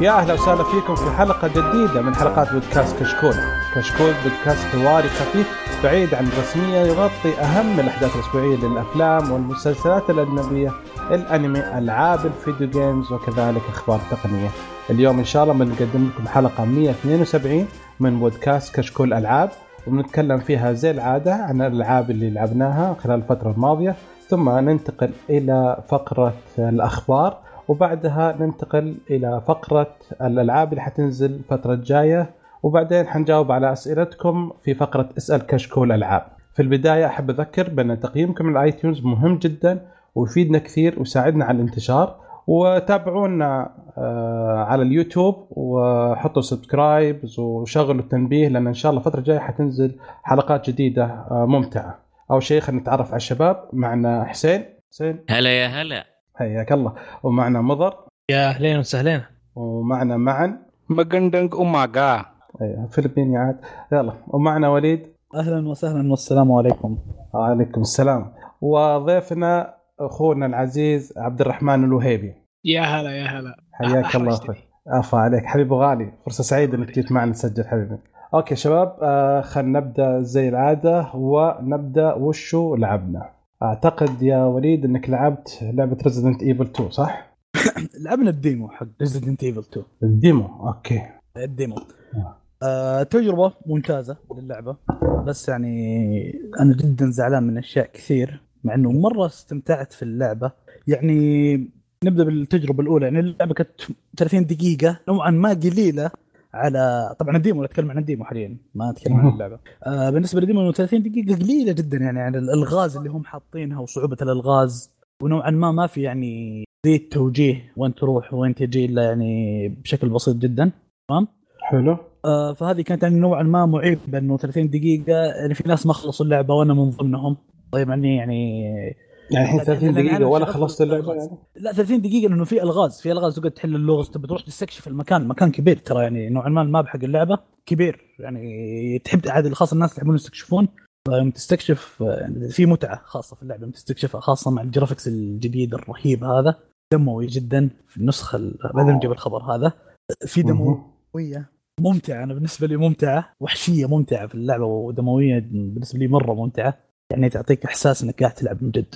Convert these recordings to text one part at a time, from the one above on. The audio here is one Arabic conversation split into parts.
يا أهلا وسهلا فيكم في حلقة جديدة من حلقات بودكاست كشكول. كشكول بودكاست حواري خفيف بعيد عن الرسمية يغطي أهم الأحداث الأسبوعية للأفلام والمسلسلات الأجنبية، الأنمي، ألعاب الفيديو جيمز وكذلك أخبار تقنية. اليوم إن شاء الله بنقدم لكم حلقة 172 من بودكاست كشكول ألعاب وبنتكلم فيها زي العادة عن الألعاب اللي لعبناها خلال الفترة الماضية ثم ننتقل إلى فقرة الأخبار وبعدها ننتقل إلى فقرة الألعاب اللي حتنزل الفترة الجاية. وبعدين حنجاوب على أسئلتكم في فقرة اسأل كشكول ألعاب. في البداية أحب أذكر بأن تقييمكم من ال iTunes مهم جدا ويفيدنا كثير ويساعدنا على الانتشار. وتابعونا آه، على اليوتيوب وحطوا subscribe وشغلوا التنبيه لأن إن شاء الله الفترة الجاية حتنزل حلقات جديدة آه، ممتعة. أول شيء خلينا نتعرف على الشباب. معنا حسين. حسين. هلا يا هلا. حياك الله. ومعنا مضر. يا أهلين وسهلين. ومعنا معا magandang umaga أيوه فلبيني عاد. يلا ومعنا وليد. أهلا وسهلا والسلام عليكم. وعليكم السلام. وضيفنا أخونا العزيز عبد الرحمن الوهيبي. يا هلا يا هلا. حياك الله. أخوي. عفا عليك. حبيبي غالي فرصة سعيدة إنك جيت معنا تسجل حبيبي. okay شباب آه خلينا نبدأ زي العادة ونبدأ وشو لعبنا. أعتقد يا وليد إنك لعبت لعبة ريزدنت ايفل 2 صح؟ لعبنا ال demo حق ريزدنت ايفل 2 ال demo okay ال demo آه. آه تجربة ممتازة للعبة بس يعني أنا جدا زعلان من أشياء كثير مع إنه مرة استمتعت في اللعبة يعني نبدأ بالتجربة الأولى يعني اللعبة كانت 30 دقيقة نوعا ما قليلة على طبعا ال demo أتكلم عن ال demo حاليا. ما أتكلم عن اللعبة. آه بالنسبة لل demo إنه 30 دقيقة قليلة جدا يعني عن الالغاز اللي هم حاطينها وصعوبة الألغاز. ونوعا ما ما في يعني زي التوجيه وين تروح وين تجي إلا يعني بشكل بسيط جدا. تمام؟ حلو. آه فهذه كانت يعني نوعا ما معيبة إنه 30 دقيقة يعني في ناس ما خلصوا اللعبة وأنا من ضمنهم. طيب يعني يعني يعني الحين لا، 30 لأن دقيقة أنا ولا خلصت الألغاز. يعني؟ لا 30 دقيقة لأنه في ألغاز. في ألغاز تقعد تحل اللغز تبي تروح تستكشف المكان. مكان كبير ترى يعني نوعا ما الماب حق اللعبة. كبير يعني تحب عاد خاصه الناس اللي يحبون يستكشفون. يوم تستكشف يعني في متعة خاصة في اللعبة يوم تستكشفها خاصة مع الجرافكس الجديد الرهيب هذا. دموي جدا في النسخة ال- بعدين نجيب الخبر هذا. في دموية. ممتعة أنا بالنسبة لي ممتعة. وحشية ممتعة في اللعبة ودموية بالنسبة لي مرة ممتعة. يعني تعطيك إحساس إنك قاعد تلعب من جد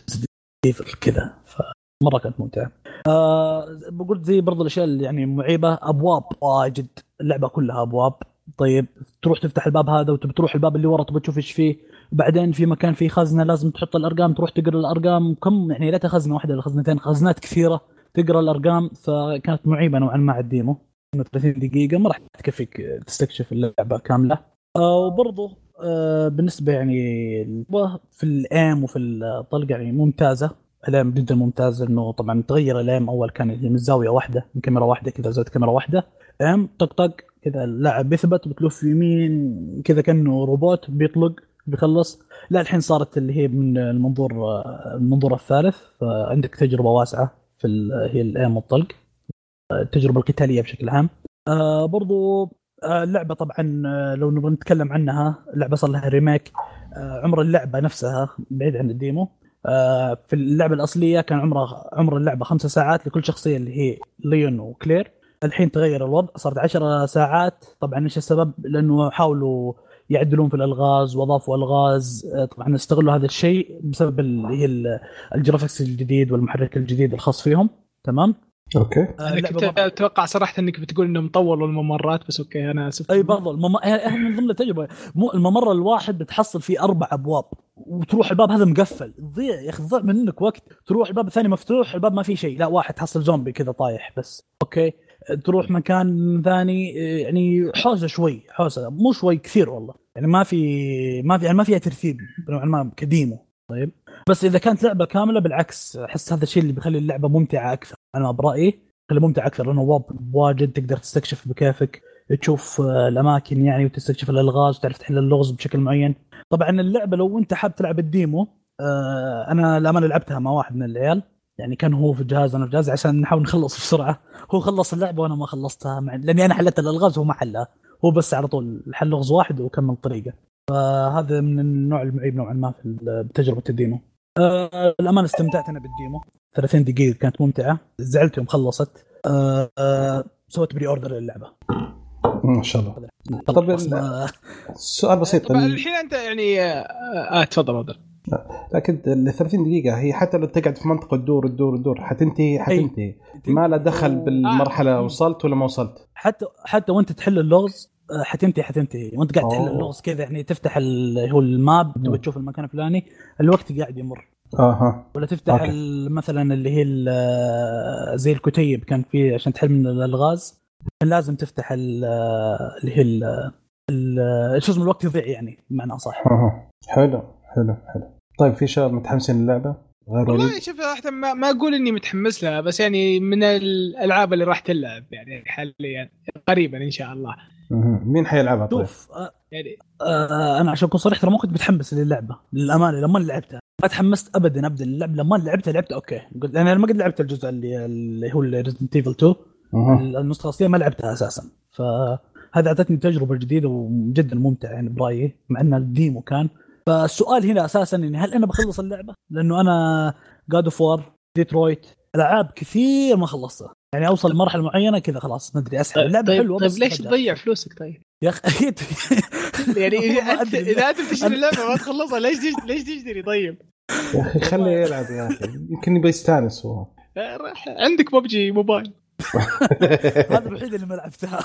كذا فمرة كانت ممتعة. آه بقول زي برضو الأشياء اللي يعني معيبة أبواب واجد اللعبة كلها أبواب. طيب تروح تفتح الباب هذا وتبي تروح الباب اللي ورا تبي تشوف إيش فيه. بعدين في مكان فيه خزنة لازم تحط الأرقام تروح تقرأ الأرقام. كم؟ يعني لا خزنه واحدة ولا خزنتين خزنات كثيرة. تقرأ الأرقام فكانت معيبة نوعا ما على ال demo. انه 30 دقيقة ما راح تكفيك تستكشف اللعبة كاملة. آه وبرضه بالنسبة يعني في ال aim وفي الطلق يعني ممتازة. ال aim جدا ممتازة إنه طبعا تغير ال aim أول كان هي من زاويه واحدة من كاميرا واحدة كذا زاوية كاميرا واحدة. aim طق طق كذا اللاعب بيثبت بتلف يمين كذا كأنه روبوت بيطلق بيخلص. لا الحين صارت اللي هي من المنظور آه، المنظور الثالث. فعندك تجربة واسعة في هي ال aim والطلق آه، التجربة القتالية بشكل عام. آه برضو آه اللعبة طبعا آه، لو نبغى نتكلم عنها اللعبه صار لها remake. آه عمر اللعبة نفسها بعيد عن ال demo. آه في اللعبة الأصلية كان عمرها عمر اللعبة خمسة ساعات لكل شخصية اللي هي ليون وكلير. الحين تغير الوضع صارت 10 ساعات. طبعا إيش السبب؟ لأنه حاولوا يعدلون في الألغاز وأضافوا ألغاز. آه، طبعا استغلوا هذا الشيء بسبب اللي هي ال- ال graphics الجديد والمحرك الجديد الخاص فيهم. تمام؟ okay. آه، أنا كنت أتوقع صراحة إنك بتقول إنهم طولوا الممرات بس okay أنا أسف. أي برضو المم... هي من ضمن التجربة مو الممر الواحد بتحصل فيه أربع أبواب وتروح الباب هذا مقفل. تضيع يا أخي تضيع منك وقت تروح الباب الثاني مفتوح الباب ما فيه شيء. لا واحد تحصل زومبي كذا طايح بس. okay. تروح مكان ثاني يعني حوسة شوي حوسة. مو شوي كثير والله. يعني ما في ما في يعني ما فيها ترتيب نوعا ما كديمو. طيب. بس إذا كانت لعبة كاملة بالعكس أحس هذا الشيء اللي بيخلي اللعبة ممتعة أكثر. أنا برأيي خلي ممتع أكثر لأنه واجد تقدر تستكشف بكيفك تشوف آه، الأماكن يعني وتستكشف الألغاز وتعرف تحل اللغز بشكل معين. طبعا اللعبة لو أنت حاب تلعب الديمو آه، أنا للأمانة لعبتها مع واحد من العيال. يعني كان هو في جهاز أنا في جهاز عشان نحاول نخلص بسرعة. هو خلص اللعبة وأنا ما خلصتها مع... لأني أنا حلت الألغاز وهو ما حلها. هو بس على طول حل لغز واحد وكمل طريقة. فهذا من النوع المعيب نوعا ما في بتجربة ال demo. آه الأمانة استمتعت أنا بال demo. 30 دقيقة كانت ممتعة. زعلت يوم خلصت. آه آه سويت pre-order للعبة. ما شاء الله. طب طب ال- سؤال بسيط. طبعا ال- الحين أنت يعني آه, آه تفضل تفضل. لكن ال 30 دقيقة هي حتى لو تقعد في منطقة تدور تدور تدور حتنتهي حتنتهي. ما له دخل بالمرحلة وصلت ولا ما وصلت. حتى حتى وانت تحل اللغز حتنتهي حتنتهي. وانت قاعد تحل. اللغز كذا يعني تفتح ال- هو الماب. تبغى تشوف المكان الفلاني الوقت قاعد يمر. أها. ولا تفتح مثلا اللي هي زي الكتيب كان في عشان تحل من الألغاز كان لازم تفتح ال- اللي هي شو اسمه الوقت يضيع يعني بمعنى أصح. أها. حلو حلو حلو. طيب في شباب متحمسين للعبة؟ غير والله شوف ما, ما أقول إني متحمس لها بس يعني من الألعاب اللي راح تلعب يعني حاليا قريبا إن شاء الله. مين حيلعبها طيب؟ شوف يعني آه، أنا عشان أكون صريح ترى ما كنت متحمس للعبة. للأمانة لما لعبتها. ما تحمست ابدا ابدا. للعبه لما لعبتها لعبتها okay. قلت أنا ما قد لعبت الجزء اللي اللي هو Resident Evil 2 مهم. النسخه الاصليه ما لعبتها أساسا. فهذا أعطتني تجربة جديدة وجدا ممتعة يعني برأيي مع إن ال demo كان. فالسؤال هنا أساسا إني هل أنا بخلص اللعبة؟ لأنه أنا God of War Detroit ألعاب كثير ما خلصتها. يعني أوصل لمرحلة معينة كذا خلاص ما أدري أسحب اللعبة طيب, حلوة طيب بس ليش. تضيع فلوسك طيب؟ يا أخي أكيد يعني أنت. إذا أنت بتشتري اللعبة ما تخلصها ليش ليش تشتري طيب؟ يا أخي خليه يلعب يا أخي يمكن يبغى يستانس هو عندك ببجي موبايل هذا الوحيد اللي ما لعبتها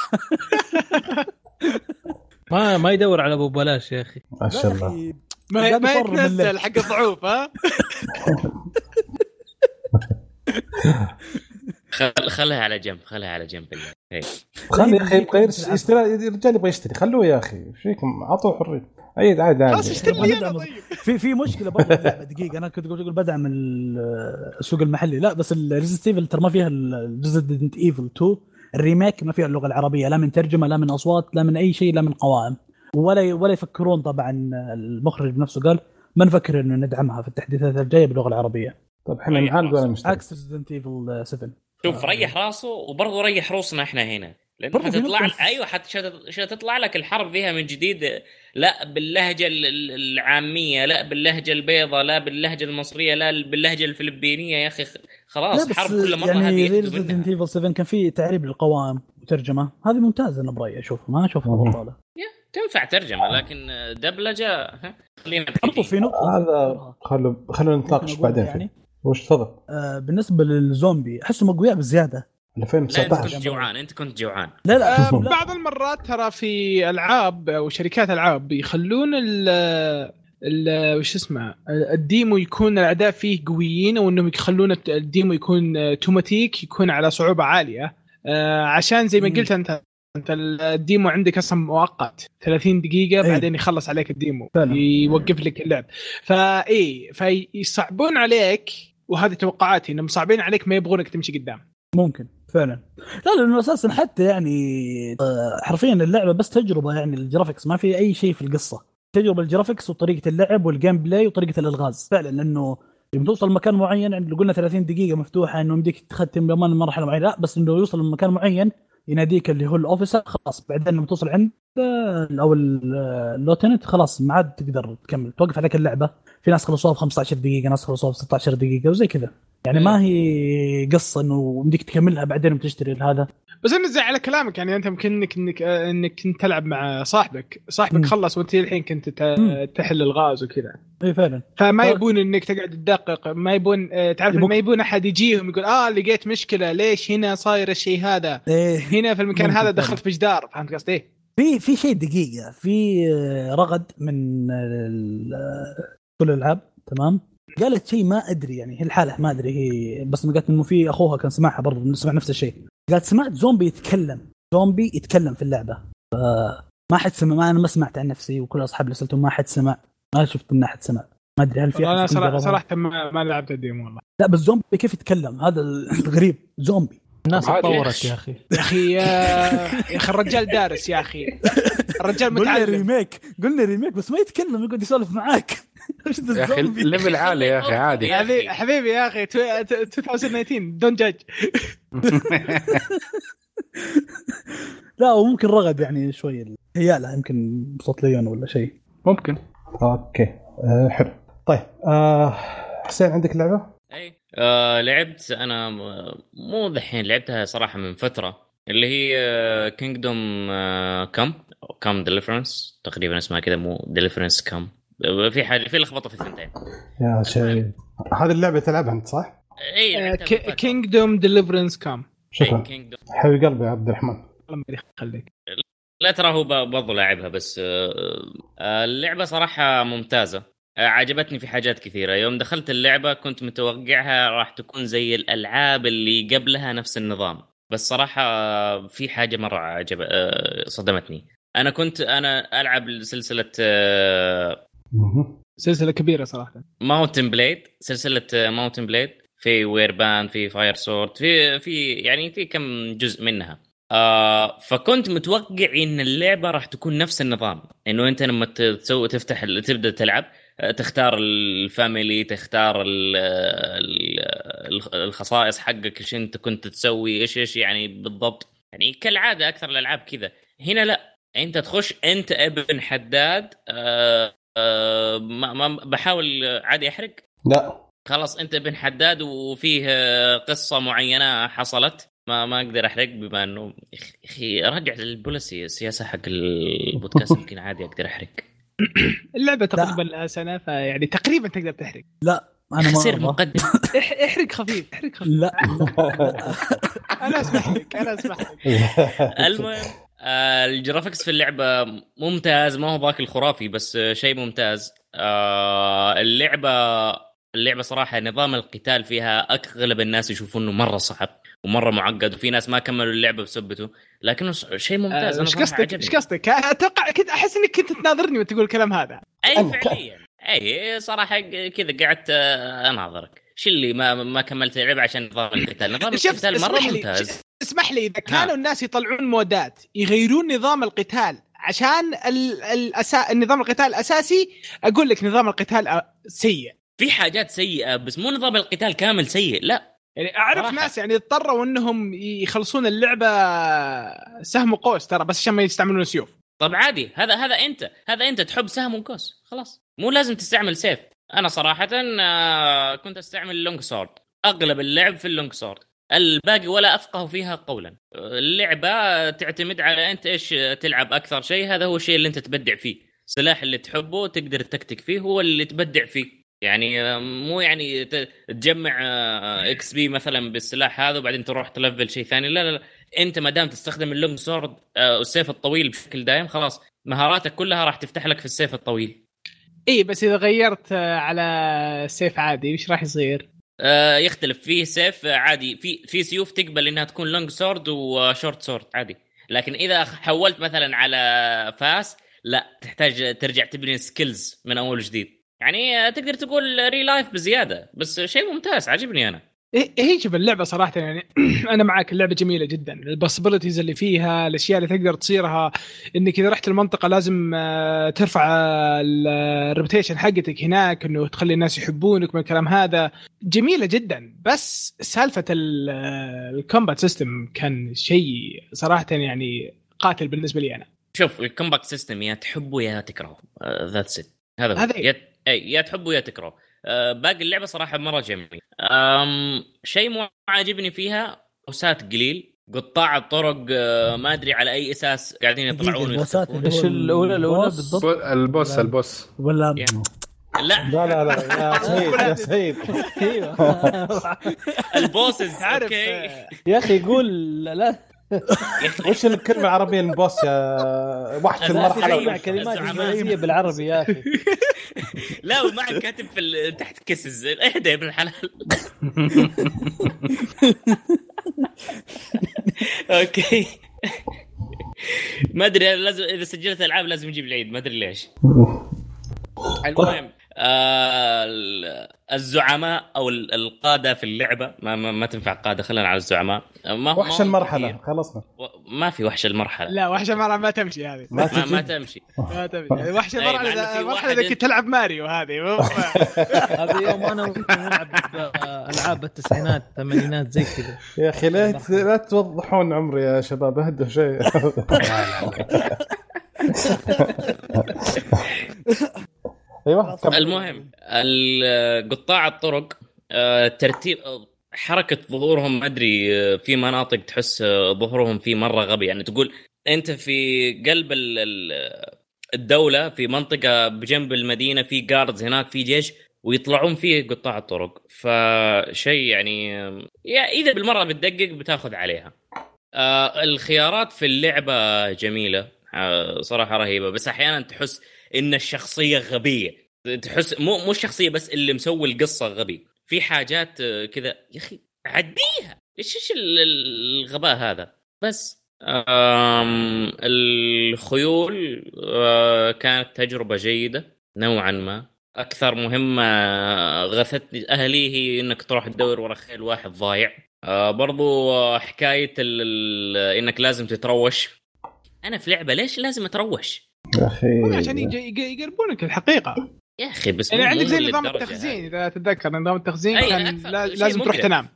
ما ما يدور على أبو بلاش يا أخي ما شاء الله ما, ما يتنزل. حق الضعوف ها؟ خل... خلها على جنب خلها على جنب. خلي يا أخي يبغى يشتري الرجال يبغى يشتري. خلوه يا أخي. إيش فيكم؟ أعطوه حرية. عيد عادي خلاص عادي اشتري لي أنا بدعم- طيب. في في مشكلة برضه دقيقة أنا كنت أقول أقول بدعم ال- السوق المحلي. لا بس ال Resident Evil ترى ما فيها ال Resident Evil 2 ال remake ما فيها اللغة العربية. لا من ترجمة لا من أصوات لا من أي شيء لا من قوائم. ولا ولا يفكرون طبعا المخرج بنفسه. قال ما نفكر إنه ندعمها في التحديثات الجاية باللغة العربية. طيب إحنا نعالج ولا نشتري عكس Resident Evil 7 شوف ريح راسه وبرضه ريح روسنا إحنا هنا. لأن حتطلع أيوه حت- شت- شتطلع لك الحرب فيها من جديد لا باللهجة ال- ال- العامية لا باللهجة البيضاء لا باللهجة المصرية لا باللهجة الفلبينية يا أخي خ- خلاص حرب كل مرة يعني هذه لنا. ايفل 7 كان في تعريب للقوائم وترجمة. هذه ممتازة أنا برأيي أشوف ما أشوفها. بطالة. تنفع ترجمة لكن دبلجة ها، خلينا برضو. في نقطة. هذا خلوا خلونا نتناقش بعدين فيه وش تفضل آه بالنسبة للزومبي أحسهم أقوياء بزيادة. لا أنت 2019 كنت جوعان أنت كنت جوعان. لا لا آه،. بعض المرات ترى في ألعاب أو شركات ألعاب يخلون ال ال وش اسمه ال demo يكون الاعداء فيه قويين أو إنهم يخلون ال demo يكون آه، توماتيك يكون على صعوبة عالية. آه، عشان زي ما. قلت أنت انت ال demo عندك أصلا مؤقت. 30 دقيقة أي. بعدين يخلص عليك ال demo. فعلا. يوقف لك اللعب. فاي فيصعبون عليك وهذه توقعاتي إنهم صعبين عليك ما يبغونك تمشي قدام. ممكن فعلا. لا لأنه أساسا حتى يعني آه، حرفيا اللعبة بس تجربة يعني ال graphics ما في أي شيء في القصة. تجربة ال graphics وطريقة اللعب وال gameplay وطريقة الألغاز. فعلا لأنه يوم توصل مكان معين عند قلنا 30 دقيقة مفتوحة إنه يمديك تختم بمان مرحلة معينة. لا بس إنه يوصل لمكان معين يناديك اللي هو ال officer خلاص بعدين لما توصل عند أو ال- ال lieutenant خلاص ما عاد تقدر تكمل. توقف عليك اللعبة. في ناس خلصوها في 15 دقيقة ناس خلصوها في 16 دقيقة وزي كذا. يعني ما هي قصة إنه يمديك تكملها بعدين بتشتري هذا. بس أنا زي على كلامك يعني أنت يمكن انك انك آه، إنك كنت تلعب مع صاحبك، صاحبك. خلص وأنت الحين كنت. تحل الغاز وكذا، اي فعلا فما يبون إنك تقعد تدقق، ما يبون آه، تعرف ما يبون أحد يجيهم يقول آه لقيت مشكلة ليش هنا صاير الشيء هذا؟ إيه هنا في المكان هذا. دخلت في جدار، فهمت قصدي؟ إيه؟ في في شيء دقيقة في آه، رغد من كل الألعاب تمام قالت شيء ما أدري يعني هي الحالة ما أدري هي بس قالت إنه في أخوها كان سمعها برضه سمع نفس الشيء قالت سمعت زومبي يتكلم زومبي يتكلم في اللعبة. ما حد سمع ما أنا ما سمعت عن نفسي وكل اصحابي اللي ما حد سمع. ما شفت إن أحد سمع. ما أدري هل في أنا صراحة؟ صراحة ما, ما لعبت الديم والله. لا بس زومبي كيف يتكلم؟ هذا الغريب. زومبي. الناس. تطورت يا أخي. يا أخي يا أخي الرجال دارس يا أخي. الرجال قلنا متعلم. ريميك قلنا ريميك بس ما يتكلم يقعد يسولف معاك. يا أخي؟ الليفل عالي يا أخي عادي يا. حبيبي حبيبي يا أخي تو- 2019 دون جاج لا وممكن رغد يعني شوي هيالة يمكن بصوت ليون ولا شيء ممكن أوكي آه حلو طيب آه حسين عندك لعبة؟ أي آه لعبت أنا مو ذحين لعبتها صراحة من فترة اللي هي Kingdom Come Come Deliverance تقريبا اسمها كذا مو Deliverance Come في حاجة في لخبطة في الثنتين. يا شيء. هذه اللعبة تلعبها أنت صح؟ اي Kingdom Deliverance Come شكرا. Kingdom حبيب قلبي يا عبد الرحمن. الله يخليك. لا ترى هو برضو لاعبها بس آه، آه، اللعبة صراحة ممتازة. آه، عجبتني في حاجات كثيرة. يوم دخلت اللعبة كنت متوقعها راح تكون زي الألعاب اللي قبلها نفس النظام. بس صراحة في حاجة مرة عجب صدمتني. أنا كنت أنا ألعب سلسلة. سلسلة كبيرة صراحة. Mount and Blade سلسلة Mount and Blade في Warband في Fire Sword في في يعني في كم جزء منها. آه فكنت متوقع إن اللعبة راح تكون نفس النظام. إنه أنت لما ت- تسوي تفتح تبدأ تلعب آه، تختار ال family تختار ال ال الخصائص حقك إيش أنت كنت تسوي إيش إيش يعني بالضبط. يعني كالعادة أكثر الألعاب كذا. هنا لا. أنت تخش أنت ابن حداد آه آه ما, ما بحاول عادي أحرق؟ لا. خلاص أنت ابن حداد وفيه قصة معينة حصلت؟ ما ما أقدر أحرق بما انه أخي رجع للبوليسي السياسة حق البودكاست يمكن عادي أقدر أحرق. اللعبة تقريبا لها سنة فيعني تقريبا تقدر تحرق. لا أنا ما أبغى. مقدم. إح- إحرق خفيف إحرق خفيف. لا. أنا اسمح لك أنا اسمح لك المهم آه، الجرافيكس في اللعبة ممتاز ما هو ذاك الخرافي بس شيء ممتاز. آه، اللعبة اللعبة صراحة نظام القتال فيها أغلب الناس يشوفون إنه مرة صعب ومرة معقد وفي ناس ما كملوا اللعبة بسبته لكنه شيء ممتاز آه، أنا إيش قصدك. إيش قصدك؟ أتوقع كنت أحس إنك كنت تناظرني وتقول الكلام هذا. أي فعليا. أي صراحة كذا قعدت أناظرك. شو اللي ما ما كملت اللعبة عشان نظام القتال. نظام القتال مرة ممتاز. اسمح لي إذا ها. كانوا الناس يطلعون مودات يغيرون نظام القتال عشان ال... الأسا... النظام القتال الأساسي أقول لك نظام القتال أ- سيء. في حاجات سيئة بس مو نظام القتال كامل سيء لا. يعني أعرف. ناس يعني اضطروا إنهم يخلصون اللعبة سهم وقوس ترى بس عشان ما يستعملون سيوف. طب عادي هذا هذا أنت هذا أنت تحب سهم وقوس خلاص. مو لازم تستعمل سيف. أنا صراحة آه، كنت أستعمل ال long sword أغلب اللعب في ال long sword الباقي ولا أفقه فيها قولا. اللعبة تعتمد على أنت إيش تلعب أكثر شيء هذا هو الشيء اللي أنت تبدع فيه. السلاح اللي تحبه تقدر تكتك فيه هو اللي تبدع فيه. يعني آه، مو يعني تجمع XP مثلا بالسلاح هذا وبعدين تروح ت level شيء ثاني. لا لا, لا. أنت ما دام تستخدم ال long sword آه، والسيف الطويل بشكل دائم خلاص مهاراتك كلها راح تفتح لك في السيف الطويل. اي بس إذا غيرت آه، على سيف عادي إيش راح يصير؟ آه، يختلف. فيه سيف آه، عادي. في في سيوف تقبل إنها تكون long sword و short sword عادي. لكن إذا حولت مثلا على فاس لا تحتاج ترجع تبني skills من أول وجديد. يعني تقدر تقول real life بزيادة بس شيء ممتاز عجبني أنا. هي شوف اللعبة صراحة يعني أنا معك اللعبة جميلة جدا. ال possibilities اللي فيها الأشياء اللي تقدر تصيرها إنك إذا رحت المنطقة لازم آه، ترفع ال reputation حقتك هناك إنه تخلي الناس يحبونك من الكلام هذا. جميلة جدا. بس سالفة ال combat system كان شيء صراحة يعني قاتل بالنسبة لي أنا. شوف ال combat system يا تحبه يا تكرهه. that's it هذا هو. هذا- يا يا تحبه يا تكرهه. آه، باقي اللعبة صراحة مرة جميل شيء مو عاجبني فيها بوسات قليل قطاع الطرق آه، ما أدري على أي أساس قاعدين يطلعون البوسات إيش الاولى الاولى بالضبط؟ بو- البوس. البوس ولا. لا. لا لا لا يا سيد يا سيد أيوه. البوسز عارف. أوكي آه، يا أخي يقول لا. وش الكلمة العربية البوس يا وحش لا المرحلة. كلمات. إنجليزية بالعربي يا أخي. لا وما عاد كاتب في ال- تحت كسز اهدى يا ابن الحلال. أوكي. ما أدري لازم إذا سجلت ألعاب لازم نجيب العيد. ما أدري ليش. المهم آه ال- الزعماء أو ال- القادة في اللعبة. ما, ما, ما تنفع قادة خلينا على الزعماء. ما وحش المرحلة. خلصنا. ما في وحش المرحلة. لا وحش المرأة ما تمشي هذه. ما ما, ما تمشي. ما تمشي. يعني وحش المرحلة واحد إذا كنت تلعب ماريو هذه. هذا يوم أنا وأنت نلعب آه، ألعاب التسعينات الثمانينات زي كذا. يا أخي لا لا توضحون عمري يا شباب اهدوا شيء أيوه. المهم ال- قطاع الطرق آه، ترتيب حركة ظهورهم ما أدري آه، في مناطق تحس آه، ظهورهم فيه مرة غبي. يعني تقول أنت في قلب ال- ال- الدولة في منطقة بجنب المدينة في جاردز هناك في جيش ويطلعون فيه قطاع الطرق. فشيء يعني آه، يا إذا بالمرة بتدقق بتاخذ عليها. آه الخيارات في اللعبة جميلة آه صراحة رهيبة. بس أحيانا تحس إن الشخصية غبية. تحس مو مو الشخصية بس اللي مسوي القصة غبي. في حاجات آه، كذا يا أخي عديها. إيش إيش ال- ال- الغباء هذا؟ بس. آم الخيول آه كانت تجربة جيدة نوعا ما. أكثر مهمة غثتني أهلي هي إنك تروح تدور ورا خيل واحد ضايع. آه برضو آه، حكاية إنك لازم تتروش. أنا في لعبة ليش لازم أتروش؟ يا أخي. عشان يقربونك الحقيقة. يا أخي بس يعني عندك زي نظام التخزين. إذا تتذكر نظام التخزين كان لازم تروح. تنام.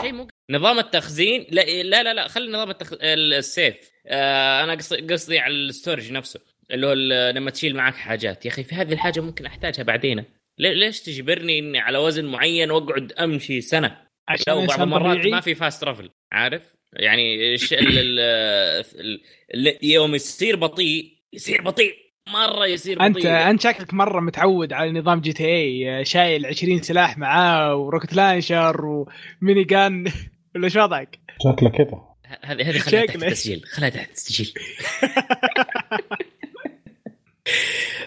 شيء مو نظام التخزين لا لا لا, لا خلي نظام التخ... السيف. آه أنا قصدي قصدي على الستورج نفسه اللي هو لما تشيل معك حاجات. يا أخي في هذه الحاجة ممكن أحتاجها بعدين. ليش تجبرني إني على وزن معين وأقعد أمشي سنة؟ عشان وبعض إنسان المرات طبيعي. ما في fast travel عارف؟ يعني الش... ال... ال... ال... ال... يوم يصير بطيء يصير بطيء. مرة يصير انت بطيء. أنت شكلك مرة متعود على نظام GTA شايل 20 سلاح معاه و rocket launcher و minigun. ولا شو وضعك؟ شكله كذا. هذه هذه خليها تحت. التسجيل. خليها تحت التسجيل.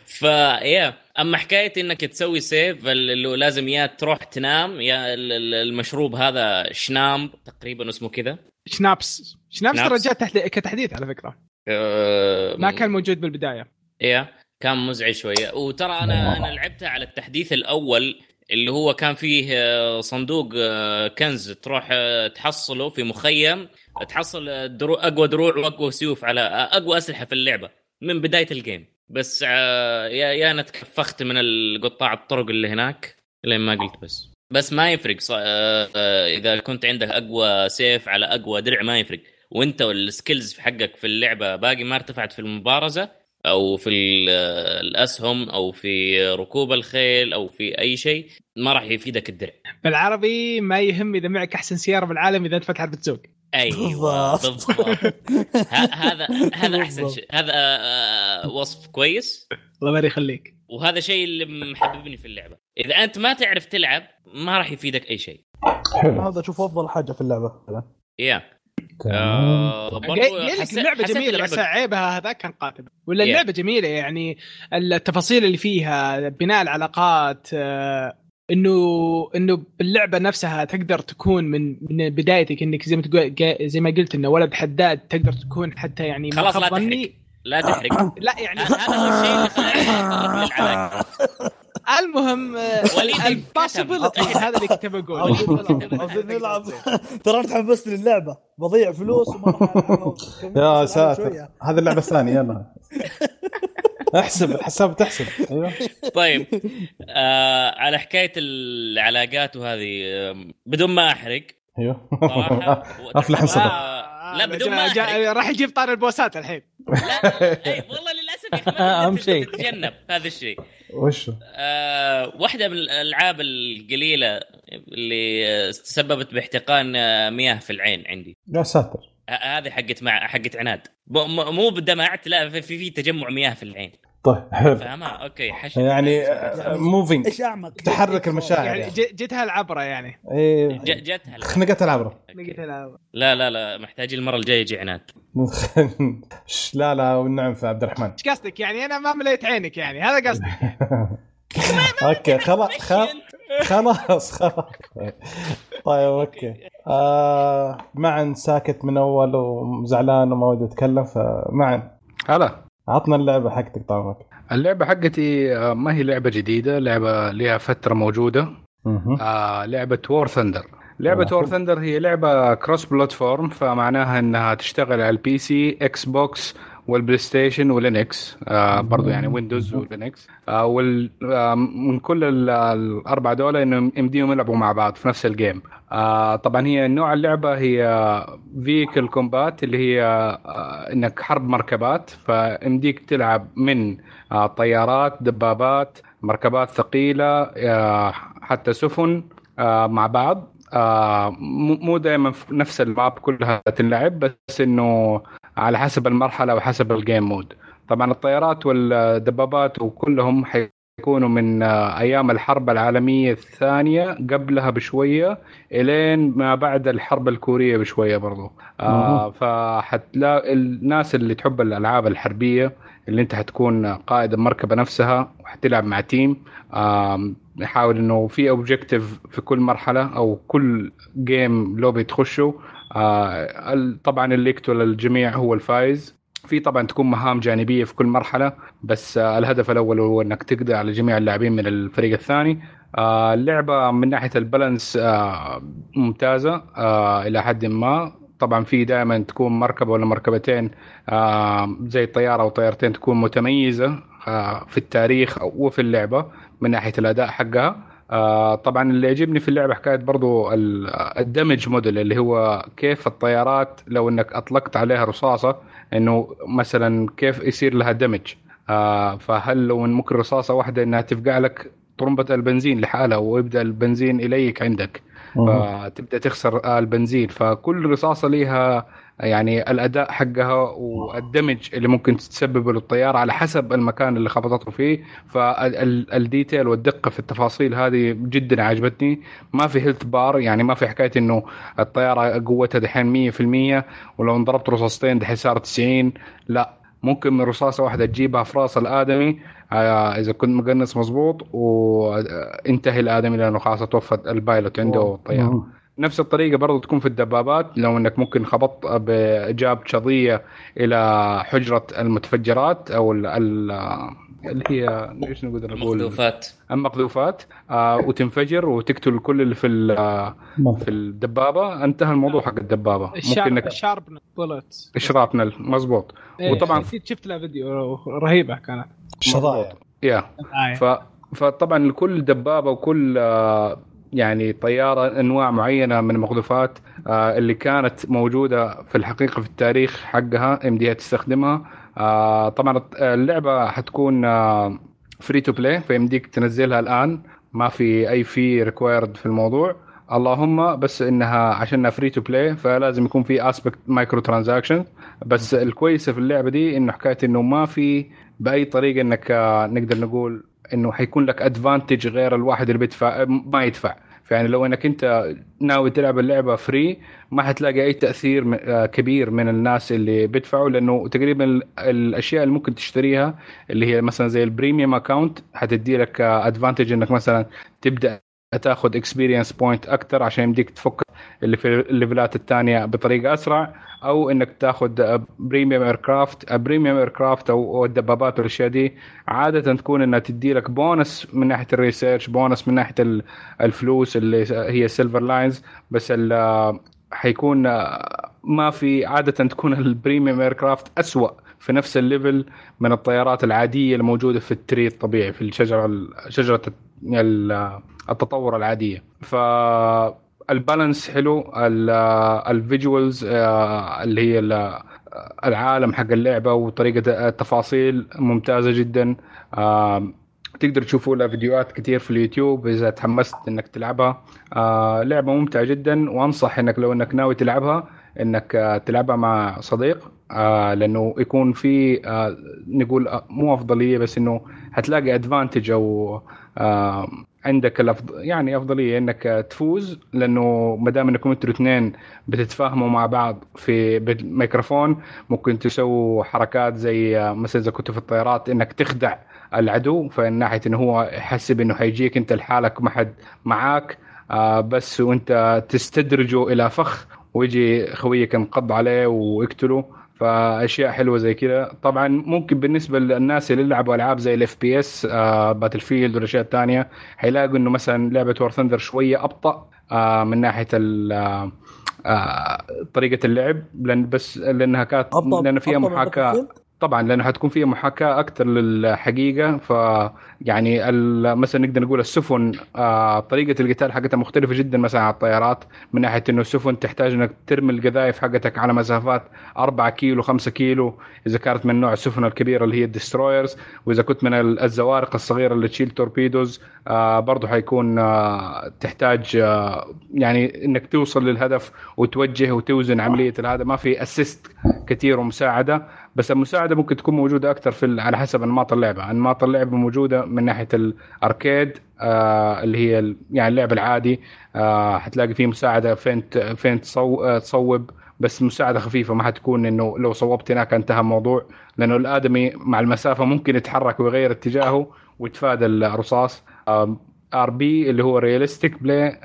فيا أما حكاية إنك تسوي سيف اللي لازم يا تروح تنام يا ال- ال- المشروب هذا شنام تقريبا اسمه كذا. شنابس. شنابس ترى. جاء تحت كتحديث على فكرة. ما كان موجود بالبداية. يا كان مزعج شوية. وترى أنا أنا لعبتها على التحديث الأول اللي هو كان فيه آه، صندوق آه، كنز تروح آه، تحصله في مخيم تحصل آه، درو أقوى دروع وأقوى سيوف على آه، أقوى أسلحة في اللعبة من بداية ال game بس آه، يا يا أنا تكفخت من القطاع الطرق اللي هناك لين ما قلت بس. بس ما يفرق ص- آه، آه، إذا كنت عندك أقوى سيف على أقوى درع ما يفرق. وانت وال skills في حقك في اللعبة باقي ما ارتفعت في المبارزة أو في ال- الأسهم أو في ركوب الخيل أو في أي شيء ما راح يفيدك الدرع. بالعربي ما يهم إذا معك أحسن سيارة بالعالم إذا أنت فتحت بتسوق. أيوه بالضبط. هذا هذا أحسن. شيء. هذا آه، وصف كويس. الله يبارك يخليك. وهذا شيء اللي محببني في اللعبة. إذا أنت ما تعرف تلعب ما راح يفيدك أي شيء. حلو. هذا أشوف أفضل حاجة في اللعبة. يا. آه حسيت- اللعبة حسيت جميلة بس عيبها هذا كان قاتل. ولا Yeah. اللعبة جميلة يعني التفاصيل اللي فيها بناء العلاقات آه، انه إنه باللعبة نفسها تقدر تكون من من بدايتك إنك زي ما تقول زي ما قلت إنه ولد حداد تقدر تكون حتى يعني ما خلاص لا ظني. لا تحرق. لا يعني هذا هو الشيء اللي. المهم كتب. هذا اللي كنت نلعب ترى أنا تحمست للعبة. بضيع فلوس وما يا ساتر. هذه اللعبة الثانية يلا. احسب الحساب تحسب. أيوه. طيب. آه على حكاية العلاقات وهذه آه، بدون ما أحرق. أيوه. أفلح انصدم آه، لا، بدون ما. جا- راح يجيب طار البوسات الحين. لا اي والله للأسف يا ما أهم تقدر شيء. تتجنب هذا الشيء. وش آه واحدة من الألعاب القليلة اللي آه، تسببت باحتقان آه، مياه في العين عندي. يا ساتر. ه- هذه حقت مع حقت عناد. مو بدمعت لا في في تجمع مياه في العين. طيب. حلو فاهمها؟ أوكي حش يعني موفينج إيش أعمق؟ تحرك المشاعر يعني يعني. ج- جتها العبره يعني. إيه. جتها العين. خنقت العبرة. لقيتها العبرة. لا لا لا محتاجين المرة الجاية يجي عناد. لا لا والنعم في عبد الرحمن. إيش قصدك؟ يعني أنا ما مليت عينك يعني هذا قصدي. أوكي خلاص خلاص خلاص خلاص. طيب okay. آه معن ساكت من أول وزعلان وما ودي أتكلم فمعن. هلا. عطنا اللعبة حقتك طعمك اللعبة حقتي آه، ما هي لعبة جديدة لعبة لها فترة موجودة مهم. آه لعبة War Thunder لعبة والله War. Thunder هي لعبة cross platform فمعناها إنها تشتغل على ال PC Xbox وال PlayStation و Linux آه برضو يعني Windows و Linux آه وال آه من كل ال- الأربع دول إنهم يمديهم يلعبوا مع بعض في نفس ال game آه طبعا هي نوع اللعبة هي vehicle combat اللي هي آه إنك حرب مركبات. فيمديك تلعب من آه طيارات دبابات مركبات ثقيلة آه حتى سفن آه مع بعض. آه مو مو دائما نفس ال map كلها تنلعب بس إنه على حسب المرحلة وحسب ال game mode طبعا الطيارات والدبابات وكلهم حيكونوا من آه، أيام الحرب العالمية الثانية قبلها بشوية إلين ما بعد الحرب الكورية بشوية برضو. آه فحتلاقي الناس اللي تحب الألعاب الحربية اللي أنت حتكون قائد المركبة نفسها وحتلعب مع team نحاول إنه في objective في كل مرحلة أو كل game lobby تخشه آه طبعا اللي يقتل الجميع هو الفايز. في طبعا تكون مهام جانبية في كل مرحلة بس آه الهدف الأول هو إنك تقضي على جميع اللاعبين من الفريق الثاني. آه اللعبة من ناحية البالانس ممتازة إلى حد ما. طبعا في دائما تكون مركبة ولا مركبتين زي طياره أو طيارتين تكون متميزة في التاريخ وفي اللعبة من ناحية الأداء حقها. آه طبعا اللي يعجبني في اللعبة حكاية برضو ال- الدمج موديل اللي هو كيف الطيارات لو إنك أطلقت عليها رصاصة إنه مثلا كيف يصير لها دمج. آه فهل لو ممكن رصاصة واحدة إنها تفقع لك طرمبة البنزين لحالها ويبدأ البنزين إليك عندك. فتبدأ تخسر آه، البنزين. فكل رصاصة ليها يعني الأداء حقها وال damage اللي ممكن تسببه للطيارة على حسب المكان اللي خبطته فيه. فال detail والدقة في التفاصيل هذه جدا عجبتني. ما في health bar يعني ما في حكاية إنه الطيارة قوتها دحين 100% ولو انضربت رصاصتين دحين صار 90 لا ممكن من رصاصة واحدة تجيبها في راس الآدمي آه، إذا كنت مقنص مظبوط وانتهي الآدمي لأنه خلاص توفى البايلوت عنده الطيارة. نفس الطريقة برضو تكون في الدبابات لو إنك ممكن خبطت بجاب شظيه إلى حجرة المتفجرات أو ال ال اللي هي إيش نقدر نقول؟ مخلوفات المقذوفات آه وتنفجر وتقتل كل اللي في ال- آه، في الدبابة. انتهى الموضوع حق الدبابة. ممكن إنك ال sharp bolt shrapnel مزبوط وطبعا شفت لها فيديو رهيبة كانت. شظايا. yeah. آه. ف... فطبعا كل دبابة وكل آه، يعني طيارة أنواع معينة من المقذوفات آه، اللي كانت موجودة في الحقيقة في التاريخ حقها يمديها تستخدمها. آه، طبعا اللعبة حتكون free to play فيمديك تنزلها الآن. ما في أي fee required في الموضوع. اللهم بس إنها عشانها free to play فلازم يكون في aspect micro transaction بس الكويسة في اللعبة دي إنه حكاية إنه ما في بأي طريقة إنك آه، نقدر نقول إنه حيكون لك advantage غير الواحد اللي بيدفع ما يدفع. فيعني لو إنك أنت ناوي تلعب اللعبة free ما حتلاقي أي تأثير آه، كبير من الناس اللي بيدفعوا لأنه تقريبا ال- الأشياء اللي ممكن تشتريها اللي هي مثلا زي ال premium account حتدي لك advantage إنك مثلا تبدأ تاخذ experience point أكثر عشان يمديك تفك اللي في ال level ات الثانية بطريقة أسرع أو إنك تأخذ premium aircraft premium aircraft أو الدبابات والاشياء دي عادة تكون إنها تدي لك بونس من ناحية ال research bonus من ناحية ال- الفلوس اللي هي silver lions بس حيكون ما في عادة تكون ال premium aircraft اسوء في نفس ال level من الطيارات العادية الموجودة في ال tree الطبيعي في الشجرة شجرة التطور العاديه ف ال balance حلو ال- ال visuals آه، اللي هي ال- العالم حق اللعبة وطريقة التفاصيل ممتازة جدا. تقدر تشوفوا لها فيديوهات كثير في اليوتيوب إذا تحمست إنك تلعبها. آه لعبة ممتعة جدا وأنصح إنك لو إنك ناوي تلعبها إنك آه تلعبها مع صديق. لأنه يكون في نقول مو أفضلية بس إنه حتلاقي ادفانتج أو عندك الأفضل يعني أفضلية إنك تفوز لأنه ما دام إنكم أنتوا الاثنين بتتفاهموا مع بعض في بالميكروفون ممكن تسووا حركات زي آه، مثلا إذا كنتوا في الطيارات إنك تخدع العدو فمن ناحية إنه هو يحسب إنه حيجيك أنت لحالك ما حد معاك آه بس وأنت تستدرجه إلى فخ ويجي خويك ينقض عليه ويقتله. فأشياء حلوة زي كذا طبعا ممكن بالنسبة للناس اللي يلعبوا ألعاب زي ال FPS Battlefield والأشياء الثانية حيلاقوا إنه مثلا لعبة War Thunder شوية أبطأ آه من ناحية ال- آه، آه، طريقة اللعب لأن بس لأنها كانت لأن فيها محاكاة؟ طبعا لأنه حتكون فيها محاكاة أكثر للحقيقة. ف يعني مثلا نقدر نقول السفن آه طريقة القتال حقتها مختلفة جدا مثلا عن الطيارات من ناحية إنه السفن تحتاج إنك ترمي القذائف حقتك على مسافات 4 كيلو 5 كيلو. إذا كانت من نوع السفن الكبيرة اللي هي ال destroyers وإذا كنت من ال- الزوارق الصغيرة اللي تشيل torpedoes آه برضه حيكون آه تحتاج يعني إنك توصل للهدف وتوجه وتوزن عملية هذا ما في assist كثير ومساعدة. بس المساعدة ممكن تكون موجودة أكثر في على حسب أنماط اللعبة، أنماط اللعبه موجودة من ناحية ال arcade آه اللي هي يعني اللعب العادي. آه حتلاقي فيه مساعدة فين فين آه تصوب بس مساعدة خفيفة. ما حتكون إنه لو صوبت هناك انتهى الموضوع لأنه الآدمي مع المسافة ممكن يتحرك ويغير اتجاهه ويتفادى الرصاص. RB اللي هو realistic play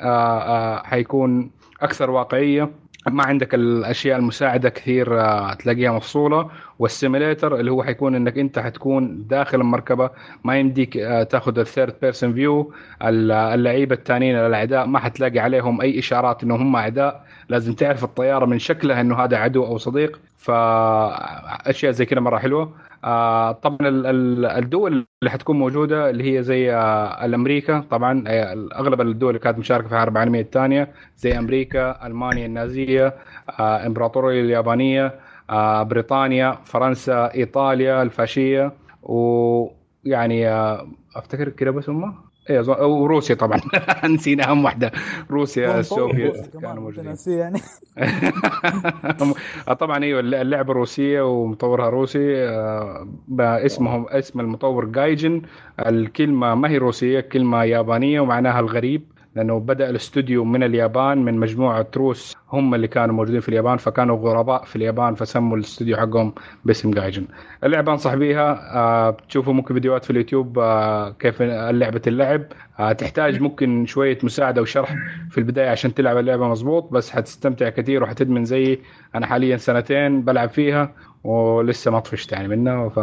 حيكون أكثر واقعية. ما عندك الأشياء المساعدة كثير آه، تلاقيها مفصولة. وال simulator اللي هو حيكون إنك أنت حتكون داخل المركبة ما يمديك آه، تاخذ ال third person view اللعيبة الثانيين الأعداء ما حتلاقي عليهم أي إشارات إنهم هم أعداء. لازم تعرف الطيارة من شكلها إنه هذا عدو أو صديق. فأشياء زي كذا مرة حلوة. آه، طبعا ال- ال- الدول اللي حتكون موجودة اللي هي زي آه، الأمريكا طبعا آه، أغلب الدول اللي كانت مشاركة في الحرب العالمية الثانية زي أمريكا ألمانيا النازية آه، إمبراطورية اليابانية آه، بريطانيا فرنسا إيطاليا الفاشية ويعني آه، أفتكر كده بس هم. أظن- وروسيا طبعا. نسينا أهم واحدة. روسيا السوفيت كانوا موجودين. يعني. طبعا أيوه اللعبة روسية ومطورها روسي آه، اسمهم اسم المطور جايجن. الكلمة ما هي روسية كلمة يابانية ومعناها الغريب. لأنه بدأ الاستوديو من اليابان من مجموعة روس هم اللي كانوا موجودين في اليابان فكانوا غرباء في اليابان فسموا الاستوديو حقهم باسم جايجن. اللعبة أنصح بيها آه، بتشوفوا ممكن فيديوهات في اليوتيوب آه، كيف لعبة اللعب. آه، تحتاج ممكن شوية مساعدة وشرح في البداية عشان تلعب اللعبة مظبوط بس حتستمتع كثير وحتدمن زي أنا حاليا سنتين بلعب فيها ولسه ما طفشت يعني منها ف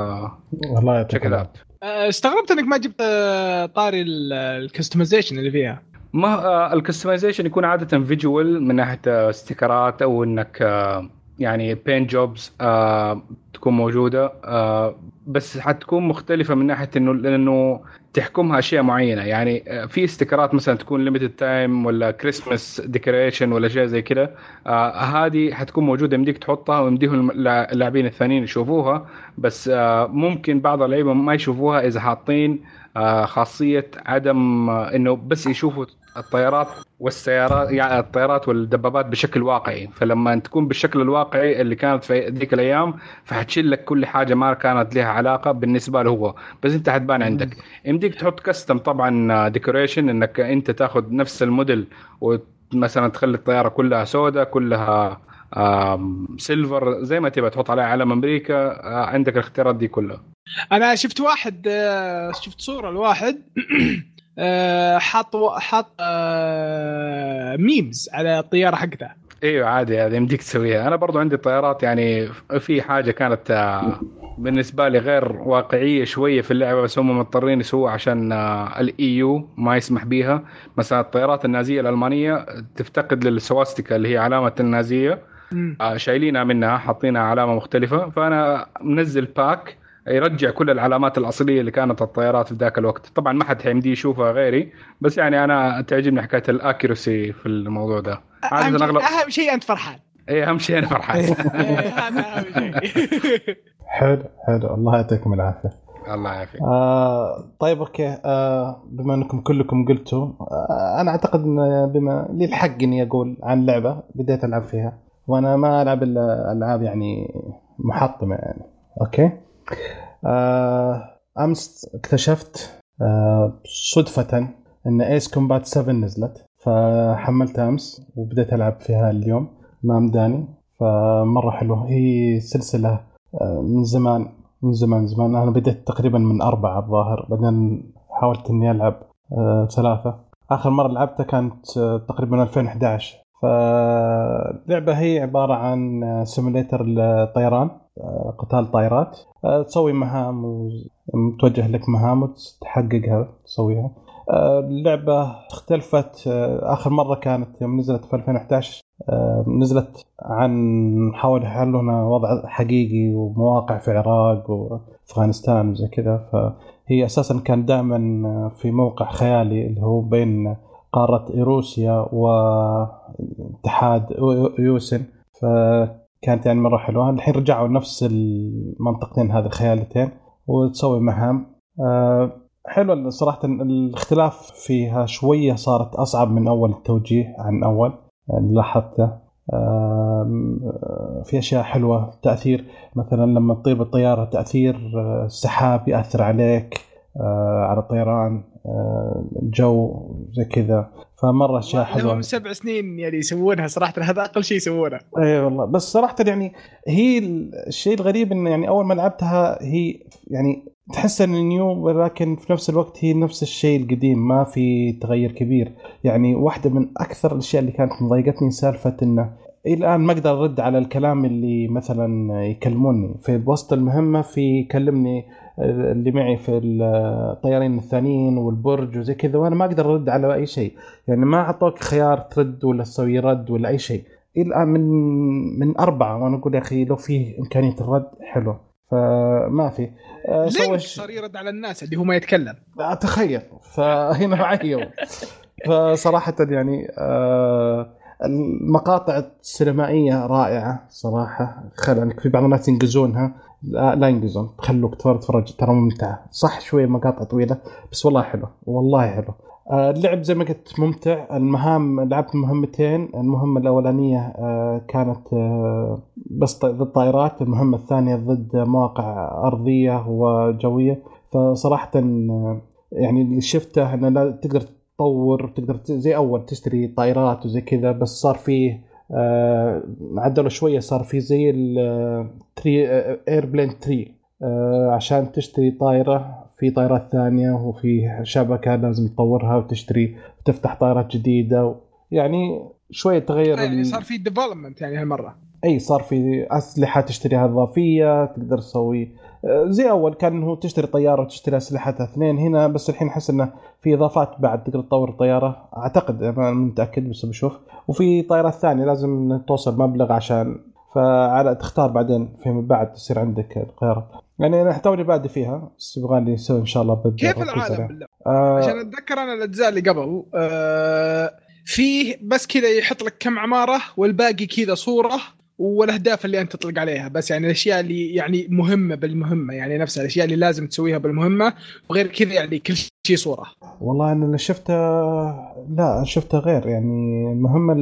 والله يعطيك. آه، استغربت إنك ما جبت آه، طاري ال customization اللي فيها. ما ال customization يكون عادة visual من ناحية آه، sticker ات أو إنك آه، يعني بين جوبز تكون موجودة آه، بس حتكون مختلفة من ناحية إنه لأنه تحكمها أشياء معينة. يعني آه، في sticker ات مثلا تكون limited time ولا Christmas decoration ولا شيء زي آه، هذه حتكون موجودة. يمديك تحطها ويمديهم اللاع- اللاعبين الثانيين يشوفوها بس آه، ممكن بعض اللعيبة ما يشوفوها إذا حاطين آه، خاصية عدم آه، إنه بس يشوفوا الطيارات والسيارات يعني الطيارات والدبابات بشكل واقعي. فلما تكون بالشكل الواقعي اللي كانت في ذيك الأيام فحتشيل لك كل حاجة ما كانت لها علاقة بالنسبة له هو. بس انت حتبان عندك. يمديك تحط كستم طبعا ديكوريشن إنك انت تاخذ نفس الموديل ومثلا تخلي الطيارة كلها سوداء كلها silver زي ما تبغى تحط عليها علم أمريكا آه، عندك الاختيارات دي كلها. أنا شفت واحد آه، شفت صورة لواحد. آه، حاط آه، memes على الطيارة حقته. إيوه عادي هذا يمديك تسويها. أنا برضو عندي طيارات يعني في حاجة كانت آه، بالنسبة لي غير واقعية شوية في اللعبة بس هم مضطرين يسووها عشان ال EU ما يسمح بيها. مثلا الطيارات النازية الألمانية تفتقد لل swastika اللي هي علامة النازية. آه، شايلينها منها حاطينها علامة مختلفة. فأنا منزل pack يرجع كل العلامات الأصلية اللي كانت الطيارات في ذاك الوقت. طبعا ما حد حيمدي يشوفها غيري بس يعني أنا تعجبني حكاية ال accuracy في الموضوع ده. اهم عاده شيء, اغلب أهم شيء أنت فرحان. إيه أهم شيء أنا فرحان. إيه، هذا أهم شيء. حلو حلو. الله يعطيكم العافية. الله يعافيك. آه طيب okay. آه بما أنكم كلكم قلتوا آه أنا أعتقد إن بما لي الحق إني أقول عن لعبة بديت ألعب فيها وأنا ما ألعب إلا ألعاب يعني محطمة يعني. okay؟ أمس اكتشفت آه صدفة إن Ace Combat 7 نزلت فحملتها أمس وبديت ألعب فيها اليوم مع مداني فمرة حلوة. هي سلسلة آه من زمان من زمان زمان. أنا بديت تقريبا من أربعة الظاهر بعدين حاولت إني ألعب آه ثلاثة. آخر مرة لعبتها كانت آه تقريبا 2011 فاللعبه هي عبارة عن سيموليتر الطيران آه قتال طائرات. آه تسوي مهام وتوجه لك مهام وتحققها تسويها. آه اللعبة اختلفت آخر مرة كانت يوم نزلت في 2011 آه، نزلت عن حاول يحلون وضع حقيقي ومواقع في العراق وأفغانستان وزي كذا. فهي أساسا كان دائما في موقع خيالي اللي هو بين قارة روسيا واتحاد يوسن. فكانت يعني مره حلوة الحين رجعوا نفس المنطقتين هذه الخيالتين وتسوي مهام. آه، حلو صراحة الاختلاف فيها شوية صارت أصعب من أول التوجيه عن أول. لاحظته في أشياء حلوة تأثير مثلا لما تطير بالطياره تأثير آه، السحاب يأثر عليك آه، على الطيران. الجو زي كذا. فمرة اشياء حلوة لهم سبع سنين يعني يسوونها صراحة هذا أقل شيء يسوونه. إي والله. بس صراحة يعني هي الشيء الغريب انه يعني أول ما لعبتها هي يعني تحس إن نيو ولكن في نفس الوقت هي نفس الشيء القديم ما في تغير كبير. يعني واحدة من أكثر الأشياء اللي كانت مضايقتني سالفة إنه الآن ما أقدر أرد على الكلام اللي مثلا يكلموني. في وسط المهمة في يكلمني اللي معي في الطيارين الثانيين والبرج وزي كذا وأنا ما أقدر أرد على أي شيء. يعني ما أعطوك خيار ترد ولا تسوي رد ولا أي شيء. إلى الآن من من أربعة وأنا أقول يا أخي لو في إمكانية الرد حلو. فما في. آه، لينك صار يرد على الناس اللي هو ما يتكلم. تخيل. فهنا معي فصراحة يعني آه المقاطع السينمائية رائعة صراحة. خل في بعض الناس ينقزونها. لا, لا ينقزون. خلوك تتفرج ترى ممتعه صح شوية مقاطع طويلة بس والله حلو. والله حلو. آه، اللعب زي ما قلت ممتع. المهام لعبت مهمتين. المهمة الأولانية آه، كانت آه، بس ضد طائرات. المهمة الثانية ضد مواقع أرضية وجوية. فصراحة يعني اللي شفته لا تقدر تطور تقدر زي أول تشتري طائرات وزي كذا بس صار فيه عدلوا شوية صار في زي ال tree airplane tree عشان تشتري طائرة في طائرات ثانية وفي شبكة لازم تطورها وتشتري وتفتح طائرات جديدة. يعني شوية تغير يعني صار في development يعني هالمرة إي صار في أسلحة تشتريها إضافية تقدر تسوي آه، زي أول كان هو تشتري طيارة وتشتري اسلحتها اثنين. هنا بس الحين أحس إنه في إضافات بعد تقدر تطور الطيارة. أعتقد ما متأكد بس بشوف. وفي طائرات ثانية لازم توصل مبلغ عشان فعلى تختار بعدين فيما بعد تصير عندك القيارات يعني أنا توني بادي فيها بس يبغى لي أسوي إن شاء الله كيف العالم؟ بالله؟ آه عشان أتذكر أنا الأجزاء اللي قبل آه فيه بس كذا يحط لك كم عمارة والباقي كذا صورة. والأهداف اللي أنت تطلق عليها بس يعني الأشياء اللي يعني مهمة بالمهمة يعني نفسها الأشياء اللي لازم تسويها بالمهمة وغير كذا يعني كل شيء صورة. والله أنا شفته لا شفته غير يعني المهمة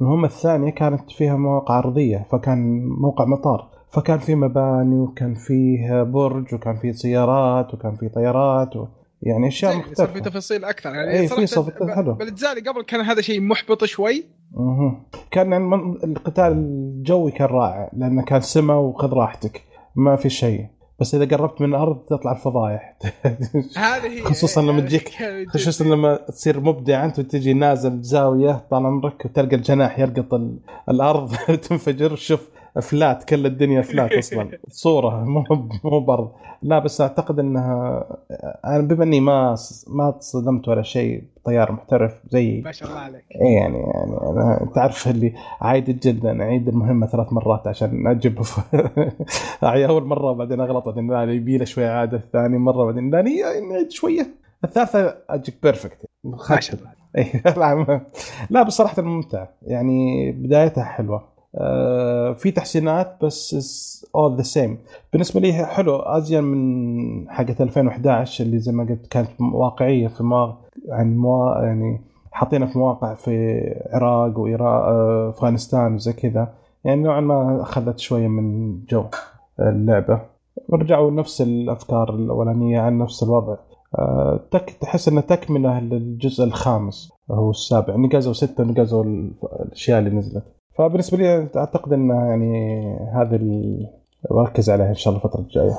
المهمة الثانية كانت فيها مواقع أرضية فكان موقع مطار فكان في مباني وكان فيه برج وكان فيه سيارات وكان فيه طيارات و... يعني أشياء مختلفه صار في تفاصيل أكثر. يعني اي في تفاصيل حلو. بالاجزاء اللي قبل كان هذا شيء محبط شوي. أها. كان يعني القتال الجوي كان رائع لأنه كان سما وخذ راحتك. ما في شيء. بس إذا قربت من الأرض تطلع الفضايح. هذه خصوصا لما تجيك خصوصا لما تصير مبدع أنت وتجي نازل بزاوية طال عمرك وتلقى الجناح يرقط الأرض تنفجر شوف فلات كل الدنيا فلات أصلا. صورة مو مو برض. لا بس أعتقد إنها أنا بما إني ما ما تصدمت ولا شيء طيار محترف زي ما شاء الله عليك. اي يعني يعني أنا تعرف اللي عايد جدا اعيد المهمة ثلاث مرات عشان أجيب أول مرة بعدين اغلط بعدين لا يبي له شوية عادة ثاني مرة بعدين لا نعيد شوية. الثالثة اجيك بيرفكت ما شاء الله. لا بصراحة ممتع. يعني بدايتها حلوة. في تحسينات بس اول ذا سيم بالنسبة لي حلو ازين من حقة 2011 اللي زي ما قلت كانت واقعية في ما عن موا يعني حاطينها في مواقع في العراق وافغانستان وزي كذا. يعني نوعا ما أخذت شوية من جو اللعبة. ورجعوا نفس الأفكار الأولانية عن نفس الوضع. آه، تك تحس انه تكمله للجزء الخامس هو السابع. نقزوا ستة نقزوا الأشياء اللي نزلت. فبالنسبة لي أعتقد إن يعني هذه بركز عليها إن شاء الله الفترة الجاية.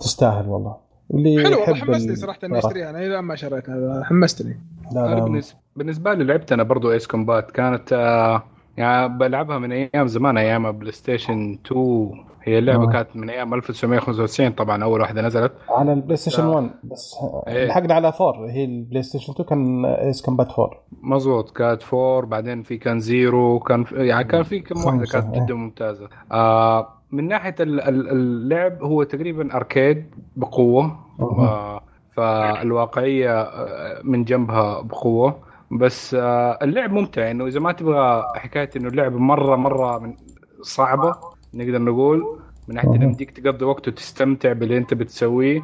تستاهل والله. واللي حلو والله حمستني صراحة إني أشتريها أنا إلى ما شريتها حمستني. لا لا بالنسبة لي لعبت أنا برضو Ace Combat كانت آه يعني بلعبها من أيام زمان أيام PlayStation 2 هي اللعبة آه. كانت من أيام 1995 طبعا أول واحدة نزلت على ال PlayStation لا. 1 بس إيه. لحقنا على 4 هي ال PlayStation 2 كان Ace Combat 4 مظبوط كانت four بعدين في كان Zero كان في يعني كان في كم واحدة كانت إيه. جدا ممتازة آه من ناحية ال- ال- اللعب هو تقريبا arcade بقوة آه فالواقعية آه، من جنبها بقوة بس آه اللعب ممتع إنه إذا ما تبغى حكاية إنه اللعب مرة مرة من صعبة نقدر نقول من ناحية إنه. يمديك تقضي وقت وتستمتع باللي أنت بتسويه.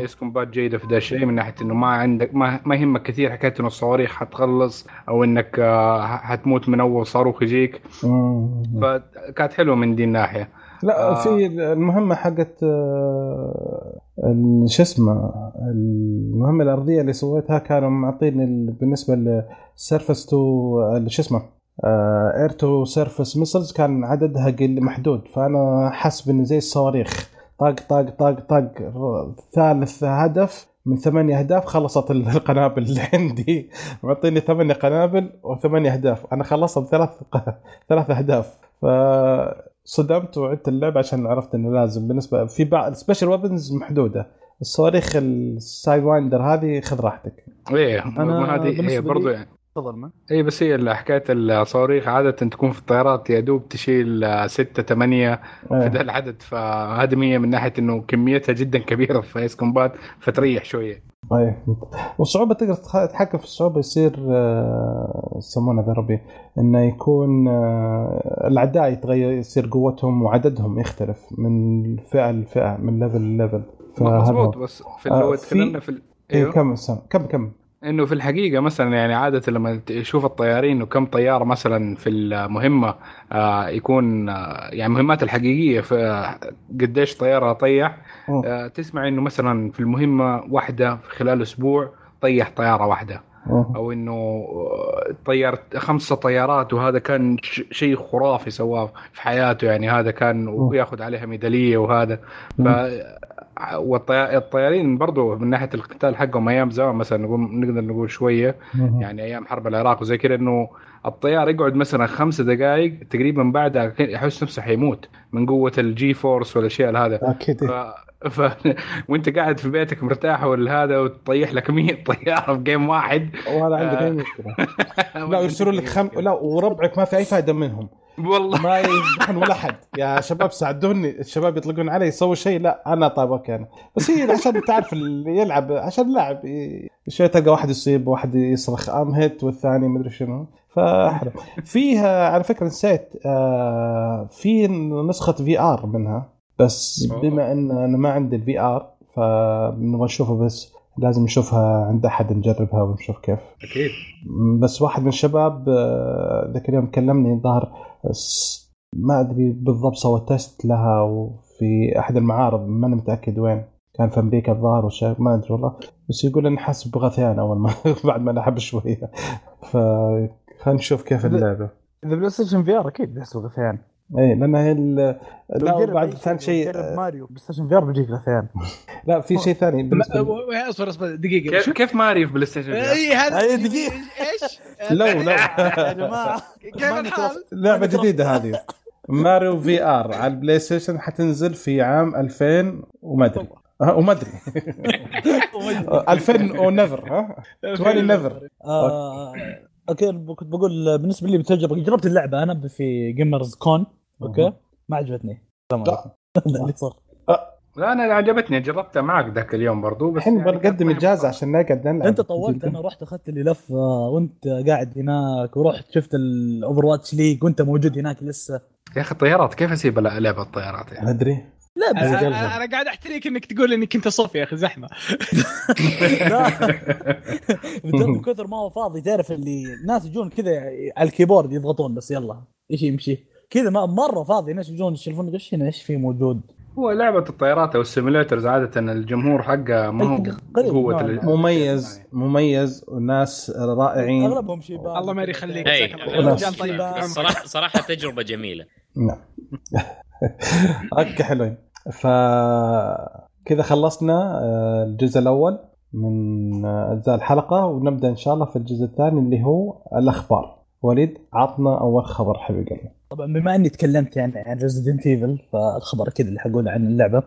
ايس كومبات جيده في ذا الشيء من ناحية إنه ما عندك ما, ما يهمك كثير حكاية إنه الصواريخ حتخلص أو إنك آه، حتموت من أول صاروخ يجيك. فكانت حلوة من دي الناحية لا آه. في المهمة حقت آه، شو اسمه المهمة الأرضية اللي سويتها كانوا معطيني ال- بالنسبة لل surface to شو اسمه air to surface missiles كان عددها محدود. فأنا حاسب إنه زي الصواريخ. طق طق طق طق ثالث هدف من ثمانية أهداف خلصت القنابل اللي عندي. معطيني ثمانية قنابل وثمانية أهداف. أنا خلصت بثلاث ثلاث أهداف. فصدمت وعدت اللعبة عشان عرفت إنه لازم. بالنسبة في بعض ال special weapons محدودة. الصواريخ ال Sidewinder هذه خذ راحتك. إيه أنا هذه هي برضو يعني. تفضل اي بس هي حكاية الصواريخ عادة تكون في الطيارات يا دوب تشيل آه، ستة ثمانية في ذا إيه. العدد. فهذه هي من ناحية إنه كميتها جدا كبيرة في Ace Combat فتريح شوية. إيه والصعوبة تقدر تتحكم في الصعوبة يصير آه، يسمونه ذا ربي إنه يكون آه، الأعداء يتغير يصير قوتهم وعددهم يختلف من فئة لفئة من level ل level هو. بس في آه، لو في- تكلمنا في ال- إيه أيوه. كم سنة كم كم إنه في الحقيقة مثلا يعني عادة لما تشوف الطيارين وكم طياره مثلا في المهمة آه يكون آه يعني المهمات الحقيقية في قديش طياره طيح. آه تسمع إنه مثلا في المهمة واحدة في خلال أسبوع طيح طيارة واحدة. أو إنه آه، طير خمسة طيارات وهذا كان شيء خرافي سواه في حياته يعني هذا كان وياخذ عليها ميدالية وهذا ف والطيارين برضو من ناحية القتال حقهم أيام زمان مثلا نقول نقدر نقول شوية. يعني أيام حرب العراق وزي كذا إنه الطيار يقعد مثلا خمس دقائق تقريبا بعدها يحس نفسه حيموت من قوة ال G-force والأشياء هذا. أكيد. ف... وانت قاعد في بيتك مرتاح ولا هذا وتطيح لك 100 طيارة في game واحد. ولا عندك آه. اي مشكله لا يرسلوا لك خم... لا وربعك ما في أي فائده منهم. والله. ما يذبحون ولا حد. يا شباب ساعدوني. الشباب يطلقون علي يسوي شيء. لا أنا طيب okay أنا. بس هي عشان تعرف اللي يلعب عشان لاعب. ي- شوي تلقى واحد يصيب واحد يصرخ I'm hit والثاني مدري شنو. فحلو. فيها على فكرة نسيت آه في نسخة VR منها. بس. بما إن أنا ما عندي ال VR فنبغى نشوفها بس لازم نشوفها عند أحد نجربها ونشوف كيف. أكيد. بس واحد من الشباب آه، ذاك اليوم كلمني ظهر ما أدري بالضبط سوى test لها وفي أحد المعارض ما أنا متأكد وين. كان في أمريكا الظاهر ما أدري والله. بس يقول اني حاسس بغثيان أول ما بعد ما لعب شوية. ف خلينا نشوف كيف اللعبة. إذا بلاي ستيشن في ار أكيد بيحسب غثيان اي لأن هي ال- لا بعد ثاني شيء جرب ماريو بلاي ستيشن في ار بيجيك غثيان لا في شيء ثاني أصبر أصبر دقيقة كيف كيف ماري في بلاي ستيشن VR؟ اي هذا أي دقيقة. إيش؟ لو لو. يا جماعة كيف الحال؟ لعبة جديدة هذه. ماريو في آر على البلاي ستيشن حتنزل في عام 2000 وما أدري. أه، وما أدري. 2000 ونيفر ها؟ 20 never آه، okay كنت بقول بالنسبة لي بتجربه جربت اللعبة أنا في Gamers Con okay؟ ما عجبتني. ده اللي صار. لا أنا عجبتني جربتها معك ذاك اليوم برضو بس الحين يعني بنقدم إجازة عشان نقعد نلعب أنت طولت أنا رحت أخذت لي لفة وأنت قاعد هناك ورحت شفت ال Overwatch League وأنت موجود هناك لسه. يا أخي الطيارات كيف أسيب لعبة الطيارات يعني؟ أدري. لا بس أنا. أنا- قاعد احتريك إنك تقول اني كنت صف يا أخي زحمة. لا. من كثر ما هو فاضي تعرف اللي الناس يجون كذا على الكيبورد يضغطون بس يلا إيش يمشي. كذا ما- مرة فاضي الناس يجون يشوفون إيش هنا إيش في موجود؟ هو لعبة الطيارات أو ال simulators عادة الجمهور حقه ما هو نوعاً ال- ما. مميز مميز وناس رائعين. أغلبهم شيبان الله ما يخليك طيب. لا. صراحة صراحة تجربة جميلة. نعم. okay حلوين. ف كذا خلصنا آه، الجزء الأول من آه، أجزاء الحلقة ونبدأ إن شاء الله في الجزء الثاني اللي هو الأخبار. وليد عطنا أول خبر حبيب قلبي. طبعا بما إني تكلمت يعني عن Resident Evil فالخبر كذا اللي حقوله عن اللعبة.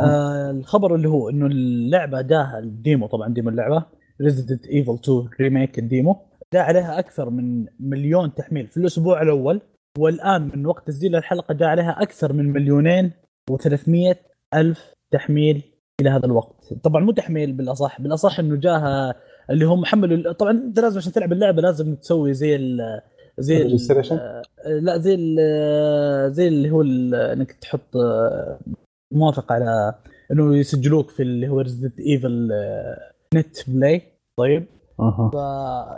آه الخبر اللي هو إنه اللعبة جاها ال demo طبعا demo اللعبة Resident Evil 2 remake ال demo. جاء عليها أكثر من مليون تحميل في الأسبوع الأول والآن من وقت تسجيل الحلقة جاء عليها أكثر من مليونين و300 الف تحميل إلى هذا الوقت. طبعا مو تحميل بالأصح بالأصح إنه جاها اللي هم حملوا طبعا أنت لازم عشان تلعب اللعبة لازم تسوي زي ال زي ال Registration؟ آه، لا زي ال زي اللي هو إنك تحط آه، موافقه على إنه يسجلوك في اللي هو Resident Evil net play طيب. أها.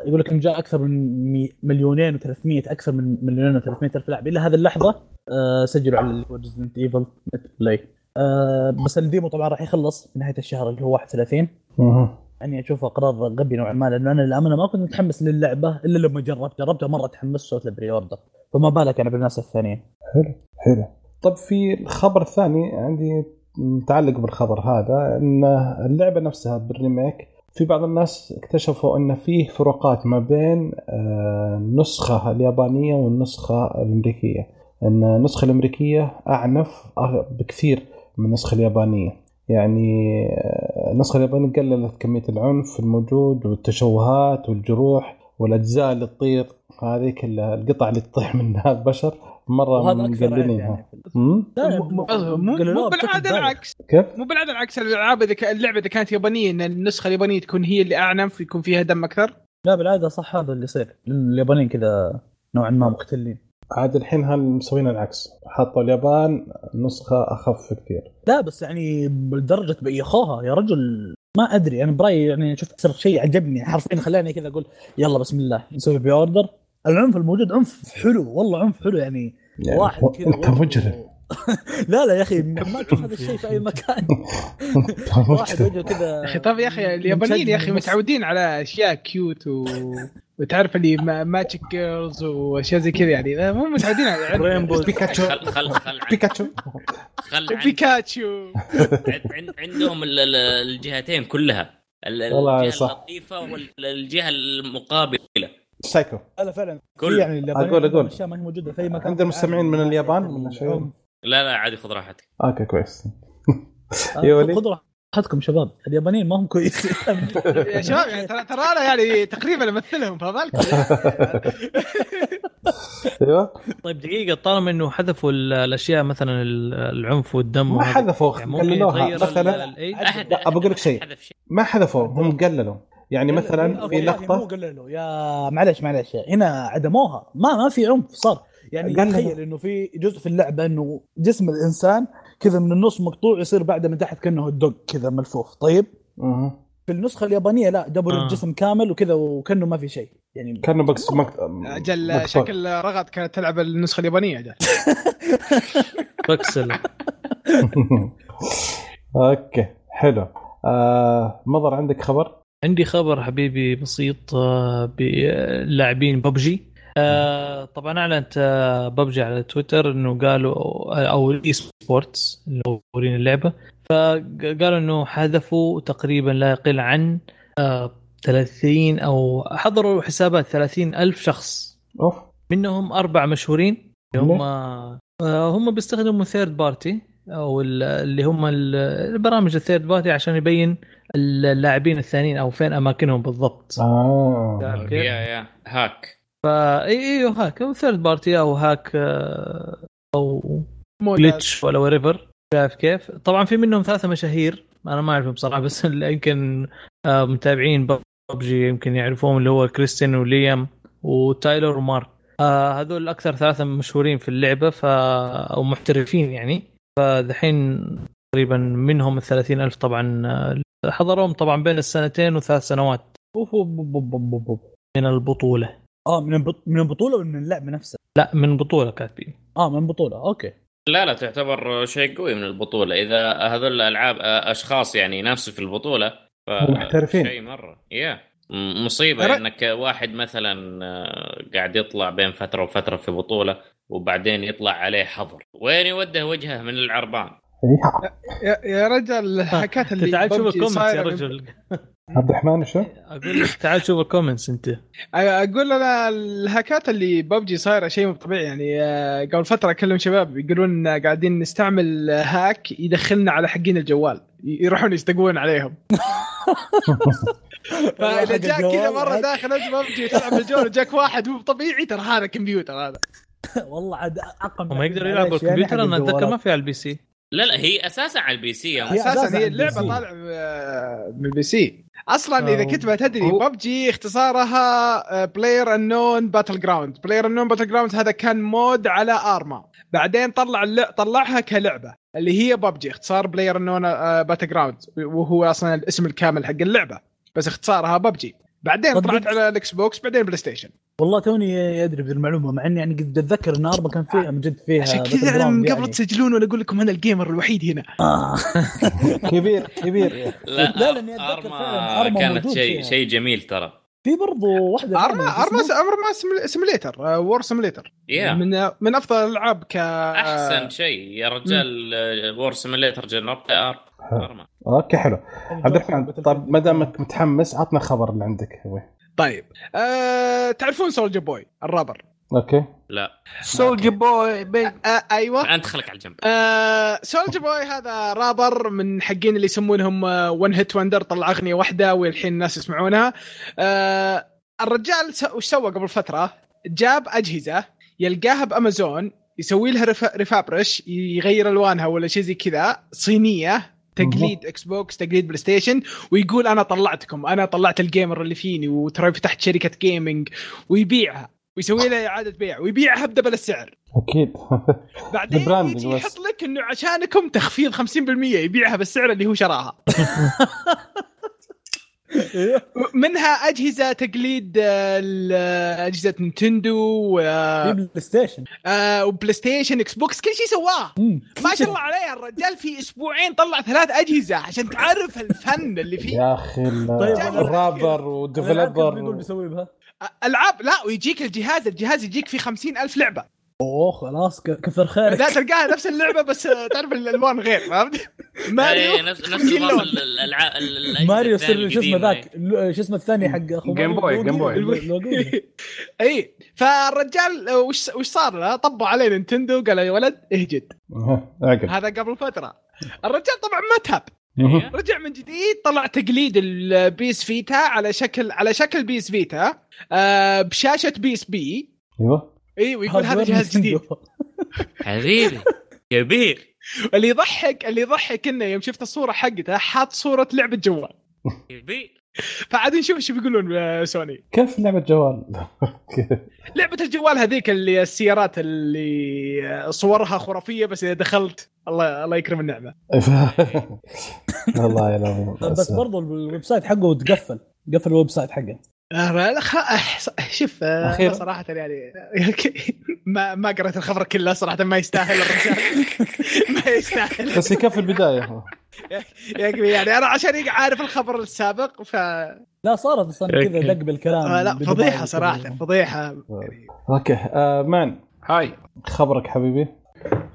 فيقول لك جاء أكثر من مليونين و300 أكثر من مليونين و300 ألف لاعب إلى هذه اللحظة آه، سجلوا على اللي هو Resident Evil net play آه، بس ال demo طبعا راح يخلص في نهاية الشهر اللي هو 31 أها. يعني أشوفه قرار غبي نوعا ما لأنه أنا للأمانة ما كنت متحمس للعبة إلا لما جربت جربتها مرة تحمست وسويت ال pre-order. فما بالك أنا بالناس الثانيين حلو حلو. طب في الخبر الثاني عندي متعلق بالخبر هذا ان اللعبة نفسها بالريميك في بعض الناس اكتشفوا أن فيه فروقات ما بين آه، النسخه اليابانية والنسخة الأمريكية. أن النسخة الأمريكية أعنف أغ- بكثير من النسخة اليابانية. يعني آه، النسخة اليابانية قللت كمية العنف الموجود والتشوهات والجروح والأجزاء اللي تطير. هذيك ال- القطع اللي تطيح منها البشر. مرة وهذا أكثر عيب مقللينها. يعني؟ لا مو- بالعادة. العكس. كيف؟ مو بالعادة العكس. الألعاب إذا كان اللعبة إذا كانت يابانية إن النسخة اليابانية تكون هي اللي اعنف ويكون فيها دم أكثر. لا بالعادة صح هذا اللي يصير. اليابانيين كذا نوعا ما مختلين عاد الحين هل مسوين العكس؟ حطوا اليابان نسخة أخف كثير. لا بس يعني لدرجة بأي اخوها يا رجل ما أدري. أنا برأيي يعني شفت أكثر شيء عجبني حرفيا خلاني كذا أقول يلا بسم الله نسوي pre-order العنف الموجود عنف حلو والله عنف حلو يعني, يعني واحد كذا مجرم. لا لا يا أخي ما تشوف هذا الشيء في أي مكان. واحد وجهه كذا يا أخي طيب يا أخي اليابانيين يا أخي. متعودين على أشياء cute و... وتعرف اللي magic girls وأشياء زي كذا يعني. لا، مو متعودين على rainbow Pikachu خل خل بيكاتشو خل بيكاتشو عند- عند- عندهم ال- ال- الجهتين كلها. الجهة. اللطيفة والجهة المقابلة. سايكو. لا فعلا. كل- في يعني اليابانيين أقول- أقول. عندهم أشياء ما هي موجودة في أي مكان. عند المستمعين من اليابان ولا شيء؟ لا لا عادي خذ راحتك. okay كويس. آه،. خذوا راحتكم شباب. اليابانيين ما هم كويسين يا شباب يعني ترى ترى أنا يعني تقريبا أمثلهم فبالك أيوه. طيب دقيقة طالما إنه حذفوا ال- الأشياء مثلا ال- العنف والدم ما حذفوا يعني قللوها مثلا. أبى أقول لك شيء. ما حذفوا هم قللوا. يعني مثلا أوكي، في يعني مو لقطه قللوا يا معلش معلش هنا عدموها ما ما في عنف صار يعني. تخيل إنه في جزء في اللعبة إنه جسم الإنسان كذا من النص مقطوع يصير بعده من تحت كأنه الدق كذا ملفوف طيب مه. في النسخة اليابانية لا جابوا آه. الجسم كامل وكذا وكأنه ما في شيء يعني كأنه بقص مك... أجل. شكل رغد كانت تلعب النسخة اليابانية أجل pixel okay حلو آه مضر عندك خبر؟ عندي خبر حبيبي بسيط آه، بلاعبين ببجي. آه، طبعا أعلنت آه، ببجي على تويتر إنه قالوا أو ال e-sports اللي هو اللعبة. فقالوا إنه حذفوا تقريبا لا يقل عن آه، 30 أو حظروا حسابات 30 ألف شخص. أوف. منهم أربع مشهورين. اللي هم هم بيستخدموا third party أو ال- اللي هم ال- البرامج ال third party عشان يبين اللاعبين الثانيين أو فين أماكنهم بالضبط. آه؟ يا يا hack. فا إي أيوه hack. أو third party أو hack آه، أو glitch ولا whatever شايف كيف؟ طبعا في منهم ثلاثة مشاهير. أنا ما أعرفهم بصراحه بس اللي يمكن آه، متابعين ببجي يمكن يعرفوهم اللي هو كريستيان وليام وتايلر ومارك. آه هذول أكثر ثلاثة مشهورين في اللعبة ف أو محترفين يعني. فدحين تقريبا منهم ال 30 ألف طبعا حظروهم طبعا بين السنتين وثلاث سنوات. من البطولة. آه من البط... من البطولة ولا من اللعبه نفسها؟ لا من بطوله كاتبين. آه من البطولة. okay. لا لا تعتبر شيء قوي من البطولة. إذا هذول الألعاب أشخاص يعني ينافسوا في البطولة ف محترفين. شيء مرة. يا. م- مصيبة ترى- إنك واحد مثلا آه، قاعد يطلع بين فترة وفترة في بطولة وبعدين يطلع عليه حظر. وين يوده وجهه من العربان. يا, يا رجل الهاكات اللي تعال شوف ال comments يا رجل. عبد الرحمن شو؟ أقول لك تعال شوف ال comments أنت. أقول أنا الهاكات اللي ببجي صايرة شيء مو طبيعي يعني آه، قبل فترة أكلم شباب يقولون قاعدين نستعمل hack يدخلنا على حقين الجوال يروحون يستقوون عليهم. فإذا جاك كذا الجوال مرة. داخل أنت ببجي تلعب بالجوال وجاك واحد مو طبيعي ترى هذا كمبيوتر هذا. والله عاد عقم هم يقدروا يلعبوا يعني الكمبيوتر أنا أتذكر ما في على ال PC. لا لا هي أساسا على ال PC هي أساسا هي اللعبة. طالعة آه، من ال PC. أصلا إذا كنت ما تدري هو- ببجي اختصارها player unknown battleground player unknown battleground هذا كان mod على Arma بعدين طلع اللع... طلعها كلعبة اللي هي ببجي اختصار player unknown battleground وهو أصلا الاسم الكامل حق اللعبة. بس اختصارها ببجي. بعدين؟ طلعت على ال Xbox بعدين PlayStation. والله توني ادري بالمعلومة مع إني يعني قد أتذكر إن Arma كان فيها من جد فيها عشان كذا أنا من قبل يعني. تسجلون وأنا أقول لكم أنا ال gamer الوحيد هنا. آه. كبير كبير. لا, لا، فعلاً Arma كانت شيء. شيء جميل ترى. في برضو واحدة Arma Arma Arma simulator war simulator من من أفضل الألعاب ك أحسن شيء يا رجال war simulator general Arma. Okay حلو. عبد الرحمن طيب. ما دامك متحمس عطنا خبر اللي عندك هو. طيب. أه... تعرفون Soulja Boy ال rapper؟ okay. لا. Soulja Boy big أه... أيوه. انت خليك على الجنب. أه... Soulja Boy هذا رابر من حقين اللي يسمونهم one hit wonder طلع أغنية واحدة والحين الناس يسمعونها. أه... الرجال. وش سوى قبل فترة؟ جاب أجهزة يلقاها بأمازون يسوي لها ref... refurbish يغير ألوانها ولا شيء زي كذا صينية تقليد Xbox تقليد PlayStation ويقول أنا طلعتكم أنا طلعت ال gamer اللي فيني وترى فتحت شركة gaming ويبيعها ويسوي لها إعادة بيع. ويبيعها ب double السعر. أكيد. بعدين يجي. يحط لك إنه عشانكم تخفيض 50% يبيعها بالسعر اللي هو شراها. منها أجهزة تقليد آه، آه، أجهزة Nintendo في PlayStation و PlayStation Xbox كل شيء سواه. ما شاء الله عليه الرجال في أسبوعين طلع ثلاث أجهزة عشان تعرف الفن اللي فيه. يا أخي طيب، الرابر الألعاب وال developer بيقول بيسوي بها؟ ألعاب لا ويجيك الجهاز الجهاز يجيك فيه خمسين ألف لعبة. أوه خلاص ك- كثر خيرك لا تلقاها نفس اللعبة بس تعرف الألوان غير فهمت ماريو إيه، نفس نفس 50 نظام لون. ال- الألعاب ال- ماريو سر شو اسمه ذاك شو اسمه الثاني حق اخو Game؟ Boy،. Game Boy. اي فالرجال وش وش صار له؟ طبوا عليه Nintendo قال يا ولد اهجد هذا قبل فترة الرجال طبعا ما تاب. رجع من جديد طلع تقليد ال PS Vita على شكل على شكل PS Vita آه بشاشة PSP أيوه اي ويقول هذا جهاز جديد. حبيبي كبير. اللي يضحك اللي يضحك إنه يوم شفت الصورة حقته حاط صورة لعبة جوال. كبير. فعاد نشوف إيش بيقولون آه، سوني. كيف لعبة جوال؟ لعبة الجوال هذيك اللي السيارات اللي آه، صورها خرافية بس إذا دخلت الله الله يكرم النعمة. والله يا العظيم بس برضو ال website حقه تقفل. قفل ال website حقه. شوف آه، أخيراً. صراحة يعني ما ما قريت الخبر كله صراحة ما يستاهل الرجال. ما يستاهل. بس يكفي البداية. يعني أنا عشان يقع عارف الخبر السابق ف لا صارت أصلا كذا. دق بالكلام آه لا فضيحة. صراحة فضيحة. okay آه man. هات خبرك حبيبي.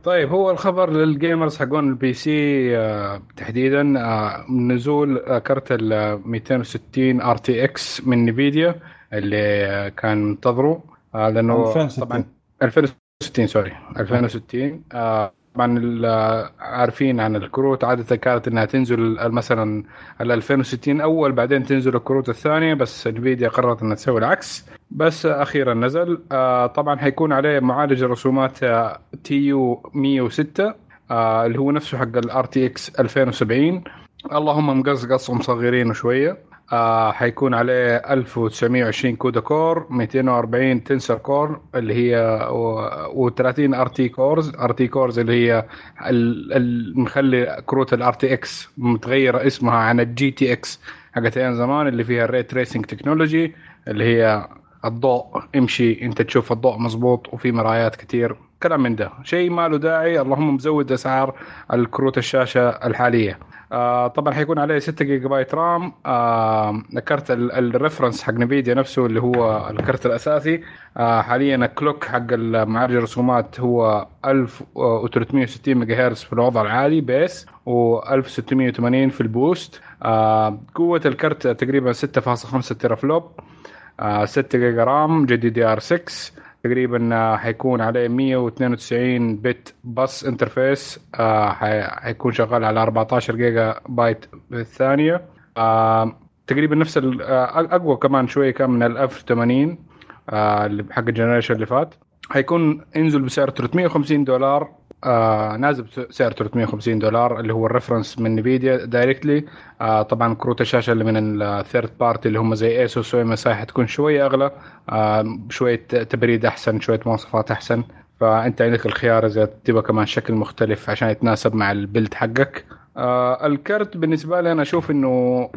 طيب هو الخبر لل gamers حقون ال PC آه، تحديدا آه، نزول آه، كرت ال 260 RTX من Nvidia اللي كان منتظره. لأنه 2060. طبعا 2060 sorry. 2060 آه، طبعا عارفين عن الكروت. عادة كانت إنها تنزل مثلا ال 2060 أول بعدين تنزل الكروت الثانية بس Nvidia قررت إنها تسوي العكس. بس أخيرا نزل. آه طبعا حيكون عليه معالج الرسومات TU 106 آه اللي هو نفسه حق ال RTX 2070 اللهم مقصقص ومصغرينه شوية. آه حيكون عليه 1920 CUDA core 240 tensor core اللي هي و30 RT cores. RT cores اللي هي مخلي كروت ال RTX متغيره اسمها عن ال GTX حقت أيام زمان اللي فيها ال ray tracing technology اللي هي الضوء. امشي انت تشوف الضوء مزبوط وفي مرايات كتير. كلام من ده. شيء ما له داعي. اللهم مزود أسعار الكروت الشاشة الحالية. آه طبعا حيكون عليه 6 جيجا بايت RAM. آه ال reference حق Nvidia نفسه اللي هو الكارت الأساسي. آه حاليا ال clock حق معالج الرسومات هو 1360 ميجا هرتز في الوضع العادي base و1680 في ال boost. آه قوة الكرت تقريبا 6.5 teraflop 6 جيجا RAM GDDR 6 تقريبا حيكون عليه 192 bit bus interface. آه حي- حيكون شغال على 14 جيجا بايت بالثانية. آه تقريبا نفس آه، أقوى كمان شوية كان من ال 1080 آه اللي حق ال generation اللي فات. حيكون ينزل بسعر 350 دولار. آه نازل بسعر 350 دولار اللي هو ال reference من Nvidia directly آه طبعا كروت الشاشة اللي من ال third party اللي هم زي Asus وام حتكون شوية أغلى. آه شوية تبريد أحسن شوية مواصفات أحسن. فأنت عندك الخيار إذا تبغى كمان شكل مختلف عشان يتناسب مع ال build حقك. آه الكرت بالنسبة لي أنا أشوف إنه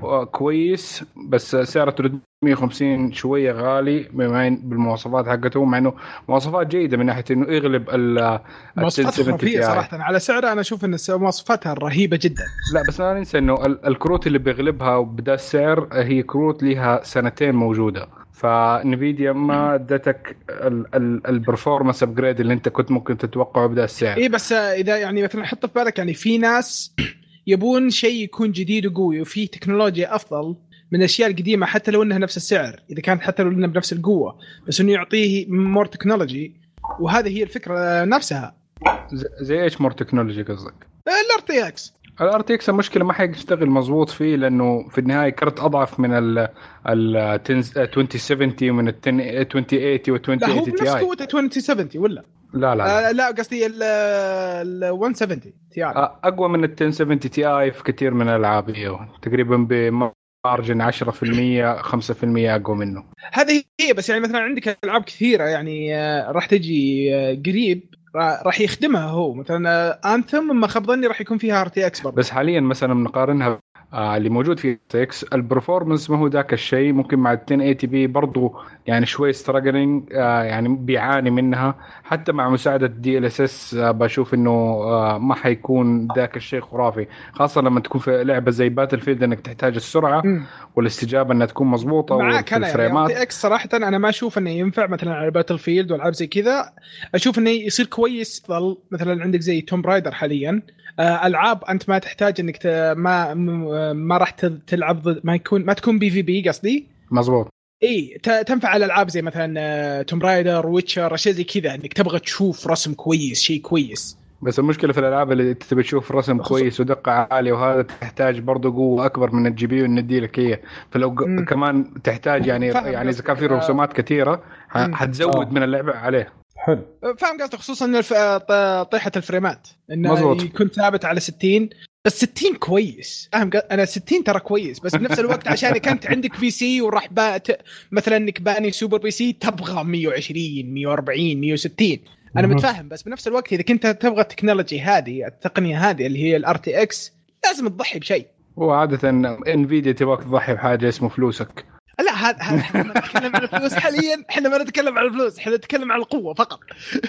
آه كويس بس سعره 350 شوية غالي بما بالمواصفات حقته مع إنه مواصفات جيدة من ناحية إنه يغلب ال مواصفات 1070 خرافيه Ti. صراحة. على سعره أنا أشوف إن مواصفاتها رهيبة جدا. لا بس لا ننسى إنه ال- الكروت اللي بيغلبها بدا السعر هي كروت لها سنتين موجودة. ف Nvidia ما ادتك ال performance upgrade اللي أنت كنت ممكن تتوقعه بدا السعر. اي بس إذا يعني مثلا حط في بالك يعني في ناس يبون شيء يكون جديد وقوي وفي تكنولوجيا أفضل من الأشياء القديمة حتى لو إنها نفس السعر إذا كانت حتى لو إنها بنفس القوة بس إنه يعطيه more technology وهذه هي الفكرة نفسها. زي إيش more technology قصدك؟ الار تي إكس الار تي إكس المشكلة ما حيشتغل مضبوط فيه لأنه في النهاية كرت أضعف من ال ال 2070 ومن ال 2080 و لا هو 2080 بنفس Ti قوه 2070 ولا؟ لا لا, لا. آه لا قصدي ال ال 170 Ti أقوى من ال 1070 Ti في كثير من الالعاب تقريبا ب margin 10% 5% أقوى منه. هذه هي بس يعني مثلا عندك ألعاب كثيرة يعني آه، راح تجي آه، قريب را- راح يخدمها هو. مثلا Anthem ما خاب ظني راح يكون فيها RTX برضه. بس حاليا مثلا بنقارنها آه اللي موجود في 6 ال performance ما هو ذاك الشيء. ممكن مع ال 1080 p برضو يعني شوي struggling آه يعني بيعاني منها. حتى مع مساعدة DLSS بشوف إنه آه ما حيكون ذاك الشيء خرافي. خاصة لما تكون في لعبة زي Battlefield إنك تحتاج السرعة مم. والاستجابة إنها تكون مضبوطة معاك أنا يعني X صراحة أنا ما أشوف إنه ينفع مثلا على Battlefield وألعاب زي كذا. أشوف إنه يصير كويس. مثلا عندك زي Tomb Raider حاليا. ألعاب أنت ما تحتاج إنك ت... ما ما راح تلعب ضد ما يكون ما تكون PvP قصدي مضبوط إي ت- تنفع على ألعاب زي مثلا Tomb Raider Witcher أشياء زي كذا إنك تبغى تشوف رسم كويس شيء كويس بس المشكلة في الألعاب اللي أنت تبي تشوف رسم كويس ودقة عالية وهذا تحتاج برضه قوة أكبر من ال GPU إنه يديلك هي فلو ق- مم. كمان تحتاج يعني يعني إذا كان في. رسومات كثيرة. حتزود آه. من اللعبة عليه حلو فاهم قصدك خصوصا. ط- طيحة الفريمات انه مظبوط. يكون ثابت على 60 بس 60 كويس فاهم أنا 60 ترى كويس بس بنفس الوقت عشان كنت عندك PC وراح. مثلا إنك باني super PC تبغى 120 140 160 أنا. متفاهم بس بنفس الوقت إذا كنت تبغى ال technology هذه التقنية هذه اللي هي ال RTX لازم تضحي بشيء وعاده انفيديا تبغاك تضحي بحاجة اسمه فلوسك لا هذا إحنا ما نتكلم عن الفلوس حاليا إحنا ما نتكلم عن الفلوس إحنا نتكلم عن القوة فقط.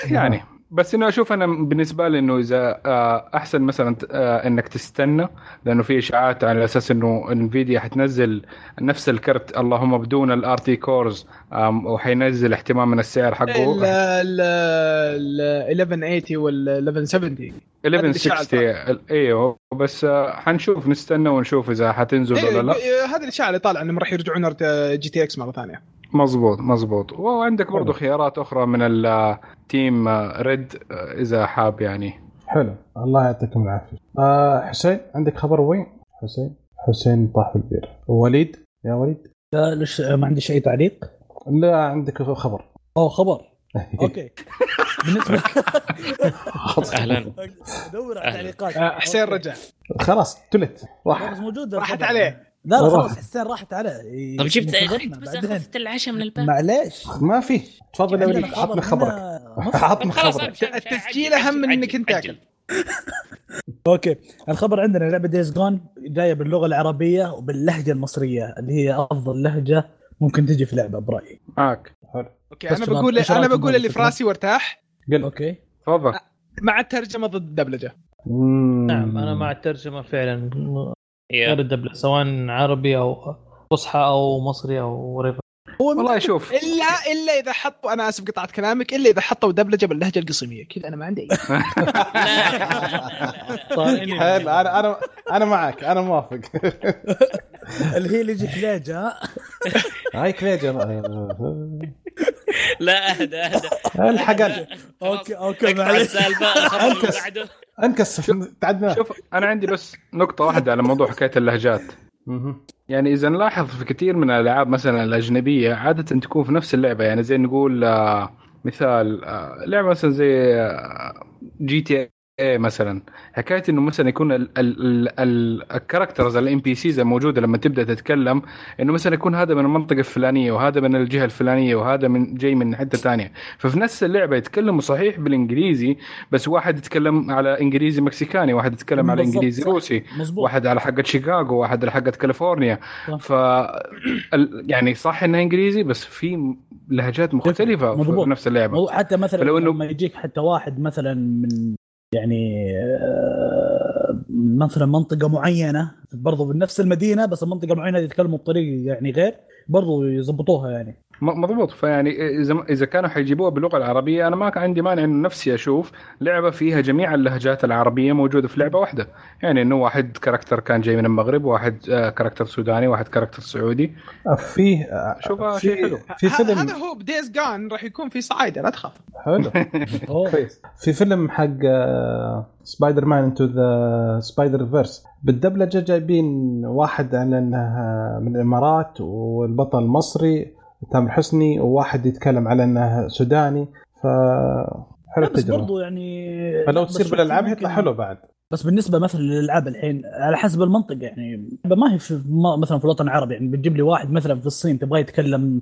يعني بس إنه أشوف أنا بالنسبة لي إنه إذا آه، أحسن مثلا آه، إنك تستنى لأنه في إشاعات على أساس إنه إنفيديا حتنزل نفس الكرت اللهم بدون ال RT cores وحينزل احتمال من السعر ال حقه ال ال 1180 وال 1170 1160 إيوه. بس آه، حنشوف نستنى ونشوف إذا حتنزل ولا لا. إيه، هذه الاشاعه اللي طالعه إنهم راح يرجعون GTX مرة ثانية. مزبوط مزبوط وعندك برضو خيارات أخرى من ال team red إذا حاب يعني. حلو. الله يعطيكم العافية. آه حسين عندك خبر وين؟ حسين. حسين طاح في البير. وليد؟ يا وليد. لا ليش ما عنديش أي تعليق؟ لا عندك خبر. أوه خبر. أوكي. بالنسبة أهلا. ادور على أهلاً. تعليقات. آه، حسين رجع. خلاص تلت. راح موجود. راحت. عليه. لا لا. خلاص حسين راحت عليه طب جبت ينتظرنا بس. أخذت العشاء من الباب. معليش. ما في. تفضل يا وليد عطنا خبر خبرك. عطنا خلاص خبرك. التسجيل أهم من إنك أنت عجل. أوكي. الخبر عندنا لعبة Days Gone جاية باللغة العربية وباللهجة المصرية اللي هي أفضل لهجة ممكن تجي في لعبة برأيي. معك حلو. أوكي أنا بقول أنا بقول اللي في؟ راسي وارتاح. قل. أوكي. تفضل. مع الترجمة ضد الدبلجة. نعم أنا مع الترجمة فعلا. غير. الدبلجه سواء عربي أو فصحى أو مصري أو ريفر والله شوف. الا إلا إذا حطوا أنا آسف قطعت كلامك إلا إذا حطوا دبلجة باللهجة القصيمية. كذا أنا ما عندي حلو أنا أنا أنا معك أنا موافق. اللي هي اللي يجيك ليجا. هاي كليجر لا أهدى أهدى. الحق. أوكي أوكي معلش. بعده. أنكس تعدنا. شوف أنا عندي بس نقطة واحدة على موضوع حكاية اللهجات. يعني إذا نلاحظ في كثير من الألعاب مثلا الأجنبية عادة تكون في نفس اللعبة. يعني زي نقول آه، مثال آه، لعبة مثلا زي آه، GTA مثلا حكاية إنه مثلا يكون ال- ال- ال- ال- ال characters ال NPCs الموجوده لما تبدأ تتكلم إنه مثلا يكون هذا من المنطقة الفلانية وهذا من الجهة الفلانية وهذا من جاي من حتة ثانية ففي نفس اللعبة يتكلموا صحيح بالإنجليزي بس واحد يتكلم على إنجليزي مكسيكاني واحد يتكلم على إنجليزي صح. روسي مزبوط واحد على حقة شيكاغو واحد على حقة كاليفورنيا. ف يعني صح إنها إنجليزي بس في لهجات مختلفة مضبوط. في نفس اللعبة مو حتى مثلا فلو إنه- لما يجيك حتى واحد مثلا من يعني آه، مثلا منطقة معينة برضو بنفس المدينة بس المنطقة المعينة يتكلموا بطريقة يعني غير برضو يضبطوها يعني. مضبوط. فيعني إذا إذا كانوا حيجيبوها باللغة العربية أنا ما كان عندي مانع إنه نفسي أشوف لعبة فيها جميع اللهجات العربية موجودة في لعبة واحدة. يعني إنه واحد character كان جاي من المغرب واحد آه، character سوداني واحد character سعودي. فيه شوفها في- شيء حلو. في فيلم هذا هو ب Days Gone راح يكون في صعايده لا تخاف. حلو. كويس. في فيلم حق Spider-Man Into the Spider-Verse بالدبلجة جايبين واحد على انه من الإمارات والبطل مصري. تامر حسني وواحد يتكلم على إنه سوداني ف حلو بس برضو يعني فلو تصير بالألعاب يطلع حلو بعد. بس بالنسبة مثلا للألعاب الحين على حسب المنطقة يعني ما هي في ما- مثلا في الوطن العربي يعني بتجيب لي واحد مثلا في الصين تبغاه يتكلم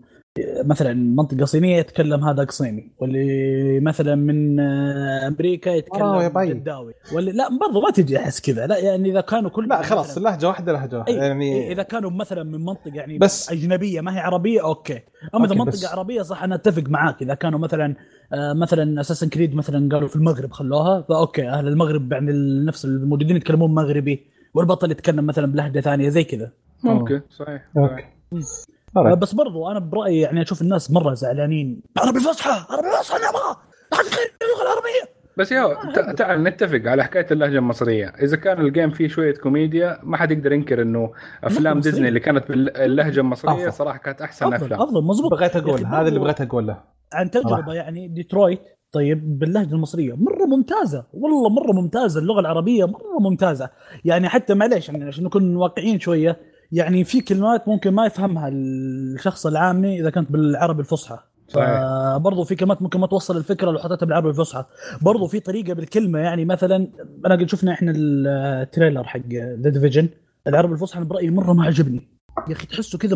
مثلا منطقة صينية يتكلم هذا صيني واللي مثلا من آه، أمريكا يتكلم. جداوي واللي لا برضو ما تجي أحس كذا. لا يعني إذا كانوا كل لا خلاص لهجة واحدة لهجة واحدة. يعني إذا كانوا مثلا من منطقة يعني بس- أجنبية ما هي عربية أوكي. أما إذا منطقة بس- عربية صح أنا أتفق معاك. إذا كانوا مثلا آه مثلا Assassin's Creed مثلا قالوا في المغرب خلوها فأوكي أهل المغرب يعني نفس الموجودين يتكلمون مغربي والبطل يتكلم مثلا بلهجة ثانية زي كذا. ممكن صحيح أوكي. آه alright. بس برضو أنا برأيي يعني أشوف الناس مرة زعلانين. عربي فصحى عربي فصحى تخيل اللغة العربية! بس يا تعال نتفق على حكاية اللهجة المصرية، إذا كان ال game فيه شوية كوميديا ما حد يقدر ينكر إنه أفلام. ديزني اللي كانت باللهجه المصرية أفضل. صراحة كانت أحسن أفضل أفلام. أفضل مزبوط بغيت يا أقول هذا اللي بغيت أقوله. عن تجربة صراحة. يعني ديترويت طيب باللهجة المصرية. مرة ممتازة. والله مرة ممتازة. اللغة العربية مرة ممتازة. يعني حتى معليش يعني عشان نكون واقعيين شوية يعني في كلمات ممكن ما يفهمها الشخص العامي إذا كانت بالعربي الفصحى. برضو في كلمات ممكن ما توصل الفكرة لو حطيتها بالعربي الفصحى. برضو في طريقة بالكلمة يعني مثلا أنا قد شفنا إحنا ال trailer حق The Division العربي الفصحى برأيي مرة ما عجبني. يا أخي تحسه كذا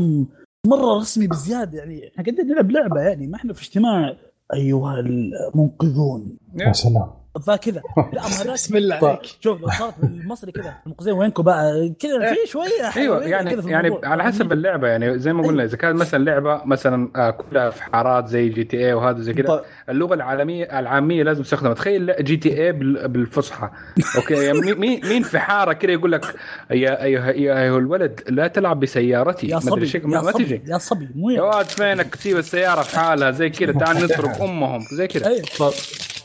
مرة رسمي بزيادة يعني إحنا قاعدين نلعب لعبة يعني ما إحنا في اجتماع. أيها المنقذون. يا سلام. فكذا لا ما هذاك بسم الله. عليك. شوف لو صارت بالمصري كذا. المنقذين وينكم بقى؟ كذا في شوية أيوه يعني يعني. على حسب اللعبة يعني زي ما قلنا إذا كانت مثلا لعبة مثلا آه، كلها في حارات زي GTA وهذا زي كذا طيب. اللغة العالميه العامية لازم تستخدمها. تخيل GTA بال- بالفصحى. أوكي يعني مين- مين مين في حاره كذا يقول لك يا ايها يا أيها الولد لا تلعب بسيارتي. يا ما أدري صبي ما, ما صبي تجي. يا صبي مو يا يا واد فينك تسيب السيارة في حالها؟ زي كذا. تعال نترك أمهم زي كذا. أيوه. طب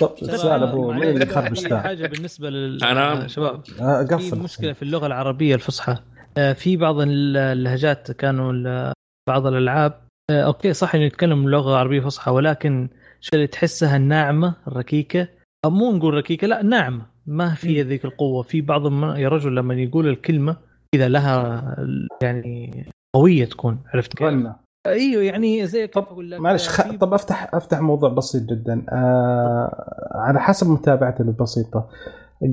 طب سؤال ابو اللي ذا؟ حاجة بالنسبة لل أنا- شباب آه، في مشكلة في اللغة العربية الفصحى. آه، في بعض اللهجات كانوا بعض الألعاب. آه، أوكي صح إنه يتكلم لغة عربية فصحى ولكن شو اللي تحسها الناعمه الركيكة. أو مو نقول ركيكة لا ناعمة. ما في ذيك القوة. في بعض يا رجل لما يقول الكلمة كذا لها يعني قوية تكون عرفت كيف؟ غنى إيوه يعني زي طب أقول لك معلش خ... طب أفتح أفتح موضوع بسيط جدا. آه... على حسب متابعتي البسيطة.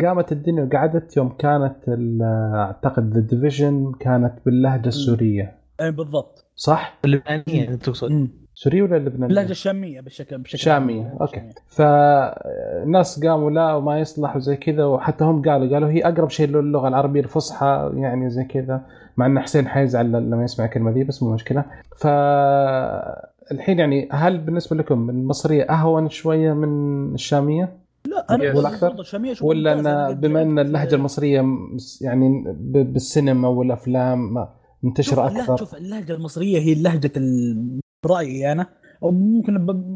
قامت الدنيا وقعدت يوم كانت ال- أعتقد The Division كانت باللهجة السورية. أي بالضبط. صح؟ اللبنانية انت تقصد. سورية ولا لبنانيه؟ اللهجة الشامية بشكل بشكل شامية. أوكي. فالناس قاموا لا وما يصلح وزي كذا وحتى هم قالوا قالوا هي أقرب شيء للغة العربية الفصحى يعني زي كذا. مع أن حسين حيزعل لما يسمع الكلمة ذي بس مو مشكلة. ف الحين يعني هل بالنسبة لكم المصرية أهون شوية من الشامية؟ لا أنا ولا الشامية أشوف ولا. أنا بما أن اللهجة المصرية يعني بالسينما والأفلام منتشرة أكثر؟ شوف اللهجة المصرية هي لهجة برايي أنا. أو ممكن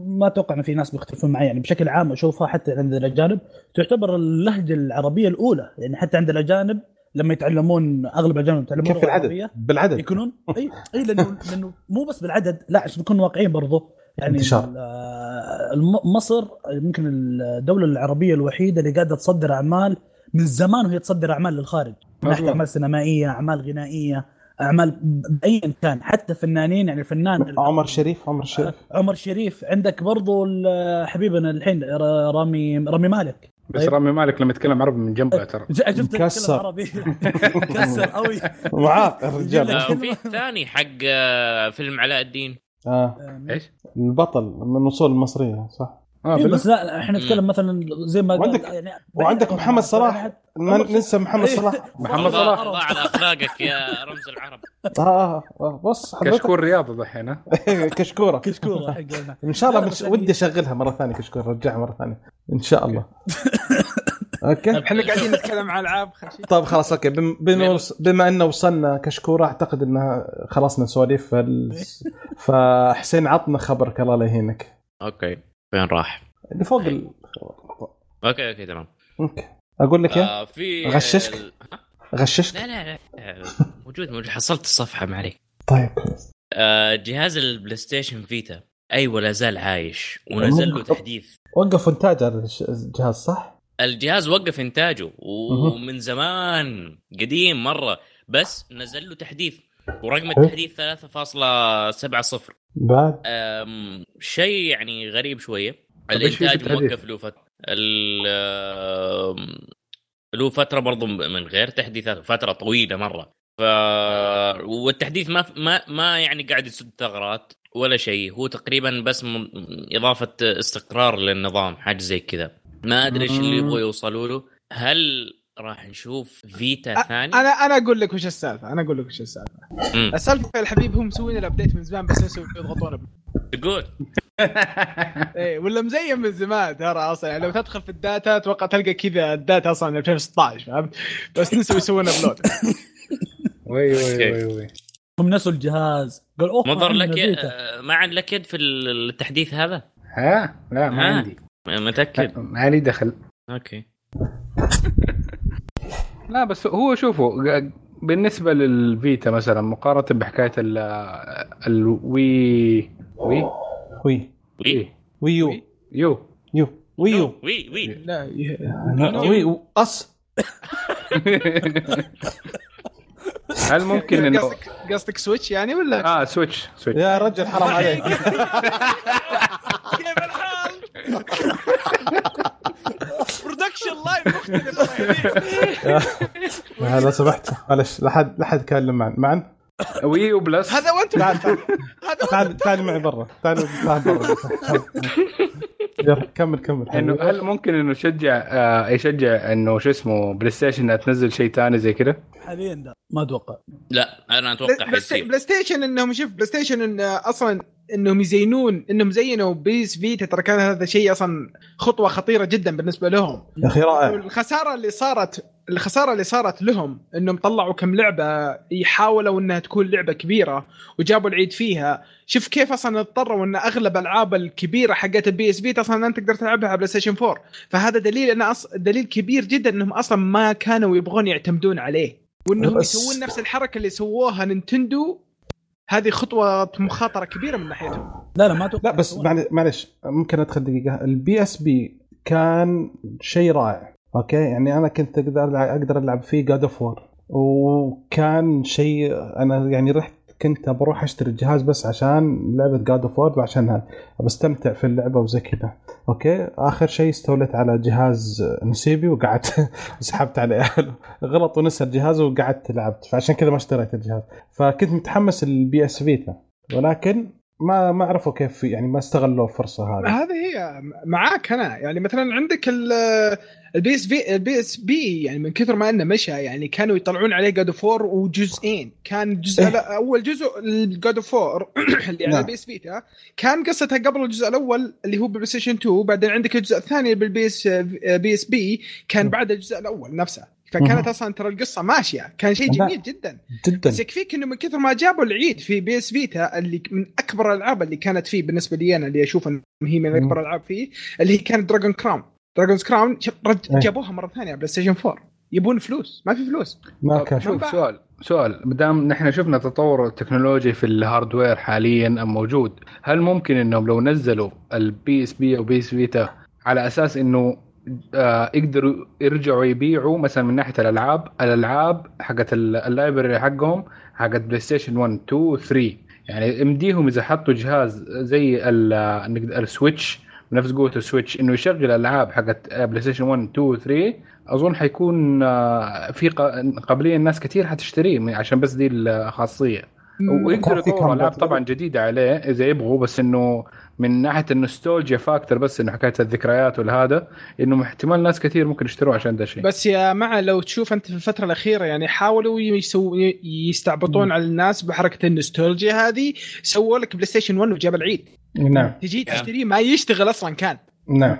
ما أتوقع إن في ناس بيختلفون معي يعني بشكل عام أشوفها حتى عند الأجانب تعتبر اللهجة العربية الأولى. يعني حتى عند الأجانب لما يتعلمون أغلب الأجانب يتعلمون كيف اللغة العدد؟ العربية بالعدد. يكونون. إي إي لأنه لأنه مو بس بالعدد لا عشان نكون واقعيين برضو. يعني انتشار. آه، الم- مصر يمكن الدولة العربية الوحيدة اللي قاعدة تصدر أعمال من زمان وهي تصدر أعمال للخارج. من ناحية. أعمال سينمائية أعمال غنائية أعمال بايا كان حتى فنانين يعني الفنان عمر شريف عمر شريف. عمر شريف. عندك برضو حبيبنا الحين رامي رامي مالك. بس طيب. رامي مالك لما يتكلم عربي من جنبه ترى. شفت مكسر. عربي مكسر قوي. معاق الرجال. وفي ثاني حق آه، فيلم علاء الدين. آه. إيش؟ البطل من أصول المصرية صح؟ آه إيه بس لا إحنا نتكلم مثلا زي ما وعندك- يعني وعندك محمد صلاح. ما ننسى محمد إيه. صلاح. محمد الله صلاح. الله على أخلاقك يا رمز العرب. آه, آه, آه بص كشكول رياضة دحين ها؟ كشكورة. كشكورة حقنا إن شاء الله مش بس يعني- ودي أشغلها مرة ثانية كشكور رجعها مرة ثانية. إن شاء الله. أوكي. إحنا قاعدين نتكلم عن العاب طيب خلاص OK. بم- بما, بما إنه وصلنا كشكورة أعتقد انها خلصنا سواليف فال... فحسين عطنا خبرك الله لا يهينك. OK. فين راح؟ اللي فوق ال... OK OK تمام. OK. أقول لك إيه آه في غششك؟ ال- غششك؟ لا لا لا موجود موجود. حصلت الصفحة ما عليك. طيب آه جهاز البلاي ستيشن فيتا. أيوه لا زال عايش. ونزل له تحديث. وقفوا انتاج الجهاز صح؟ الجهاز وقف إنتاجه. ومن زمان قديم مرة. بس نزل له تحديث. ورقم. التحديث 3.70 بعد. شيء يعني غريب شوية. طيب الإنتاج؟ موقف له فتره له فترة برضو من غير تحديثات فترة طويلة مرة. ف والتحديث ما ما ما يعني قاعد يسد ثغرات ولا شيء. هو تقريبا بس م... إضافة استقرار للنظام حاجة زي كذا. ما أدري إيش اللي يبغوا يوصلوا له. هل راح نشوف فيتا ثاني. أنا أنا أقول لك وش السالفة. أنا أقول لك وش السالفة. السالفة يا الحبيب هم مسوين ال update من زمان بس نسوا يضغطون تقول. إيه ولا مزين من زمان ترى أصلا. يعني لو تدخل في ال data أتوقع تلقى كذا ال data أصلا من 2016 فهمت؟ بس نسوا يسوون upload وي وي. وي وي. هم نسوا الجهاز. قال أوه مضر لك. آه، ما عاد لك يد في التحديث هذا؟ ها؟ لا ما ها. عندي. متأكد. ما لي دخل. أوكي. لا بس هو شوفوا بالنسبة للفيتا مثلا مقارنة بحكاية ال الوي وي وي؟ وي. ويو يو. يو. ويو وي وي لا ي- وي اس هل ممكن انه قصدك قصدك سويتش يعني ولا؟ آه سويتش سويتش يا رجل حرام عليك. كيف الحال؟ production live مختلف لو سمحت. معلش لا حد لا حد يتكلم معنا. معا وي وبلس هذا وانت تعال تعال هذا تعال معي برا. تعال تعال برا. يلا كمل كمل. إنه هل ممكن إنه يشجع آه يشجع إنه شو اسمه بلاي ستيشن انها تنزل شيء ثاني زي كذا؟ حاليا لا. ما أتوقع. لا أنا أتوقع بلاي ستيشن انهم شوف بلاي ستيشن إن أصلا إنهم يزينون إنهم زينوا بي اس فيتا ترى كان هذا شيء أصلا خطوة خطيرة جدا بالنسبة لهم. يا أخي رائع. الخساره اللي صارت الخسارة اللي صارت لهم إنهم طلعوا كم لعبة يحاولوا إنها تكون لعبة كبيرة وجابوا العيد فيها. شوف كيف أصلا اضطروا إن أغلب الألعاب الكبيرة حقت البي اس في أصلا أنت تقدر تلعبها على بلاي ستيشن 4 فهذا دليل إن أص... دليل كبير جدا إنهم أصلا ما كانوا يبغون يعتمدون عليه. وإنهم بس- يسوون نفس الحركة اللي سووها نينتندو هذه خطوة مخاطرة كبيرة من ناحيتهم. لا لا ما أتوقع. لا بس معل- معلش ممكن أدخل دقيقة. البي اس بي كان شيء رائع OK؟ يعني أنا كنت أقدر ألعب- أقدر ألعب فيه God of War وكان شيء أنا يعني رحت كنت بروح أشتري الجهاز بس عشان لعبة God of War وعشانها بستمتع في اللعبة وزي كذا. OK. آخر شيء استوليت على جهاز نسيبي وقعدت سحبت عليه. غلط ونسى الجهاز وقعدت لعبت. فعشان كذا ما اشتريت الجهاز. فكنت متحمس البي إس فيتا. ولكن ما ما عرفوا كيف يعني ما استغلوا الفرصة هذه هذه هي معاك أنا يعني مثلا عندك ال- البي إس في البي إس بي يعني من كثر ما إنه مشى يعني كانوا يطلعون عليه God of War جزئين كان الجزء إيه. أول جزء ال God of اللي على نعم. البي إس فيتا كان قصتها قبل الجزء الأول اللي هو بالبلاي ستيشن 2 بعدين عندك الجزء الثاني بالبي اس بي إس بي كان مم. بعد الجزء الأول نفسه فكانت. أصلا ترى القصة ماشية. كان شيء. جميل جدا. جدا. بس يكفيك إنه من كثر ما جابوا العيد في بي إس فيتا اللي من أكبر الألعاب اللي كانت فيه بالنسبة لي أنا اللي أشوف إن هي من أكبر الألعاب فيه اللي هي كانت Dragon's Crown Dragon's Crown. جابوها مرة ثانية بلاي ستيشن 4 يبون فلوس. ما في فلوس. ما كان. شوف سؤال سؤال. ما دام نحن شفنا تطور ال technology في ال hardware حاليا موجود هل ممكن إنهم لو نزلوا البي اس بي أو بي اس فيتا على أساس إنه يقدروا يرجعوا يبيعوا مثلا من ناحية الألعاب الألعاب حقت ال- ال library حقهم حقت بلاي ستيشن 1 2 3 يعني يمديهم إذا حطوا جهاز زي السويتش بنفس قوة السويتش إنه يشغل الالعاب حقت بلاي ستيشن 1 2 3 أظن حيكون آه، في قابلية الناس كثير حتشتريه عشان بس دي الخاصية. ويقدروا يطوروا ألعاب. طبعا جديدة عليه إذا يبغوا بس إنه من ناحية ال nostalgia factor بس إنه حكاية الذكريات والهذا إنه احتمال ناس كثير ممكن يشتروه عشان ده الشيء بس يا مع لو تشوف أنت في الفترة الأخيرة يعني حاولوا يسو يستعبطون على الناس بحركة النوستالجيا هذه سووا لك بلاي ستيشن 1 وجاب العيد. نعم. تجي تشتريه ما يشتغل أصلا كان. نعم.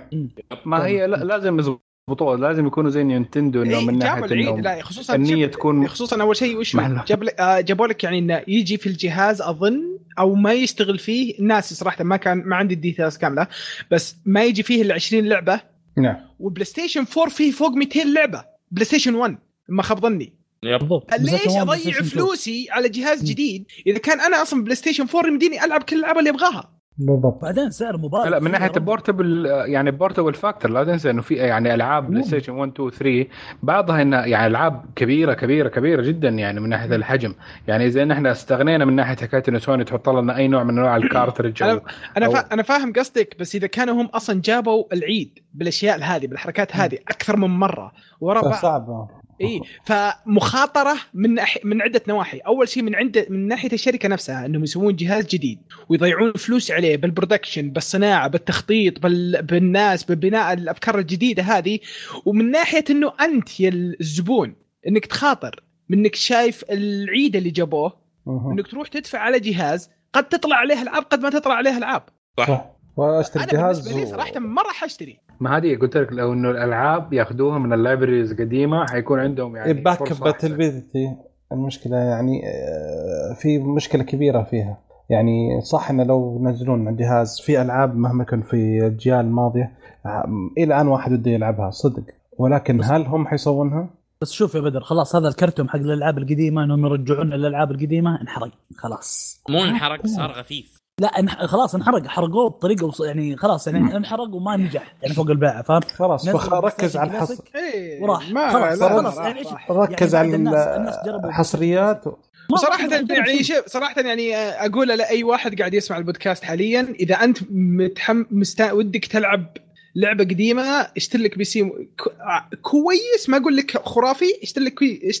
ما هي لا- لازم يضبطوه لازم يكونوا زي نينتندو إنه إيه، من ناحية العيد لا خصوصا النية تكون خصوصا أول شيء وش. جاب لك- آه، جابوا لك يعني إنه يجي في الجهاز أظن أو ما يشتغل فيه. الناس صراحة ما كان ما عندي ال details كاملة بس ما يجي فيه إلا 20 لعبة. نعم. وبلاي ستيشن 4 فيه فوق 200 لعبة. بلاي ستيشن 1 ما خاب ظني. بالضبط. ليش PlayStation 1 أضيع PlayStation 2. فلوسي على جهاز. جديد؟ إذا كان أنا أصلا بلاي ستيشن 4 يمديني ألعب كل الألعاب اللي ابغاها بالضبط. بعدين سعر مبالغ لا من ناحية. ال portable يعني portable factor لا تنسى إنه في يعني ألعاب بلاي ستيشن 1 2 3 بعضها انها يعني ألعاب كبيرة كبيرة كبيرة جدا يعني من ناحية الحجم. يعني إذا نحن استغنينا من ناحية حكايه انه سوني تحط لنا أي نوع من أنواع ال cartridge أو أنا أو-. أنا فاهم قصدك بس إذا كانوا هم أصلا جابوا العيد بالأشياء هذه بالحركات هذه أكثر من مرة ورا بعض. إي فمخاطرة من أح... من عدة نواحي، أول شيء من عند من ناحية الشركة نفسها إنهم يسوون جهاز جديد ويضيعون فلوس عليه بالبرودكشن بالصناعة بالتخطيط بال... بالناس ببناء الأفكار الجديدة هذه. ومن ناحية إنه أنت يا الزبون إنك تخاطر منك شايف العيد اللي جابوه. إنك تروح تدفع على جهاز قد تطلع عليه العاب قد ما تطلع عليه العاب. صح. وأشتري أنا جهاز بالنسبة لي صراحة ما راح أشتري. ما هذه قلت لك لو إنه الألعاب ياخذوها من ال libraries القديمة حيكون عندهم يعني باك فرصة أحسن. compatibility المشكلة يعني آه، في مشكلة كبيرة فيها يعني صح ان لو ينزلون على الجهاز في ألعاب مهما كان في الأجيال الماضية آه، إلى الآن واحد بده يلعبها صدق ولكن هل هم حيسوونها؟ بس شوف يا بدر خلاص هذا الكرت حق الألعاب القديمة إنهم يرجعون الالعاب القديمة انحرق خلاص مو انحرق صار غثيث لا انح... خلاص انحرق حرقوه بطريقة وص... يعني خلاص يعني انحرق وما نجح يعني فوق البيعه فاهم؟ خلاص ركز على الحصر. إيه وراح. ما خلاص، لا، خلاص، يعني. ركز يعني على الحصريات صراحة يعني شيء صراحة يعني أقول لأي واحد قاعد يسمع البودكاست حاليا إذا أنت متحمس تا... ودك تلعب لعبة قديمة اشتري لك PC كويس ما أقول لك خرافي اشتري لك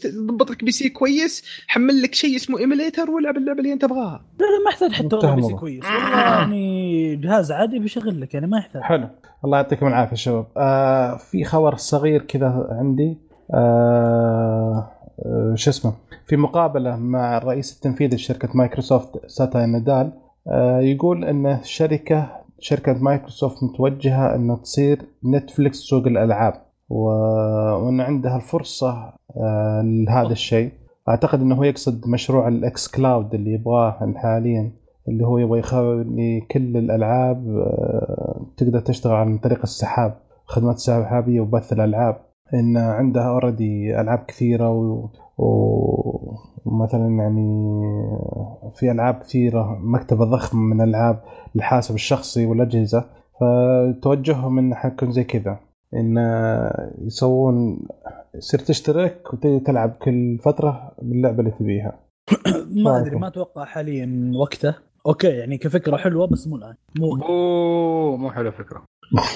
ضبط لك PC كويس حمل لك شيء اسمه emulator والعب اللعبة اللي أنت تبغاها. لا لا ما يحتاج حتى والله PC. كويس. والله يعني جهاز عادي بيشغل لك يعني ما يحتاج. حلو. الله يعطيكم العافية شباب. آه في خبر صغير كذا عندي. آه آه شو اسمه؟ في مقابلة مع الرئيس التنفيذي لشركة مايكروسوفت ساتيا ناديلا آه يقول إن الشركة شركة مايكروسوفت متوجهة إنها تصير نتفلكس سوق الألعاب. و... وإن عندها الفرصة آه لهذا الشيء. أعتقد إنه هو يقصد مشروع الإكس كلاود اللي يبغاه حاليا اللي هو يبغى يخلي كل الألعاب آه، تقدر تشتغل عن طريق السحاب خدمات سحابيه وبث الألعاب. إن عندها already ألعاب كثيرة و... و- ومثلا يعني في ألعاب كثيرة مكتبة ضخم من الالعاب الحاسب الشخصي والأجهزة فتوجههم انه حيكون زي كذا. إن يسوون يصير تشترك وتلعب كل فترة باللعبة اللي تبيها. ما أدري ما أتوقع حاليا وقته. أوكي يعني كفكرة حلوة بس مو الآن. مو أوه مو حلو فكرة.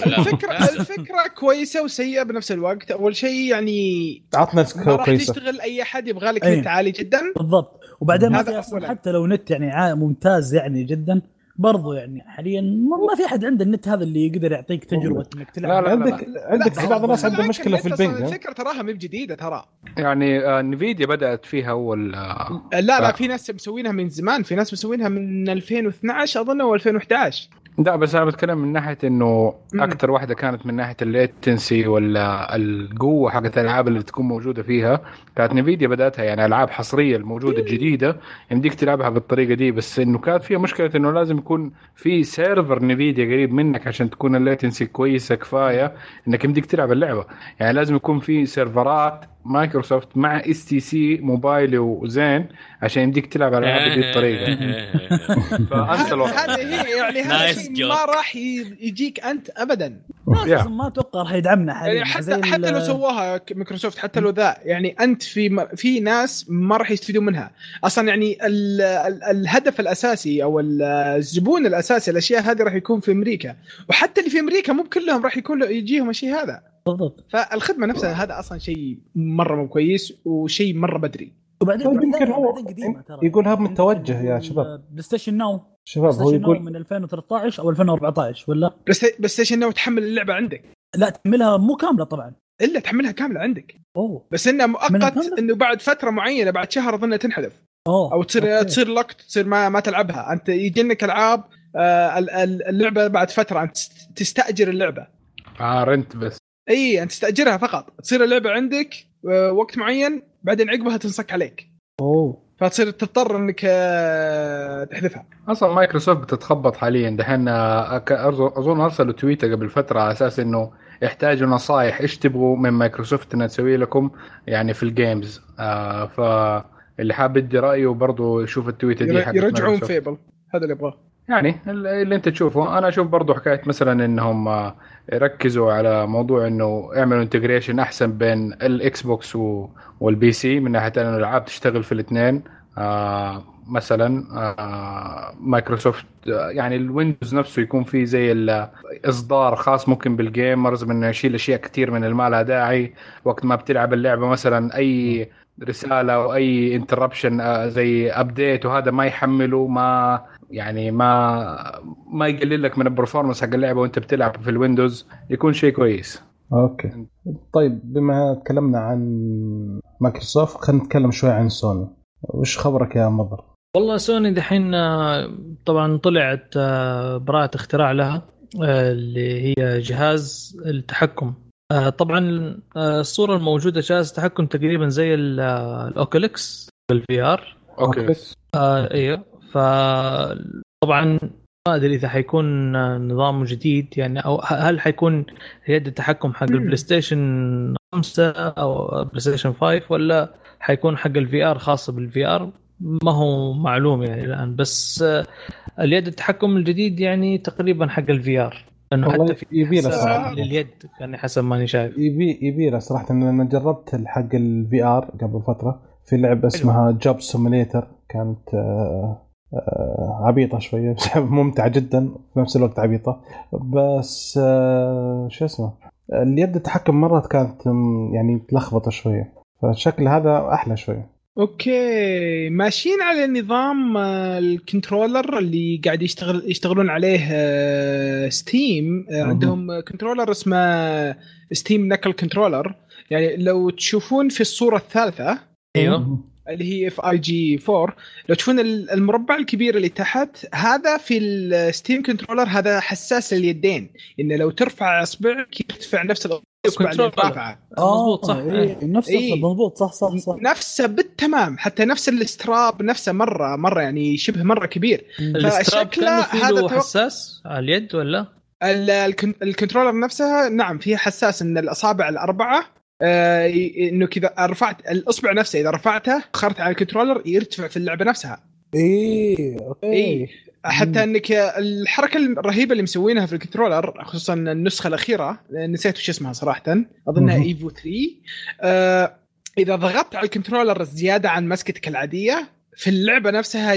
لا. الفكرة الفكرة كويسة وسيئة بنفس الوقت أول شيء يعني عطنا ما راح كويسة تشتغل أي أحد يبغى لك أي. نت عالي جدا بالضبط وبعدين ما في أصلا. حتى لو نت يعني عا- ممتاز يعني جدا برضو يعني حاليا ما في أحد عنده النت هذا اللي يقدر يعطيك تجربة إنك تلعب لا، لا، لا. عندك عندك بعض الناس عنده مشكلة في البنج؟ الفكرة تراها ما بجديده ترى يعني آه، نفيديا بدأت فيها أول آه، لا لا آه. في ناس مسوينها من زمان في ناس مسوينها من 2012 أظن أو 2011 لا بس أنا بتكلم من ناحية إنه. أكثر واحدة كانت من ناحية الليتنسي ولا القوة حقت الألعاب اللي تكون موجودة فيها كانت نفيديا بدأتها يعني ألعاب حصرية الموجودة الجديدة يمديك تلعبها بالطريقة دي بس إنه كانت فيها مشكلة إنه لازم يكون في server نفيديا قريب منك عشان تكون ال latency كويسة كفاية إنك يمديك تلعب اللعبة. يعني لازم يكون في سيرفرات مايكروسوفت مع إس تي سي موبايل وزين عشان يمديك تلعب الألعاب بهذه الطريقة فانسى الوضع هذه هي يعني هذا ما راح يجيك أنت ابدا. ما أتوقع راح يدعمنا حاليا. يعني حتى زي حتى لو سواها مايكروسوفت حتى لو ذا يعني أنت في م- في ناس ما راح يستفيدون منها. أصلا يعني ال ال الهدف الأساسي أو ال- الزبون الأساسي الأشياء هذه راح يكون في أمريكا. وحتى اللي في أمريكا مو كلهم راح يكون له- يجيهم الشيء هذا. بالضبط. فالخدمة نفسها هذا أصلا شيء مرة مو كويس وشيء مرة بدري. وبعدين طيب يمكن هو قديمة ترى. يقول هذا يمكن متوجه يا شباب. بلاي ستيشن ناو. شباب بلاي هو يقول من 2013 أو 2014 ولا؟ بس بس ستيشن ناو تحمل اللعبة عندك. لا تحملها مو كاملة طبعا. إلا تحملها كاملة عندك. أوه. بس انه من مؤقت؟ إنه بعد فترة معينة بعد شهر اظنها تنحذف. أو تصير أوكي. تصير locked تصير ما ما تلعبها. أنت يجي لك ألعاب آه، ال- ال- اللعبة بعد فترة أنت تست- تستأجر اللعبة. آه rent بس. اي أنت تستأجرها فقط. تصير اللعبة عندك آه، وقت معين بعدين عقبها تنصك عليك. أوه. فتصير تضطر إنك آه، تحذفها. أصلا مايكروسوفت بتتخبط حاليا. دحين آه، أظن أرسلوا تويتر قبل فترة على أساس إنه يحتاجوا نصائح إيش تبغوا من مايكروسوفت إنها تسوي لكم؟ يعني في ال games آه فاللي حاب يدي رأيه برضه يشوف التويتر دي حقت يرجعون. فيبل هذا اللي يبغاه. يعني اللي انت تشوفه. أنا أشوف برضو حكاية مثلا إنهم آه، يركزوا على موضوع إنه يعملوا integration أحسن بين الاكس بوكس وال PC من ناحية إن الألعاب تشتغل في الاثنين. آه مثلا آه مايكروسوفت آه، يعني الويندوز نفسه يكون فيه زي الاصدار خاص ممكن بال gamers من يشيل أشياء كثير من ما لها داعي وقت ما بتلعب اللعبة مثلا أي رسالة أو أي interruption زي update وهذا ما يحمله ما يعني ما ما يقلل لك من ال performance حق اللعبة وانت بتلعب في الويندوز يكون شيء كويس. أوكي. طيب بما تكلمنا عن مايكروسوفت خلينا نتكلم شوي عن سوني. وش خبرك يا مضر؟ والله سوني دحين آه، طبعا طلعت آه، براءة اختراع لها آه، اللي هي جهاز التحكم. طبعا الصورة الموجودة جهاز تحكم تقريبا زي ال- الاوكولوس بال VR أوكي. أيوه فطبعا ما أدري إذا حيكون نظام جديد يعني أو هل حيكون يد التحكم حق البلاي ستيشن 5 أو بلاي ستيشن 5 ولا حيكون حق ال VR خاصه بال VR ما هو معلوم يعني الآن بس اليد التحكم الجديد يعني تقريبا حق ال VR لأنه حتى في يبي لليد يعني حسب ماني شايف. يبي يبي صراحة إن أنا جربت حق ال VR قبل فترة في لعبة اسمها Job Simulator كانت آه، عبيطة شوية بس ممتعة جدا في نفس الوقت عبيطة. بس آه، شو اسمه؟ اليد التحكم مرات كانت يعني متلخبطة شوية. فالشكل هذا أحلى شوية okay. ماشيين على نظام آه، ال controller اللي قاعد يشتغل يشتغلون عليه آه، Steam آه،. عندهم controller اسمه Steam Knuckles controller يعني لو تشوفون في الصورة الثالثة أيوه. اللي هي Fig 4 لو تشوفون ال- المربع الكبير اللي تحت هذا في ال Steam controller هذا حساس لليدين. انه لو ترفع اصبعك يرتفع نفس الإصبع اللي controller. رافعه مضبوط صح. إيه نفس إيه. مضبوط صح صح صح. نفسه بالتمام. حتى نفس ال strap نفسه مرة مرة يعني شبه مرة كبير. ال strap فشكله كانه في هذا حساس على اليد ولا؟ ال- الكن- ال controller نفسها نعم فيها حساس إن الأصابع الأربعة آه، إنه كذا رفعت الأصبع نفسه إذا رفعته اخرت على ال controller يرتفع في اللعبة نفسها إيه okay إيه. حتى. إنك الحركة الرهيبة اللي مسوينها في ال controller خصوصا النسخة الأخيرة نسيت وش اسمها صراحة أظنها. Evo 3 آه إذا ضغطت على ال controller زيادة عن مسكتك العادية في اللعبة نفسها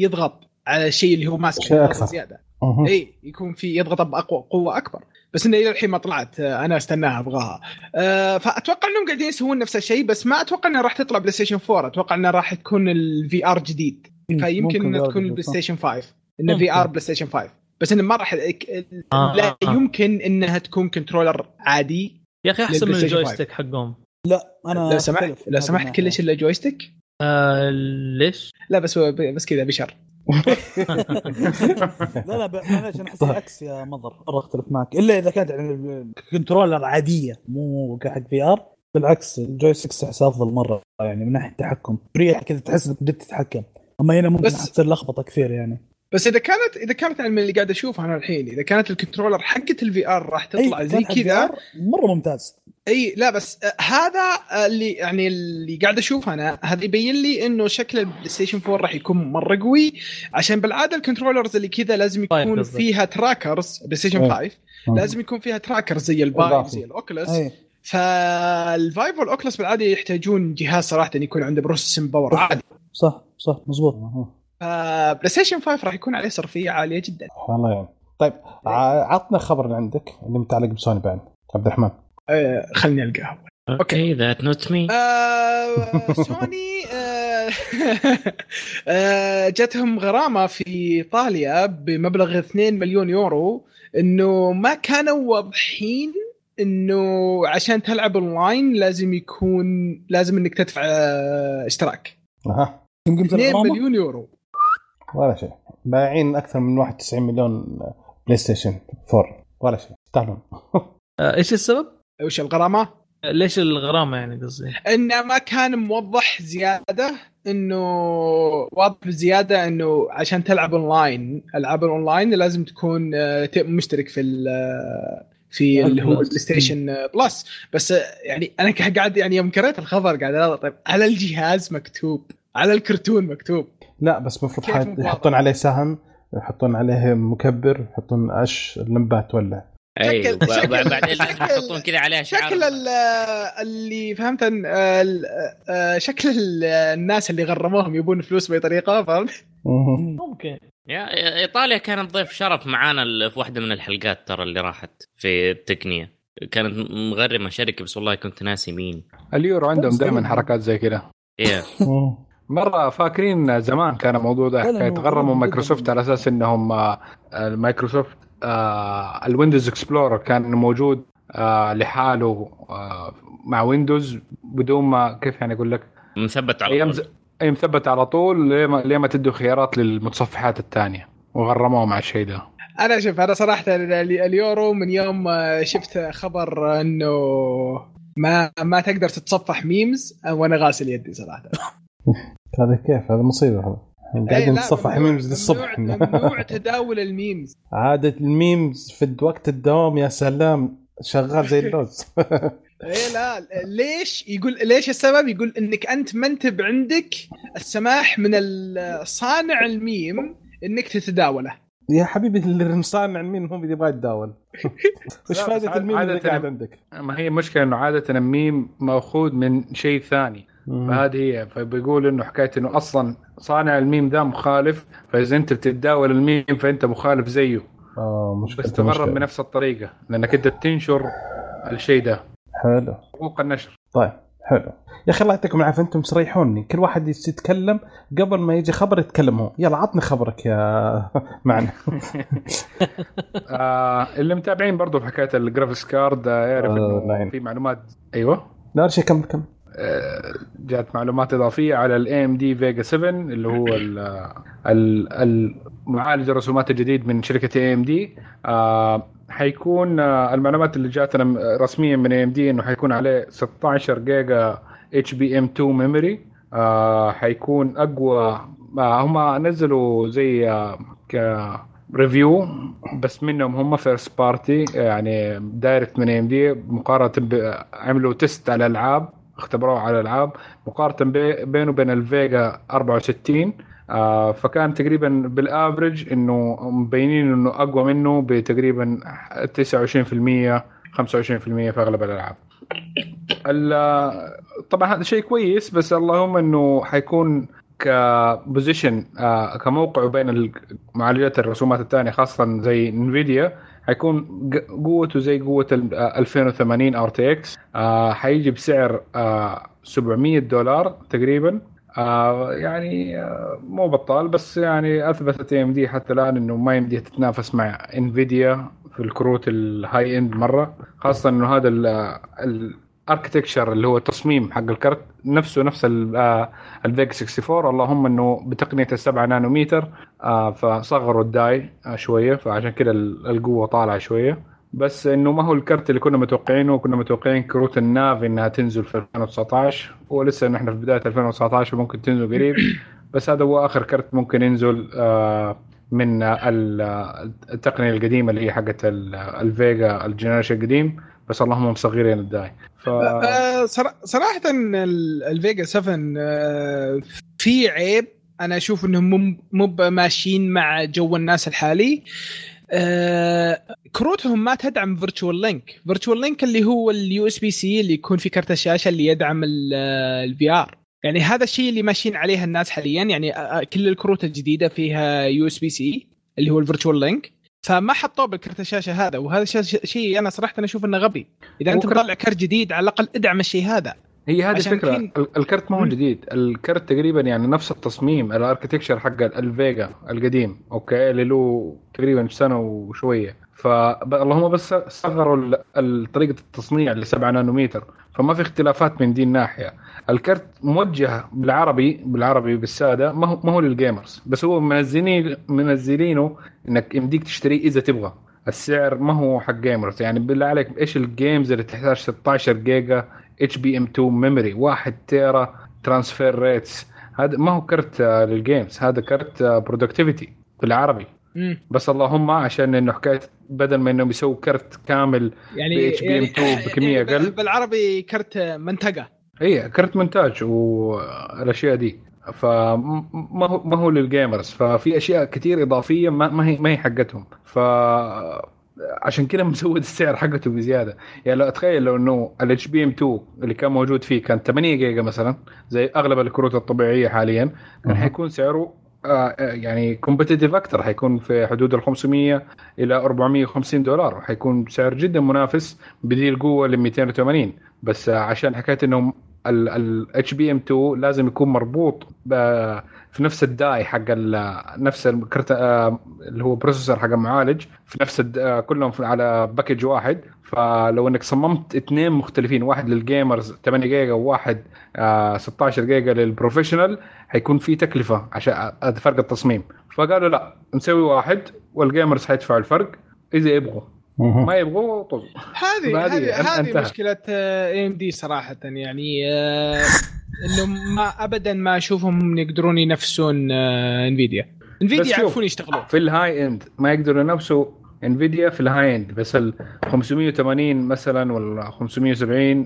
يضغط على الشيء اللي هو ماسكه. زيادة. إي يكون في يضغط بأقوى قوة أكبر بس إنه إلى الحين ما طلعت آه، أنا أستناها أبغاها آه، فأتوقع إنهم قاعدين يسوون نفس الشيء بس ما أتوقع إنها راح تطلع PlayStation 4 أتوقع إنها راح تكون ال VR جديد فيمكن إنها تكون ال Play. Station 5 انه VR. PlayStation 5 بس إنه ما راح آه، لا. يمكن إنها تكون controller عادي يا أخي أحسن من ال joystick حقهم لا أنا لو سمحت لو سمحت. كلش إلا جويستيك آه ليش؟ لا بس بس كذا بشر لا لا ب- معلش أنا أحس العكس يا مضر. مره أختلف معك. إلا إذا كانت يعني controller عادية مو كحق VR بالعكس ال joystick أحس أفضل مرة يعني من ناحية التحكم. مريح كذا تحس إنك بديت تتحكم. أما هنا ممكن تصير لخبطه كثير يعني. بس إذا كانت إذا كانت من اللي قاعد أشوفه أنا الحين إذا كانت ال controller حقت ال VR راح تطلع زي كذا مرة ممتاز. أي لا بس آه، هذا آه، اللي يعني اللي قاعد أشوفه أنا هذا يبين لي إنه شكل ال PlayStation 4 راح يكون مرة قوي عشان بالعادة ال controllers اللي كذا لازم طيب يكون. فيها trackers PlayStation إيه. 5 لازم يكون فيها trackers زي ال Vive إضافي. زي ال Oculus أي. فال Vive وال Oculus بالعادة يحتاجون جهاز صراحة يكون عنده processing power عالي. صح صح مزبوط ف PlayStation 5 راح يكون عليه صرفية عالية جدا. والله يعني. طيب ع- عطنا خبر اللي عندك اللي متعلق بسوني بعد. عبد الرحمن. آه، خلني ألقاه okay. that's not me Sony آه، آه، جتهم غرامة في إيطاليا بمبلغ 2 مليون يورو إنه ما كانوا واضحين إنه عشان تلعب أونلاين لازم يكون لازم إنك تدفع آه، اشتراك. أها. كم قيمه 2 الغرامه؟ مليون يورو. ولا شيء بايعين أكثر من 91 مليون PlayStation 4 ولا شيء يستاهلون آه إيش السبب؟ وش الغرامة؟ آه، ليش الغرامة يعني قصدي؟ انه ما كان موضح زيادة إنه واضح بزيادة إنه عشان تلعب اونلاين ألعاب الاونلاين لازم تكون آه، مشترك في ال- في اللي هو. ال PlayStation Plus بس يعني أنا قاعد يعني يوم قريت الخبر قاعد طيب على الجهاز مكتوب على الكرتون مكتوب. لا بس المفروض يحطون عليه سهم يحطون عليه مكبر يحطون أش اللمبة تولع. أي شكل- بعدين يحطون كذا عليها شعار شكل ال- اللي فهمت أن- ال- آه، شكل ال- الناس اللي غرموهم يبون فلوس باي طريقه فهمت؟ ممكن. يا إيطاليا كانت ضيف شرف معانا في واحدة من الحلقات ترى اللي راحت في التقنية. كانت مغرمة شركة بس والله كنت ناسي مين. اليورو عندهم دائما حركات زي كذا. إيه. مهم. مرة فاكرين زمان كان الموضوع ده حكايه تغرموا مايكروسوفت. على أساس إنهم آه، المايكروسوفت آه، ال Windows Explorer كان موجود آه، لحاله مع Windows بدون ما كيف يعني أقول لك؟ مثبت على طول. أي مثبت على طول ليه ما, ليه ما تدوا خيارات للمتصفحات الثانية وغرموه مع الشيء ده. أنا شوف أنا صراحة ال- ال- اليورو من يوم شفت خبر إنه ما ما تقدر تتصفح memes وأنا غاسل يدي صراحة. هذا كيف؟ هذا مصيبة. هذا. قاعدين لا، نتصفح memes للصبح ممنوع, ممنوع تداول ال memes. عادة ال memes في وقت الدوام يا سلام شغال زي اللوز. إيه لا ليش يقول ليش السبب؟ يقول إنك أنت ما أنت عندك السماح من ال- صانع الميم إنك تتداوله. يا حبيبي مصانع الميم هو اللي يبغى يتداول. وش عاد- الميم اللي قاعد عندك؟ ما هي المشكلة إنه عادة الميم مأخوذ من شيء ثاني. فهذه هي. فبيقول إنه حكاية إنه أصلا صانع الميم ذا مخالف فإذا أنت بتتداول الميم فأنت مخالف زيه. آه مشكلة بس تغرب. بنفس الطريقة لأنك أنت بتنشر الشيء ده. حلو. حقوق النشر. طيب حلو. يا أخي الله يعطيكم العافية أنتم تريحوني كل واحد يتكلم قبل ما يجي خبر يتكلم هو. يلا عطني خبرك يا معنا. آه اللي متابعين برضو في حكاية ال graphics card آه يعرف آه، إنه. في معلومات. أيوه. لا شيء كمل كمل. جات معلومات إضافية على ال AMD Vega 7 اللي هو ال- ال- المعالج الرسومات الجديد من شركة AMD حيكون آه، المعلومات اللي جاتنا رسميا من AMD إنه حيكون عليه 16 جيجا HBM 2 memory حيكون أقوى آه، هم نزلوا زي آه، ك review بس منهم هم first party يعني direct من AMD مقارنة عملوا test على الألعاب. اختبروه على الألعاب مقارنة بي- بينه وبين ال Vega 64 آه فكان تقريبا بال average إنه مبينين إنه أقوى منه بتقريبا 29% 25% في أغلب الألعاب. ال- طبعا هذا شيء كويس بس اللهم إنه حيكون ك position آه كموقعه بين معالجات الرسومات الثانية خاصة زي Nvidia حيكون قوته زي قوة ال 2080 RTX. حيجي بسعر آه 700 دولار تقريبا. آه يعني آه مو بطال بس يعني أثبتت AMD حتى الآن إنه ما يمديها تتنافس مع Nvidia في الكروت ال high end مرة. خاصة إنه هذا ال architecture اللي هو التصميم حق الكرت نفسه نفس آه، ال Vega 64 اللهم إنه بتقنية السبعة نانومتر آه فصغروا ال die آه شوية فعشان كده القوة طالعة شوية. بس إنه ما هو الكرت اللي كنا متوقعينه كنا متوقعين كروت Navi إنها تنزل في 2019 ولسه نحن في بداية 2019 ممكن تنزل قريب. بس هذا هو آخر كرت ممكن ينزل آه من التقنية القديمة اللي هي حقت ال Vega ال generation القديم. بس اللهم مصغرين ال die ف... آه، صراحة ال Vega 7 آه، في عيب أنا أشوف إنهم مو ماشيين مع جو الناس الحالي. آه، كروتهم ما تدعم virtual link virtual link اللي هو ال USB-C اللي يكون في كرت الشاشة اللي يدعم ال VR يعني هذا الشيء اللي ماشيين عليه الناس حاليا. يعني كل الكروت الجديدة فيها USB-C اللي هو ال virtual link فما حطوه بالكرت الشاشة هذا وهذا شيء أنا صراحة أنا أشوف إنه غبي. إذا أنت مطلع كرت جديد على الأقل ادعم الشيء هذا. هي هذه الفكرة. كين... الكرت ما هو جديد. الكرت تقريبا يعني نفس التصميم ال architecture حق ال Vega القديم. أوكي؟ اللي له تقريبا سنة وشوية. فاللهم بس صغروا طريقة التصنيع ل 7 نانومتر. فما في اختلافات من دي الناحية. الكرت موجه بالعربي بالعربي بالسادة ما هو ما هو لل gamers. بس هو منزلين منزلينه إنك يمديك تشتريه إذا تبغى. السعر ما هو حق gamers. يعني بالله عليك إيش ال games اللي تحتاج 16 جيجا HBM2 memory 1 tera transfer rates هذا ما هو كرت لل games. هذا كرت productivity بالعربي. مم. بس اللهم عشان إنه حكايه بدل ما إنهم يسووا كرت كامل يعني HBM2 بكميه أقل. بالعربي كرت منتجة. اي كرت مونتاج والأشياء دي. فما هو ما هو لل gamers. ففي أشياء كثير إضافية ما, ما هي ما هي حقتهم. ف عشان كذا مزود السعر حقته بزيادة. يعني لو أتخيل لو إنه ال HBM2 اللي كان موجود فيه كان 8 جيجا مثلا زي أغلب الكروت الطبيعية حاليا كان حيكون سعره آه يعني competitive أكثر حيكون في حدود ال 500 إلى 450 دولار. حيكون سعر جدا منافس بدي القوه ل 280 بس عشان حكاية إنهم ال HBM2 لازم يكون مربوط في نفس ال die حق نفس الكرت آه، اللي هو processor حق المعالج في نفس آه، كلهم على package واحد. فلو إنك صممت اثنين مختلفين واحد لل gamers 8 جيجا وواحد 16 آه، جيجا لل professional حيكون في تكلفة عشان فرق التصميم. فقالوا لا نسوي واحد وال gamers حيدفعوا الفرق. إذا يبغوا. ما يبغوا طز. هذه هذه هذه مشكلة AMD صراحة يعني آه إنه ما ابدا ما أشوفهم يقدرون ينافسون آه Nvidia Nvidia يعرفون يشتغلون. في ال high end ما يقدروا ينافسوا Nvidia في ال high end بس ال 580 مثلا ولا 570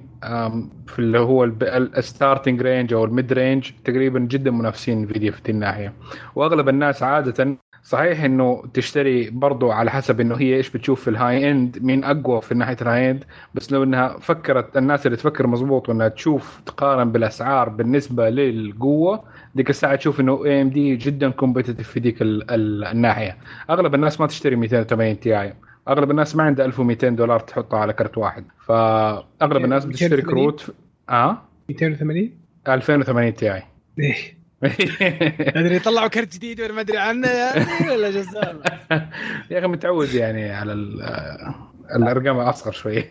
في اللي هو ال starting range أو ال mid range تقريبا جدا منافسين Nvidia في دي الناحية. وأغلب الناس عادة صحيح إنه تشتري برضو على حسب إنه هي إيش بتشوف في ال high end مين أقوى في ناحية ال high end. بس لو إنها فكرت الناس اللي تفكر مضبوط وإنها تشوف تقارن بالأسعار بالنسبة للقوة ديك الساعة تشوف إنه AMD جدا competitive في ديك الناحية. أغلب الناس ما تشتري 280 Ti أغلب الناس ما عندها 1200 دولار تحطها على كرت واحد. فأغلب الناس بتشتري كروت. آه؟ 280 2080 Ti ادري طلعوا كرت جديد ولا ما أدري عنه يعني ولا جزال يا أخي متعود يعني على الأرقام أصغر شوي.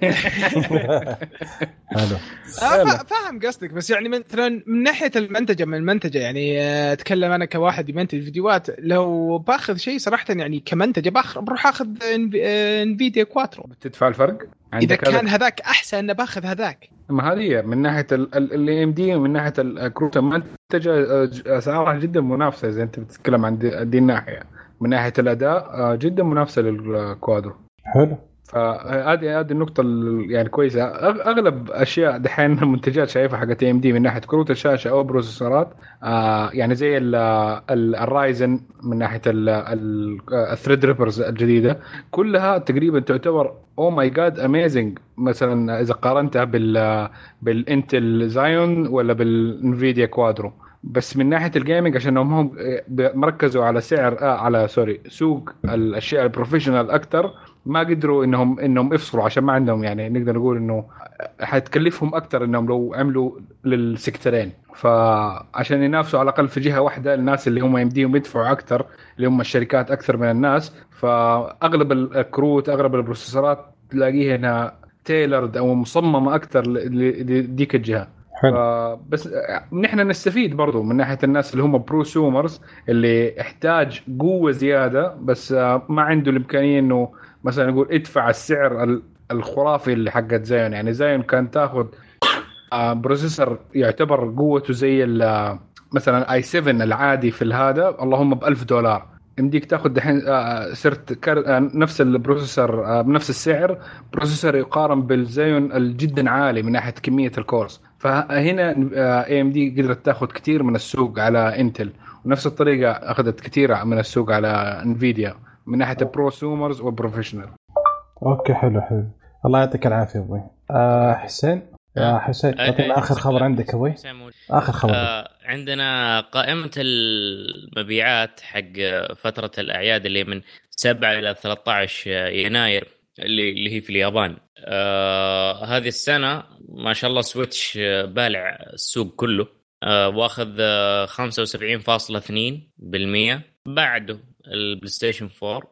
حلو. آه، فاهم قصدك بس يعني مثلا من ناحية المنتجة من المنتجة يعني آه، أتكلم أنا كواحد يمنتج فيديوهات لو باخذ شيء صراحة يعني كمنتجة بروح أخذ Nvidia Quadro بتدفع الفرق؟ إذا كان هذاك أحسن باخذ هذاك. ما هذه من ناحية ال AMD ومن ناحية الكروت المنتجه آه، اسعارها جدا منافسة إذا أنت بتتكلم عن دي الناحية. من ناحية الأداء جدا منافسة لل Quadro حلو. فهذه هذه النقطة يعني كويسة. أغلب أشياء دحين المنتجات شايفها حقت AMD من ناحية كروت الشاشة أو processor ات آه يعني زي ال Ryzen من ناحية ال Threadrippers الجديدة. كلها تقريبا تعتبر oh my god amazing مثلا إذا قارنتها بال بال Intel Xeon ولا بال Nvidia Quadro بس من ناحية ال gaming عشان هم مركزوا على سعر آه على sorry سوق الأشياء ال professional أكثر ما قدروا انهم إنهم يفصلوا عشان ما عندهم يعني نقدر نقول إنه حتكلفهم أكثر إنهم لو عملوا لل sectorين. فعشان ينافسوا على الأقل في جهة واحدة الناس اللي هم يمديهم يدفعوا أكثر اللي هم الشركات أكثر من الناس. فأغلب الكروت أغلب ال processor ات تلاقيها انها tailored أو مصممه أكثر لديك الجهة. حلو. بس نحن نستفيد برضو من ناحية الناس اللي هم prosumers اللي يحتاج قوة زيادة بس ما عنده الإمكانية إنه مثلا يقول ادفع السعر ال- الخرافي اللي حقت Xeon يعني Xeon كان تاخذ آه، processor يعتبر قوته زي مثلا i7 العادي في الهذا اللهم ب 1000 دولار. يمديك تاخذ دحين آه، صرت. آه، نفس ال processor بنفس السعر processor يقارن بال Xeon الجدا عالي من ناحية كمية ال cores. فهنا AMD قدرت تاخذ كثير من السوق على Intel ونفس الطريقة أخذت كثير من السوق على NVIDIA من ناحية ال prosumers وال professional أوكي حلو حلو. الله يعطيك العافية أبوي. آه حسين؟ يا حسين آه، أعطينا آه، آخر خبر عندك أبوي. آخر خبر. آه عندنا قائمة المبيعات حق فترة الأعياد اللي من 7 إلى 13 يناير اللي اللي هي في اليابان. آه هذه السنة ما شاء الله Switch بالع السوق كله. آه وأخذ آه 75.2% بعده ال PlayStation 4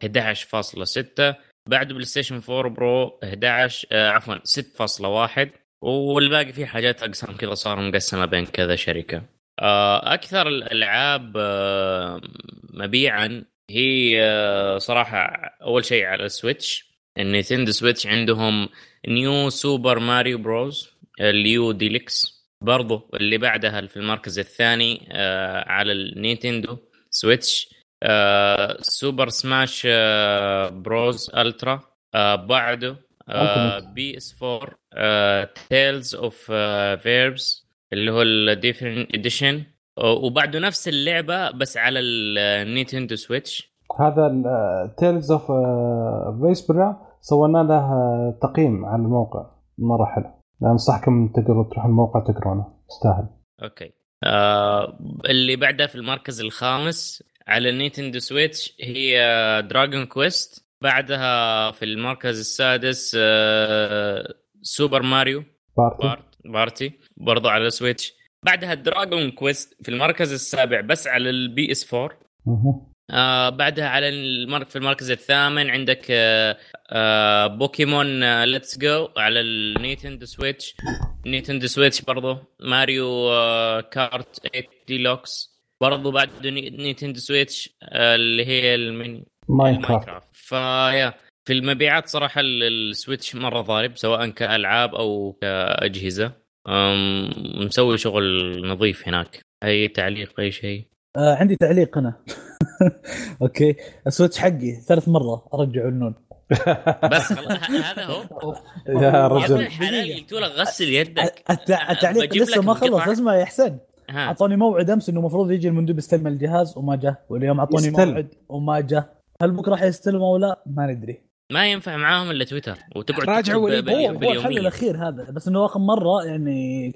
11.6 بعده PlayStation 4 Pro 11 آه عفوا 6.1 والباقي فيه حاجات أقسام كذا صار مقسمة بين كذا شركة. آه، أكثر الألعاب آه، مبيعا هي صراحة أول شيء على ال Switch. ال Nintendo Switch عندهم New Super Mario Bros U Deluxe برضو اللي بعدها في المركز الثاني على ال Nintendo Switch. آه، Super Smash آه، Bros Ultra آه، بعده Ultimate. PS 4 Tales of Vesperia اللي هو ال Definitive Edition وبعده نفس اللعبة بس على ال Nintendo Switch. هذا Tales of Vesperia سوينا له آه، تقييم على الموقع. مرة حلو. أنصحكم تقدروا تروحوا الموقع تقرونه يستاهل. أوكي. آه اللي بعدها في المركز الخامس على ال Nintendo Switch هي Dragon Quest بعدها في المركز السادس آه Super Mario Party Part Party برضو على ال Switch بعدها Dragon Quest في المركز السابع بس على ال PS 4 مهم. آه بعدها على المر... في المركز الثامن عندك آه آه بوكيمون آه Let's Go على ال Nintendo Switch. Nintendo Switch برضو. ماريو آه Kart 8 ديلوكس برضو بعد Ni- Nintendo Switch آه اللي هي المين ماينكرافت. فيا في المبيعات صراحة ال- ال Switch مرة ضارب سواء كألعاب أو كأجهزة. أم، مسوي شغل نظيف هناك. أي تعليق اي شيء؟ آه عندي تعليق أنا. أوكي. ال Switch حقي ثالث مرة ارجعه لنون. بس هذا هو. يا رجل. الحلال قلت له غسل يدك. التع- التعليق لسه لك ما خلص. اسمع يا حسين ها أعطوني موعد أمس إنه المفروض يجي المندوب يستلم الجهاز وما جاء واليوم أعطوني. موعد وما جاء هل بكرة حيستلم أو لا ما ندري. ما ينفع معاهم إلا تويتر. وتقعد راجع تكتب وليد. بال- هو الحل الأخير هذا. بس إنه آخر مرة يعني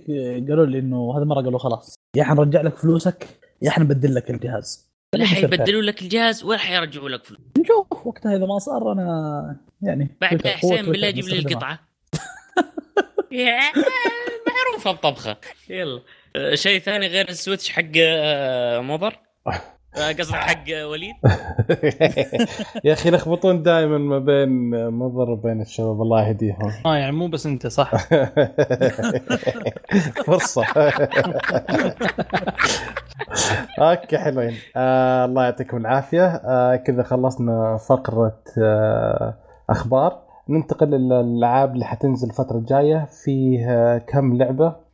قالوا لي إنه هذه المره قالوا خلاص. يا حنرجع لك فلوسك يا حنبدل لك الجهاز. لا حيبدلوا لك الجهاز ولا حيرجعوا لك فلوس. نشوف وقتها إذا ما صار أنا يعني بعد حسين بالله جيب لي. القطعة. معروفة الطبخه يلا. شيء ثاني غير السويتش حق آه، مضر؟ آه، قصدي حق آه، وليد؟ يا أخي يلخبطون دائما ما بين مضر وبين الشباب الله يهديهم. آه يعني مو بس أنت صح. فرصة. أوكي حلوين. آه الله يعطيكم العافية. آه كذا خلصنا فقرة آه أخبار. ننتقل للالعاب اللي حتنزل الفترة الجاية. فيه آه كم لعبة؟ آه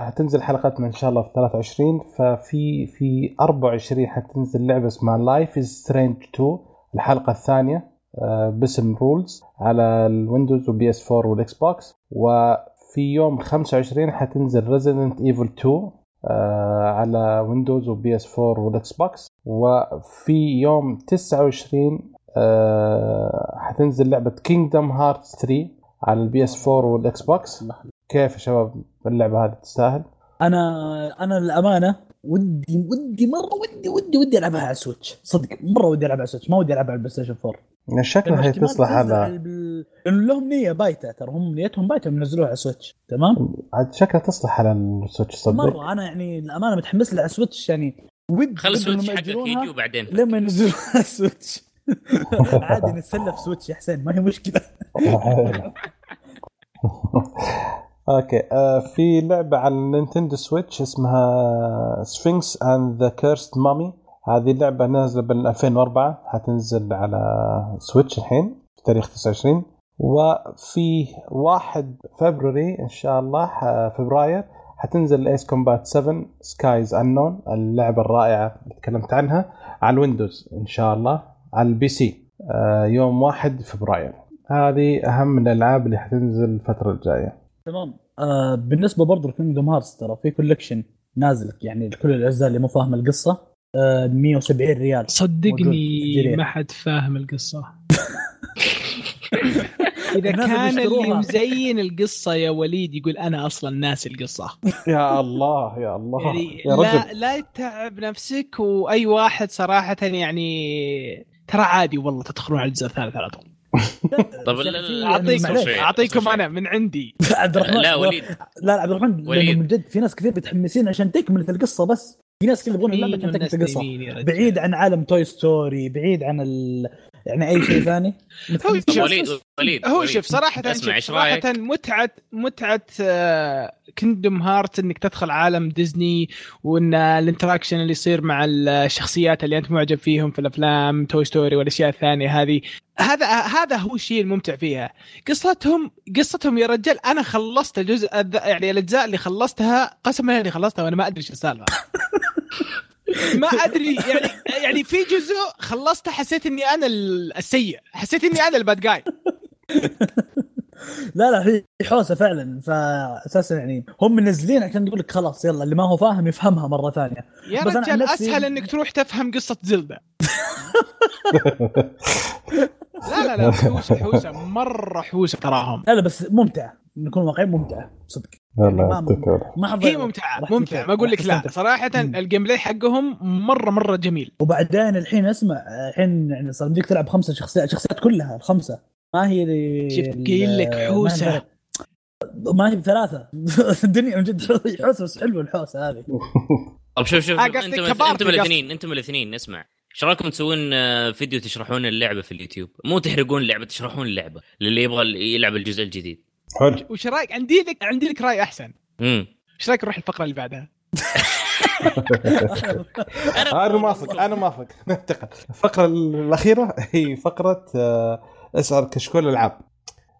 حتنزل حلقتنا إن شاء الله في 23 ففي في 24 حتنزل لعبة اسمها Life is Strange 2 الحلقة الثانية آه باسم Rules على ال Windows و PS 4 وال Xbox. وفي يوم 25 حتنزل Resident Evil 2 آه على Windows و PS 4 وال Xbox. وفي يوم 29 آه حتنزل لعبة Kingdom Hearts 3 على ال PS 4 وال Xbox. كيف يا شباب اللعبة هذه تستاهل؟ أنا أنا للأمانة ودي ودي مرة ودي ودي ودي ألعبها على ال Switch. صدق مرة ودي ألعبها على ال Switch. ما ودي ألعبها على ال PlayStation 4 شكلها هي تصلح على بال- لأنه لهم نية بايتة ترى هم نيتهم بايتة ينزلوها على Switch تمام؟ عاد شكلها تصلح على ال Switch صدق. مرة. أنا يعني الامانه متحمس لها على Switch يعني ود خل ود ال Switch حقك يجي وبعدين لما ينزلوها على Switch عادي نتسلى في Switch يا حسين ما هي مشكلة. أوكي آه في لعبة على ال Nintendo Switch اسمها Sphinx and the Cursed Mummy هذه اللعبة نازلة بال 2004 حتنزل على Switch الحين في تاريخ 29 وفي 1 فبراير إن شاء الله فبراير حتنزل Ace Combat 7 Skies Unknown اللعبة الرائعة اللي تكلمت عنها على ال Windows إن شاء الله على ال PC آه يوم 1 فبراير. هذه أهم الألعاب اللي حتنزل الفترة الجاية. تمام. آه بالنسبة برضه ل Kingdom Hearts ترى في collection نازل يعني كل الأجزاء اللي مو فاهمه القصة. آه 170 ريال. صدقني ما حد فاهم القصة. إذا كان اللي. مزين القصة يا وليد يقول أنا أصلا ناسي القصة. يا الله يا الله. يعني يا رجل. لا لا تتعب نفسك وأي واحد صراحة يعني ترى عادي والله تدخلون على الجزء الثالث على طول. طب يعني أعطيكم. أعطيكم. أنا من عندي عبد الرحمن لا وليد لا لا عبد الرحمن وليد. من جد في ناس كثير متحمسين عشان تكمل القصة بس في ناس كذا يبغون اللعبة عشان تكمل القصة بعيد عن عالم توي ستوري بعيد عن ال... يعني أي شيء ثاني شوف، وليد وليد هو. شوف صراحة اسمع، صراحة رأيك؟ متعة متعة Kingdom Hearts إنك تدخل عالم ديزني وإن ال interaction اللي يصير مع الشخصيات اللي أنت معجب فيهم في الأفلام Toy Story والأشياء الثانية هذه هذا هذا هو الشيء الممتع فيها قصتهم قصتهم يا رجال أنا خلصت الجزء يعني الأجزاء اللي خلصتها قسما بالله إني خلصتها وأنا ما أدري إيش السالفه ما أدري يعني يعني في جزء خلصته حسيت إني أنا السيء حسيت إني أنا ال bad guy. لا لا في حوسة فعلا. فاساسا يعني هم منزلين عشان يقول لك خلاص يلا اللي ما هو فاهم يفهمها مرة ثانية. يا رجال أسهل إنك تروح تفهم قصة Zelda. لا لا لا حوسة حوسة مرة حوسة تراهم لا لا بس ممتعة نكون واقعيين ممتعة صدق والله ما- يعطيك هي. ممتعة ممتعة. ما أقول لك لا. صراحة. ال gameplay حقهم مرة مرة جميل وبعدين الحين اسمع الحين يعني صار بدك تلعب خمسة شخصيات شخصيات كلها الخمسة ما هي اللي شفت قايل لك ما هي حوسة. الفرق. ما هي بثلاثه الدنيا من جد حوسة بس حلوة الحوسة هذه طب شوف شوف آه، أنتم أنتم الاثنين أنتم الاثنين اسمع إيش رأيكم تسوون آه، فيديو تشرحون اللعبة في اليوتيوب؟ مو تحرقون اللعبة تشرحون اللعبة للي يبغى يلعب الجزء الجديد. حلو. وش رأيك؟ عندي لك عندي لك رأي أحسن. امم إيش رأيك نروح الفقرة اللي بعدها؟ أنا موافق أنا موافق ننتقل. الفقرة الأخيرة هي فقرة آه، أسأل كشكول ألعاب.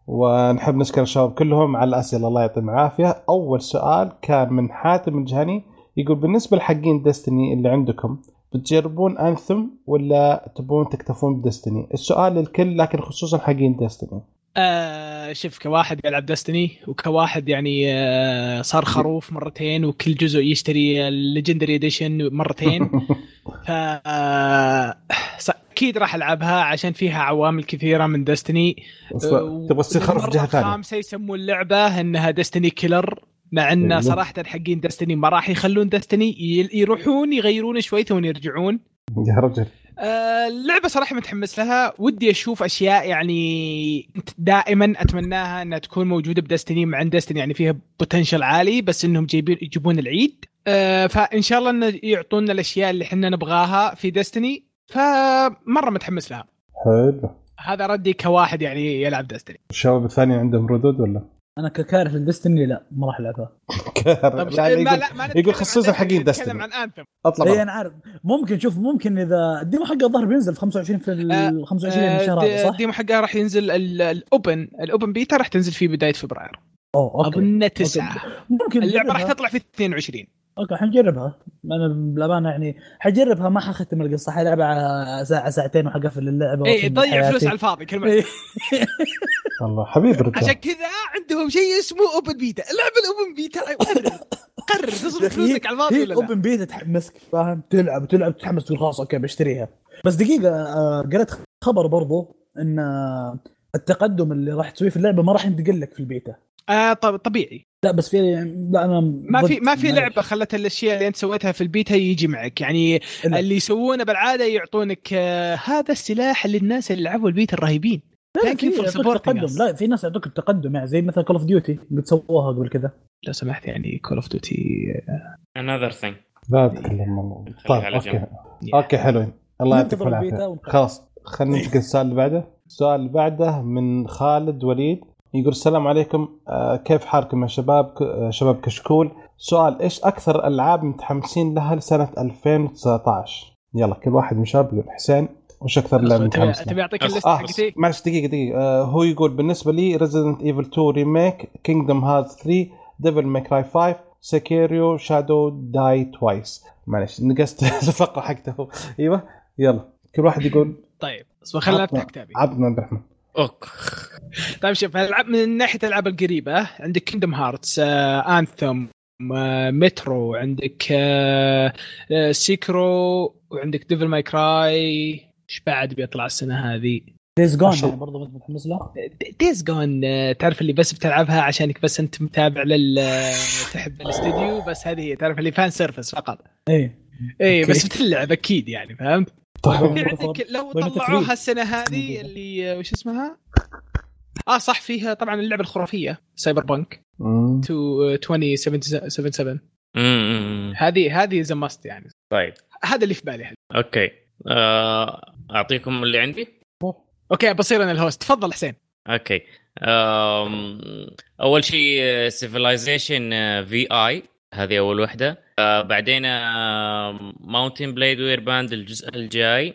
ونحب نشكر الشباب كلهم على الأسئلة الله يعطيهم العافية. أول سؤال كان من حاتم الجهني يقول بالنسبة لحقين Destiny اللي عندكم بتجربون Anthem ولا تبون تكتفون ب Destiny السؤال للكل لكن خصوصا حقين Destiny آه شوف كواحد يلعب Destiny وكواحد يعني آه صار خروف مرتين وكل جزء يشتري ال Legendary Edition مرتين. ف آه، أكيد راح ألعبها عشان فيها عوامل كثيرة من دستني تبغى تصير خروف جهه ثانية. الخامسة يسمون اللعبه إنها دستني كيلر مع إن أيوه. صراحة حقين دستني ما راح يخلون دستني يروحون يغيرون شوي ثم يرجعون. يا رجل. آه، اللعبة صراحة متحمس لها. ودي أشوف أشياء يعني دائما أتمناها إنها تكون موجودة بدستني مع إن دستني يعني فيها بوتنشل عالي بس إنهم جايبين يجيبون العيد. آه، فإن شاء الله انه يعطونا الأشياء اللي إحنا نبغاها في دستني فمرة متحمس لها. حلو. هذا ردي كواحد يعني يلعب Destiny الشباب الثانيين عندهم ردود ولا؟ أنا ككاره لل Destiny لا ما راح ألعبها. طب يعني يقول, لا يقول خصوصا حقين Destiny. عن Anthem أطلع اي. أنا عارف. ممكن شوف ممكن إذا ال demo حقه الظاهر بينزل في 25 في ال 25 من الشهر هذا صح؟ ال demo حقها راح ينزل ال- ال open ال open beta راح تنزل في بداية فبراير. أوه okay. أظن تسعه ممكن اللعبة راح. تطلع في 22 okay حنجربها أنا بالأمانة يعني حجربها ما حختم القصة حلعبها ساعة ساعتين وحقفل اللعبة اي وأكمل ضيع حياتي. فلوس على الفاضي كلمه إيه. والله حبيب عشان الرجال كذا عندهم شيء اسمه open beta العب ال open beta قرر تصرف فلوسك على الفاضي ولا لا؟ ال open beta تحمسك فاهم؟ تلعب وتلعب تتحمس تقول خلاص okay بشتريها. بس دقيقة آه، قريت خبر برضو إن آه، التقدم اللي راح تسويه في اللعبة ما راح ينتقل لك في البيتا. آه طب طبيعي. لا بس في لا أنا ما في ما في لعبة خلت الأشياء اللي أنت سويتها في البيتا يجي معك. يعني إلا. اللي يسوونه بالعادة يعطونك آه هذا السلاح للناس اللي لعبوا البيتا الرهيبين. us. لا في ناس يعطوك التقدم يعني زي مثلا Call of Duty قد سووها قبل كذا. لو سمحت يعني Call of Duty another thing. لا والله. طيب okay. okay حلوين. الله يعطيكم العافية. خلاص خلينا ننتقل للسؤال اللي بعده. السؤال اللي بعده من خالد وليد. يقول السلام عليكم آه، كيف حالكم يا شباب؟ آه، شباب كشكول. سؤال إيش أكثر ألعاب متحمسين لها لسنة 2019 يلا كل واحد من شباب يقول حسين وش أكثر لعبة متحمس تبي أعطيك آه، ال list آه حقتي. معلش دقيقة دقيقة. آه هو يقول بالنسبة لي Resident Evil 2 Remake Kingdom Hearts 3 Devil May Cry 5 Sekiro Shadows Die Twice معلش نقصت الفقرة حقته. أيوه يلا. كل واحد يقول طيب اصبر خلينا عطنا- نفتح كتابي عبد الرحمن. Ok. طيب شوف الالعاب من ناحية الألعاب القريبة عندك Kingdom Hearts Anthem Metro عندك آه، آه، Sekiro وعندك Devil May Cry إيش بعد بيطلع السنة هذه؟ Days Gone يعني برضه متحمس له. Days Gone تعرف اللي بس بتلعبها عشانك بس أنت متابع لل تحب الاستوديو بس هذه هي تعرف اللي fan service فقط. إيه. اي okay. بس بتلعب أكيد يعني فهمت؟ طيب. في عندك لو طلعوها؟ السنة هذه اللي وش اسمها؟ آه صح فيها طبعا اللعبة الخرافية Cyberpunk مم. 2077 أمم. هذه هذه as must يعني. طيب. هذا اللي في بالي هذا. okay. آه، أعطيكم اللي عندي؟ okay بصير أنا ال host تفضل حسين. okay. أم، أول شيء Civilization VI هذه أول وحدة. آه، بعدين Mount and Blade Warband الجزء الجاي.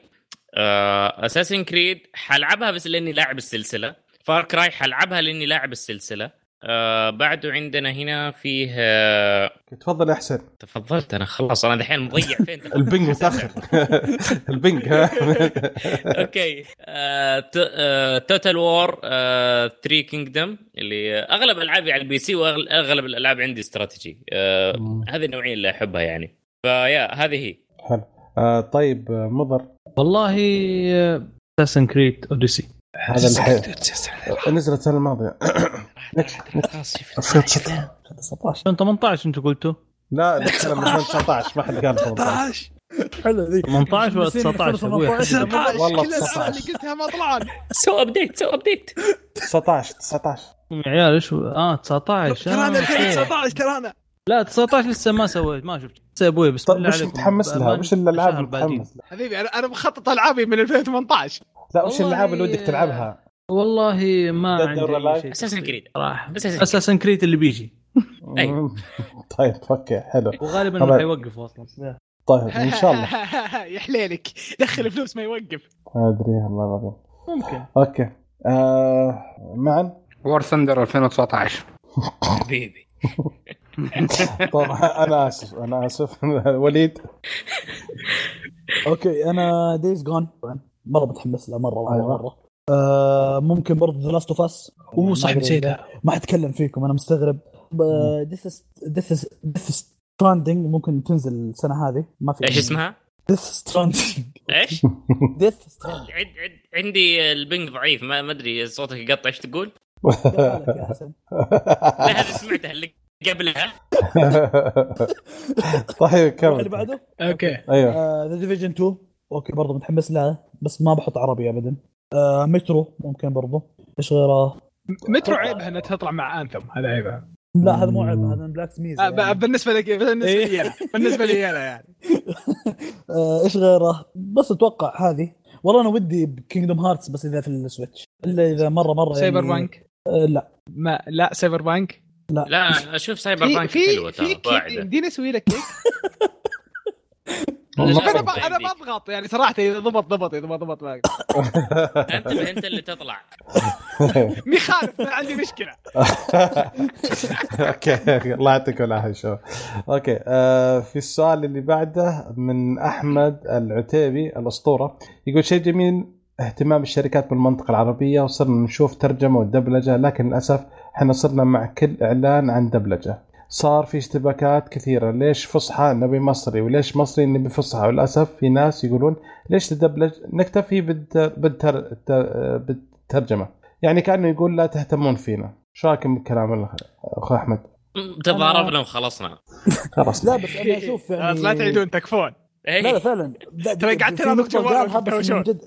Assassin's Creed حلعبها بس لأني لاعب السلسلة. Far Cry حلعبها لأني لاعب السلسلة. آه، بعده عندنا هنا فيه آه، تفضل يا حسين. تفضلت أنا خلاص أنا دحين مضيع فين. ال ping متأخر. ال ping ها. okay. Total War 3 Kingdoms اللي أغلب العابي على ال PC وأغلب الألعاب عندي استراتيجي. آه،. هذه النوعية اللي أحبها يعني. ف yeah هذه هي. حلو. آه طيب آه، مضر. والله Assassin's Creed Odyssey هذا الحين. نزلت السنة الماضية. 19 18 أنتم قلتوا لا نتكلم من 2019 ما حد قال 18 حلو ذي. 18 ولا 19 أبوي والله كل الالعاب 19. اللي قلتها ما طلعان سو أبديت سو أبديت. 19 19 يا عيال إيش آه 19 ترى أنا آه، أوكي. 2019 ترى أنا. لا 19 لسه ما سويت ما شفت. لسه يا أبوي بسم طيب وش. متحمس لها؟ وش الالعاب اللي. متحمس لها؟ حبيبي أنا أنا مخطط العابي من 2018 لا وش الالعاب اللي ودك تلعبها؟ والله ما عندي Assassin's Creed صراحة. Assassin's Creed. اللي بيجي. أيوة. طيب okay حلو. وغالبا طبعاً. انه حيوقف أصلا. طيب إن شاء الله. يا حليلك. دخل فلوس ما يوقف. ما أدري والله العظيم ممكن. okay. آه معا War Thunder 2019 حبيبي. طبعا أنا آسف أنا آسف. وليد؟ okay أنا Days Gone مرة متحمس له مرة أيوة. مره مرة. آه ممكن برضه The Last of Us أوه صح نسيتها. ما حتكلم فيكم أنا مستغرب. Death Death Death Stranding ممكن تنزل السنة هذه. ما في إيش اسمها؟ Death Stranding إيش؟ Death Stranding عد عد عندي ال ping ضعيف ما ما أدري صوتك يقطع إيش تقول؟ لا هذه سمعتها اللي قبلها. طيب اللي كمل بعده؟ okay. أيوه. The Division 2 okay برضه متحمس لها بس ما بحط عربي ابدا. آه مترو ممكن برضه إيش غيره؟ مترو عيبها إنها تطلع مع Anthem هذا عيبها. لا هذا مو عيب هذا plus ميزه آه، يعني. بالنسبة لك بالنسبة إيه. لي أنا بالنسبة لي أنا يعني. آه، إيش غيره؟ بس أتوقع هذه. والله أنا ودي ب Kingdom Hearts بس إذا في ال Switch. إلا إذا مره مرة يعني Cyberpunk آه لا. ما لا Cyberpunk لا أشوف Cyberpunk في حلوة في ترى كيك واعده يمديني أسوي لك كيك. أنا ب- أنا. بضغط يعني صراحة إذا ضبط ضبط إذا ما ضبط ما أنت أنت اللي تطلع. مي خالف ما عندي مشكلة. okay الله يعطيكم العافية شباب. okay آه في السؤال اللي بعده من أحمد العتيبي الأسطورة. يقول شيء جميل اهتمام الشركات بالمنطقة العربية وصرنا نشوف ترجمة ودبلجة لكن للأسف إحنا صرنا مع كل إعلان عن دبلجة. صار في اشتباكات كثيرة. ليش فصحى نبي مصري وليش مصري نبي فصحى؟ وللأسف في ناس يقولون ليش تدبلج نكتفي بالت- بالتر... الت- بالترجمة؟ يعني كأنه يقول لا تهتمون فينا. شو رايكم بالكلام أحمد؟ م- تضاربنا وخلصنا. خلاص. لا بس أنا أشوف يعني لا تعيدون تكفون. إيه. لا لا فعلا. لا ترى قعدت في تناظر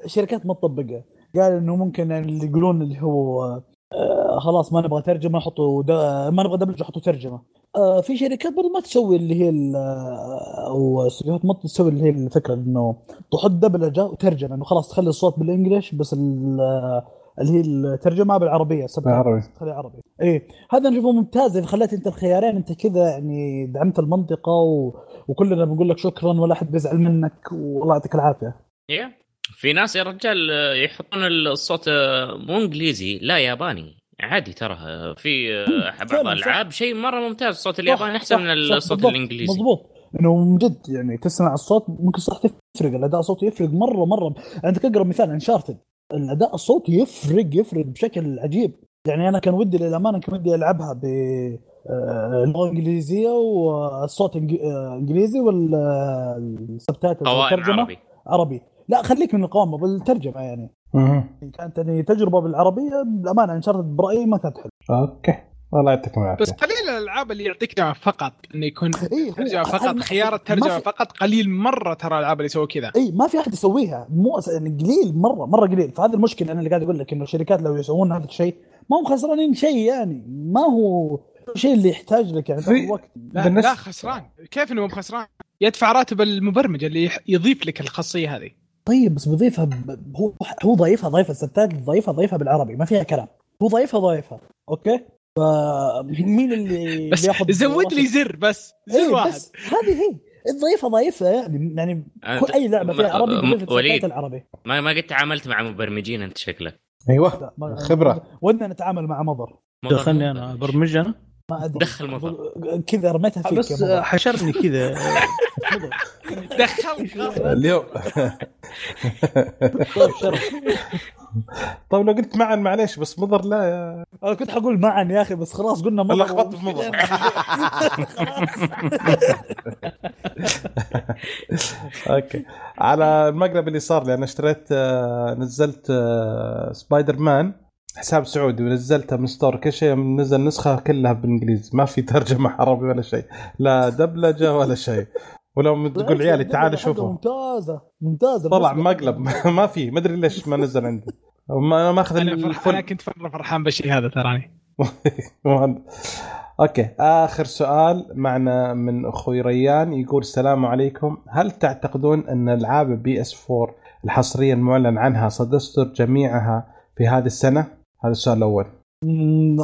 شركات ما تطبقها قال إنه ممكن اللي يقولون اللي هو آه خلاص ما نبغى ترجمة حطوا دا ما نبغى دبلجة حطوا ترجمة آه في شركات برضه ما تسوي اللي هي آه، أو استديوهات ما تسوي اللي هي الفكرة إنه تحط دبلجة وترجمة إنه خلاص تخلي الصوت بالانجلش بس ال- اللي هي الترجمة بالعربية بالعربي. تخليها عربي إيه هذا نشوفه ممتاز إذا خليت أنت الخيارين أنت كذا يعني دعمت المنطقة و... وكلنا بنقول لك شكرا ولا أحد بيزعل منك والله يعطيك العافية إيه. في ناس يا رجال آه، يحطون الصوت آه، مو إنجليزي لا ياباني. عادي ترى آه، في آه، بعض. الألعاب شيء مرة ممتاز الصوت الياباني أحسن من الصوت بالضبط، الإنجليزي. مضبوط. إنه من جد يعني تسمع الصوت ممكن صح تفرق الأداء الصوتي يفرق مرة مرة. عندك اقرب مثال انشارتد الأداء الصوتي يفرق يفرق بشكل عجيب. يعني أنا كان ودي للأمانة كان ودي ألعبها ب آه، اللغة الإنجليزية والصوت آه، إنجليزي قوائم الترجمه عربي. عربي. لا خليك من القوامة بالترجمة يعني. مهم. كانت يعني تجربة بالعربية بالامانه Uncharted برأيي ما كانت حلوة. okay. الله يعطيكم بس العافيه قليل الألعاب اللي يعطيك دعم فقط انه يكون إيه، ترجمة فقط خيار الترجمه في- فقط قليل مرة ترى الألعاب اللي يسووا كذا. اي ما في أحد يسويها. مو يعني قليل مرة مرة قليل. فهذه المشكلة أنا اللي قاعد أقول لك إنه الشركات لو يسوون هذا الشيء ما هم خسرانين شيء يعني. ما هو الشيء اللي يحتاج لك يعني في- وقت. لا, لا خسران. كيف انه مو خسران؟ يدفع راتب المبرمج اللي يضيف لك الخاصية هذه. طيب بس بضيفها ب... هو هو ضايفها ضايفها الستات ضايفها ضايفها بالعربي ما فيها كلام. هو ضايفها ضايفها أوكي؟ فمين اللي بس بياخذ زود لي زر بس زر إيه واحد. بس هذه هي. الضيفة ضايفها يعني يعني كل أي لعبة فيها عربي وليد. العربي. ما ما قد تعاملت مع مبرمجين أنت شكلك. أيوه خبرة. ودنا نتعامل مع مضر. دخلني أنا برمج أنا؟ ما أدري. دخل مضر. كذا رميتها فيك بس. حشرني كذا. غصب اليوم. طيب شرف. طيب لو قلت معا معليش بس مضر لا يا أنا كنت حقول معا يا أخي بس خلاص قلنا مضر. لخبطت في مضر. okay. على المقلب اللي صار لي أنا اشتريت آه، نزلت آه، سبايدر مان. حساب سعودي ونزلته من store كل شيء نزل نسخة كلها بالإنجليزي. ما في ترجمة عربي ولا شيء. لا دبلجة ولا شيء. ولو تقول عيالي تعالوا شوفوا. ممتازة ممتازة. طلع مقلب. ما في ما أدري ليش ما نزل عندي. ما ما أخذ أنا ال full. كنت مره فرحان بالشيء هذا تراني okay آخر سؤال معنا من أخوي ريان. يقول السلام عليكم. هل تعتقدون أن ألعاب PS 4 الحصرية المعلن عنها ستصدر جميعها في هذه السنة؟ هذا السؤال الأول.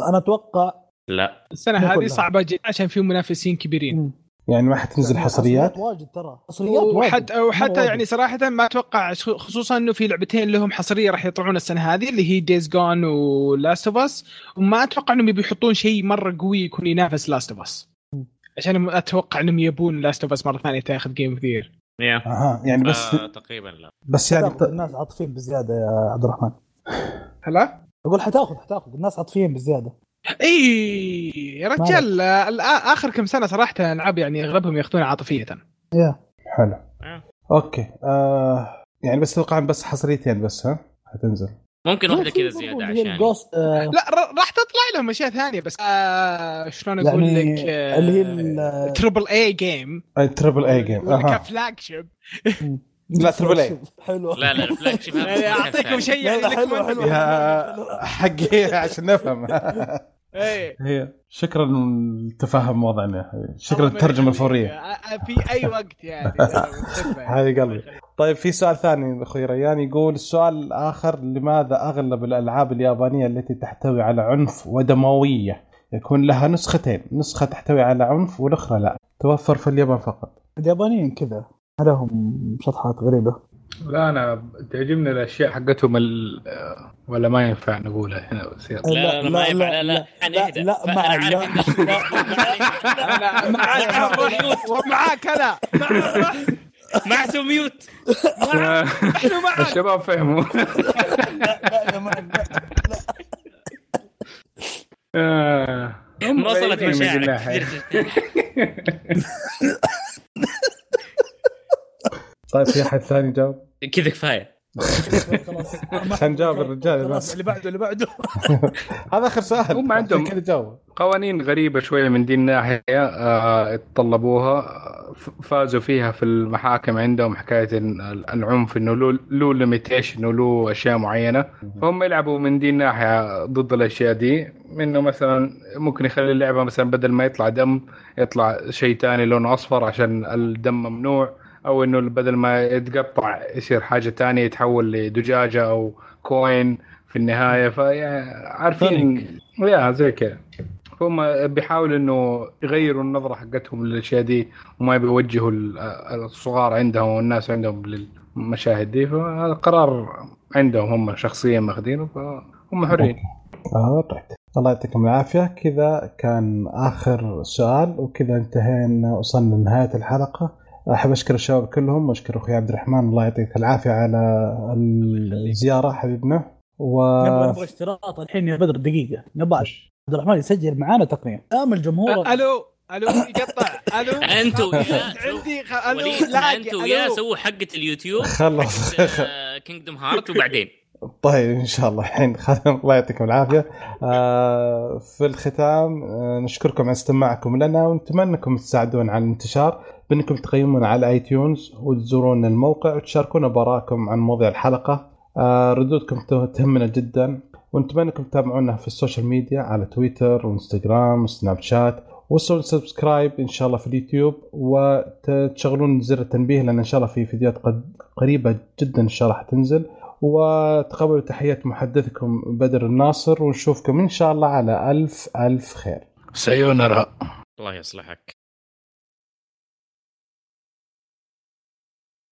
أنا أتوقع لا. السنة هذه كلها. صعبة جدا عشان في منافسين كبيرين. مم. يعني ما حتنزل يعني حصريات؟ واجد ترى. حصريات واجد. وحتى يعني صراحة ما أتوقع خصوصا إنه في لعبتين لهم حصرية راح يطلعون السنة هذه اللي هي Days Gone و Last of Us وما أتوقع إنهم يبي يحطون شيء مرة قوي يكون ينافس Last of Us. عشان أتوقع إنهم يبون Last of Us مرة ثانية تاخذ Game of the Year يا. أها يعني بس آه تقريبا لا. بس يعني الناس عاطفيين بزيادة يا عبد الرحمن. هلا؟ أقول حتاخذ حتاخذ. الناس عاطفيين بزيادة. إي يا رجال آخر كم سنة صراحة الألعاب يعني أغلبهم ياخذونها عاطفية. يا. حلو. آه. أوكي. آه يعني بس توقع بس حصريتين بس ها؟ حتنزل. ممكن واحدة كذا زيادة عشان آه. لا ر- راح تطلع لهم أشياء ثانية بس. آه شلون أقول يعني لك؟ آه اللي هي triple A game triple A game أها. ك flagship. لا triple A حلو لا لا ال flagship يعني أعطيكم شيء يعني حلو. حلو يا حقي عشان نفهم. إيه. شكرا لتفهم وضعنا. شكرا للترجمه. الفورية. في أي وقت يعني. حبيب قلبي. طيب في سؤال ثاني أخوي ريان يقول السؤال الآخر لماذا أغلب الألعاب اليابانية التي تحتوي على عنف ودموية يكون لها نسختين؟ نسخة تحتوي على عنف والأخرى لا. توفر في اليابان فقط. اليابانيين كذا. لهم شطحات غريبة. لا أنا تعجبني الأشياء حقتهم ال... ولا ما ينفع نقولها هنا بس يلا. لا لا ما ينفع لا لا لا عارف لا انك أنا معاك أنا معته ميوت. الشباب فهموا. لا يا مان لا. آه. وصلت من مشاعرك. طيب في أحد ثاني جاوب؟ كذا كفاية. خلاص عشان جاب الرجال خلاص اللي بعده اللي بعده. هذا آخر سؤال. هم عندهم- كذا جاوب. قوانين غريبة شوية من دي الناحية آه، اتطلبوها ف- فازوا فيها في المحاكم عندهم حكاية إن العنف إنه له له ليميتيشن وله أشياء معينة. فهم يلعبوا من دي الناحية ضد الأشياء دي إنه مثلا ممكن يخلي اللعبة مثلا بدل ما يطلع دم يطلع شيء تاني لونه أصفر عشان الدم ممنوع. أو إنه بدل ما يتقطع يصير حاجة تانية يتحول لدجاجة أو كوين في النهاية. فعارفين يا زي كذا. هم بيحاولوا إنه يغيروا النظرة حقتهم للأشياء دي وما بيوجهوا ال- الصغار عندهم والناس عندهم للمشاهد دي. فهذا قرار عندهم هم شخصيا ماخذينه فهم حرين. آه طيب. الله يعطيكم العافية. كذا كان آخر سؤال وكذا انتهينا وصلنا لنهاية الحلقة. أحب أشكر الشباب كلهم وأشكر أخوي عبد الرحمن الله يعطيك العافية على الزيارة حبيبنا. و نبغى نبغى اشتراط الحين يا بدر دقيقة. نبغى عبد الرحمن يسجل معانا تقنية. دام الجمهور؟ ألو ألو يقطع ألو. انت وياه عندي خ... ألو وليد لاقي انت وياه ألو. سووا حقة اليوتيوب خلص Kingdom Heart وبعدين. طيب إن شاء الله الحين. الله يعطيكم العافية. آه في الختام آه نشكركم على استماعكم لنا ونتمنى انكم تساعدونا على الانتشار. بانكم تقيمونا على iTunes وتزورون الموقع وتشاركونا بآراءكم عن مواضيع الحلقة. آه ردودكم ته- تهمنا جدا ونتمنى انكم تتابعونا في ال social media على تويتر وإنستغرام وسناب شات وسووا subscribe إن شاء الله في اليوتيوب وتشغلون زر التنبيه لأن إن شاء الله في فيديوهات قد قريبة جدا إن شاء الله حتنزل. وتقبلوا تحيات محدثكم بدر الناصر ونشوفكم إن شاء الله على ألف ألف خير. سيونرا الله يصلحك.